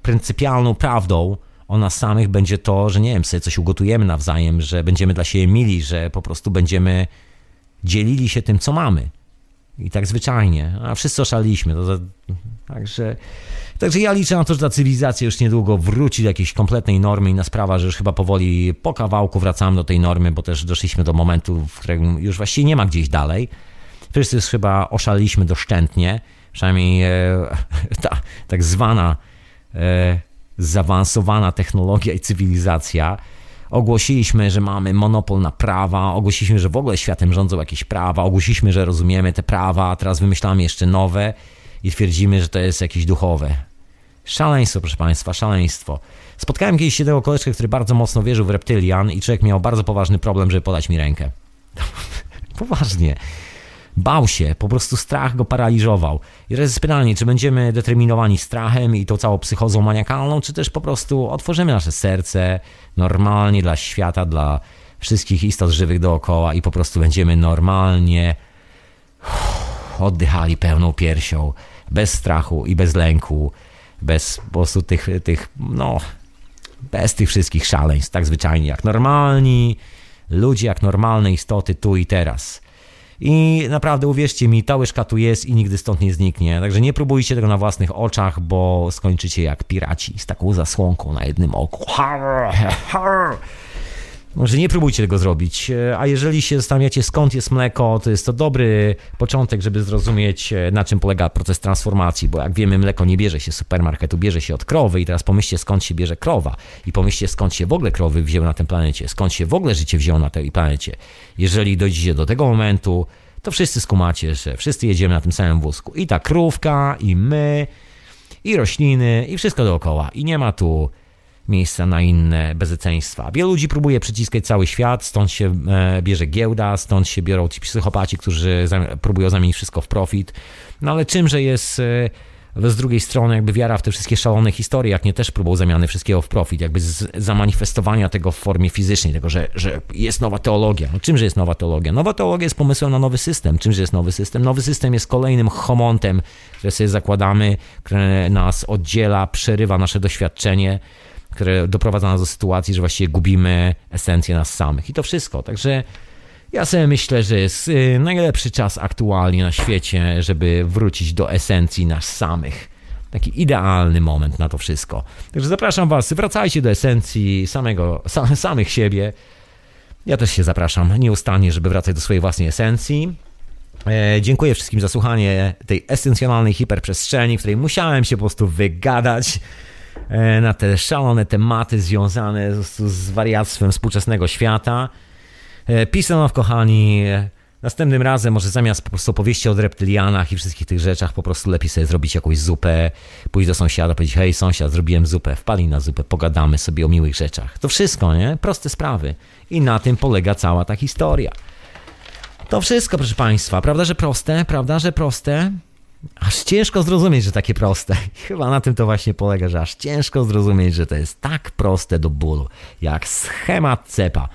pryncypialną prawdą o nas samych będzie to, że nie wiem, sobie coś ugotujemy nawzajem, że będziemy dla siebie mili, że po prostu będziemy dzielili się tym, co mamy. I tak zwyczajnie. A wszyscy oszaliliśmy. To, także, także ja liczę na to, że ta cywilizacja już niedługo wróci do jakiejś kompletnej normy. Inna sprawa, że już chyba powoli po kawałku wracamy do tej normy, bo też doszliśmy do momentu, w którym już właściwie nie ma gdzieś dalej. Wszyscy już chyba oszaliliśmy doszczętnie. Przynajmniej e, ta tak zwana e, zaawansowana technologia i cywilizacja ogłosiliśmy, że mamy monopol na prawa, ogłosiliśmy, że w ogóle światem rządzą jakieś prawa, ogłosiliśmy, że rozumiemy te prawa, a teraz wymyślamy jeszcze nowe i twierdzimy, że to jest jakieś duchowe. Szaleństwo, proszę Państwa, szaleństwo. Spotkałem kiedyś jednego koleżkę, który bardzo mocno wierzył w reptylian i człowiek miał bardzo poważny problem, żeby podać mi rękę. Poważnie. Bał się, po prostu strach go paraliżował. I teraz jest pytanie, czy będziemy determinowani strachem i tą całą psychozą maniakalną, czy też po prostu otworzymy nasze serce normalnie dla świata, dla wszystkich istot żywych dookoła i po prostu będziemy normalnie oddychali pełną piersią, bez strachu i bez lęku, bez po prostu tych, tych no, bez tych wszystkich szaleństw, tak zwyczajnie, jak normalni ludzie, jak normalne istoty tu i teraz. I naprawdę uwierzcie mi, ta łyżka tu jest i nigdy stąd nie zniknie. Także nie próbujcie tego na własnych oczach, bo skończycie jak piraci z taką zasłonką na jednym oku. Może nie próbujcie tego zrobić. A jeżeli się zastanawiacie, skąd jest mleko, to jest to dobry początek, żeby zrozumieć, na czym polega proces transformacji. Bo jak wiemy, mleko nie bierze się z supermarketu, bierze się od krowy. I teraz pomyślcie, skąd się bierze krowa. I pomyślcie, skąd się w ogóle krowy wzięły na tym planecie. Skąd się w ogóle życie wzięło na tej planecie. Jeżeli dojdziecie do tego momentu, to wszyscy skumacie, że wszyscy jedziemy na tym samym wózku. I ta krówka, i my, i rośliny, i wszystko dookoła. I nie ma tu miejsca na inne bezeceństwa. Wielu ludzi próbuje przyciskać cały świat, stąd się e, bierze giełda, stąd się biorą ci psychopaci, którzy próbują zamienić wszystko w profit. No ale czymże jest e, z drugiej strony jakby wiara w te wszystkie szalone historie, jak nie też próbą zamiany wszystkiego w profit, jakby zamanifestowania tego w formie fizycznej, tego, że, że jest nowa teologia. No czymże jest nowa teologia? Nowa teologia jest pomysłem na nowy system. Czymże jest nowy system? Nowy system jest kolejnym homontem, które sobie zakładamy, które nas oddziela, przerywa nasze doświadczenie, które doprowadza nas do sytuacji, że właściwie gubimy esencję nas samych. I to wszystko. Także ja sobie myślę, że jest y, najlepszy czas aktualnie na świecie, żeby wrócić do esencji nas samych. Taki idealny moment na to wszystko. Także zapraszam Was, wracajcie do esencji samego, sam, samych siebie. Ja też się zapraszam nieustannie, żeby wracać do swojej własnej esencji. E, dziękuję wszystkim za słuchanie tej esencjonalnej hiperprzestrzeni, w której musiałem się po prostu wygadać na te szalone tematy związane z, wariactwem współczesnego świata. E, Pisanow, kochani, następnym razem może zamiast po prostu opowieści o reptylianach i wszystkich tych rzeczach, po prostu lepiej sobie zrobić jakąś zupę, pójść do sąsiada, powiedzieć, hej sąsiad, zrobiłem zupę, wpali na zupę, pogadamy sobie o miłych rzeczach. To wszystko, nie? Proste sprawy. I na tym polega cała ta historia. To wszystko, proszę Państwa. Prawda, że proste? Prawda, że proste? Aż ciężko zrozumieć, że takie proste. Chyba na tym to właśnie polega, że aż ciężko zrozumieć, że to jest tak proste do bólu, jak schemat cepa.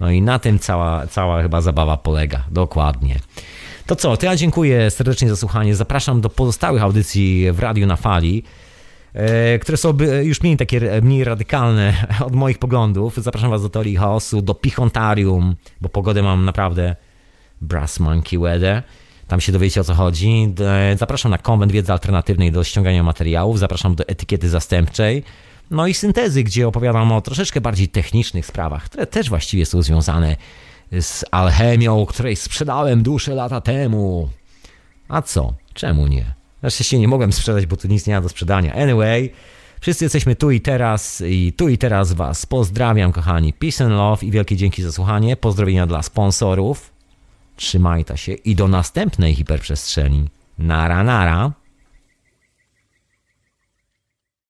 No i na tym cała, cała chyba zabawa polega. Dokładnie. To co, to ja dziękuję serdecznie za słuchanie. Zapraszam do pozostałych audycji w Radiu na Fali, e, które są już mniej takie mniej radykalne od moich poglądów. Zapraszam Was do Teorii Chaosu, do Pichontarium, bo pogodę mam naprawdę Brass Monkey Weather. Tam się dowiecie o co chodzi. Zapraszam na konwent wiedzy alternatywnej do ściągania materiałów. Zapraszam do etykiety zastępczej. No i syntezy, gdzie opowiadam o troszeczkę bardziej technicznych sprawach, które też właściwie są związane z alchemią, której sprzedałem duszę lata temu. A co? Czemu nie? Znaczy się nie mogłem sprzedać, bo tu nic nie ma do sprzedania. Anyway, wszyscy jesteśmy tu i teraz i tu i teraz Was pozdrawiam, kochani. Peace and love i wielkie dzięki za słuchanie. Pozdrowienia dla sponsorów. Trzymajta się i do następnej hiperprzestrzeni. Nara, nara.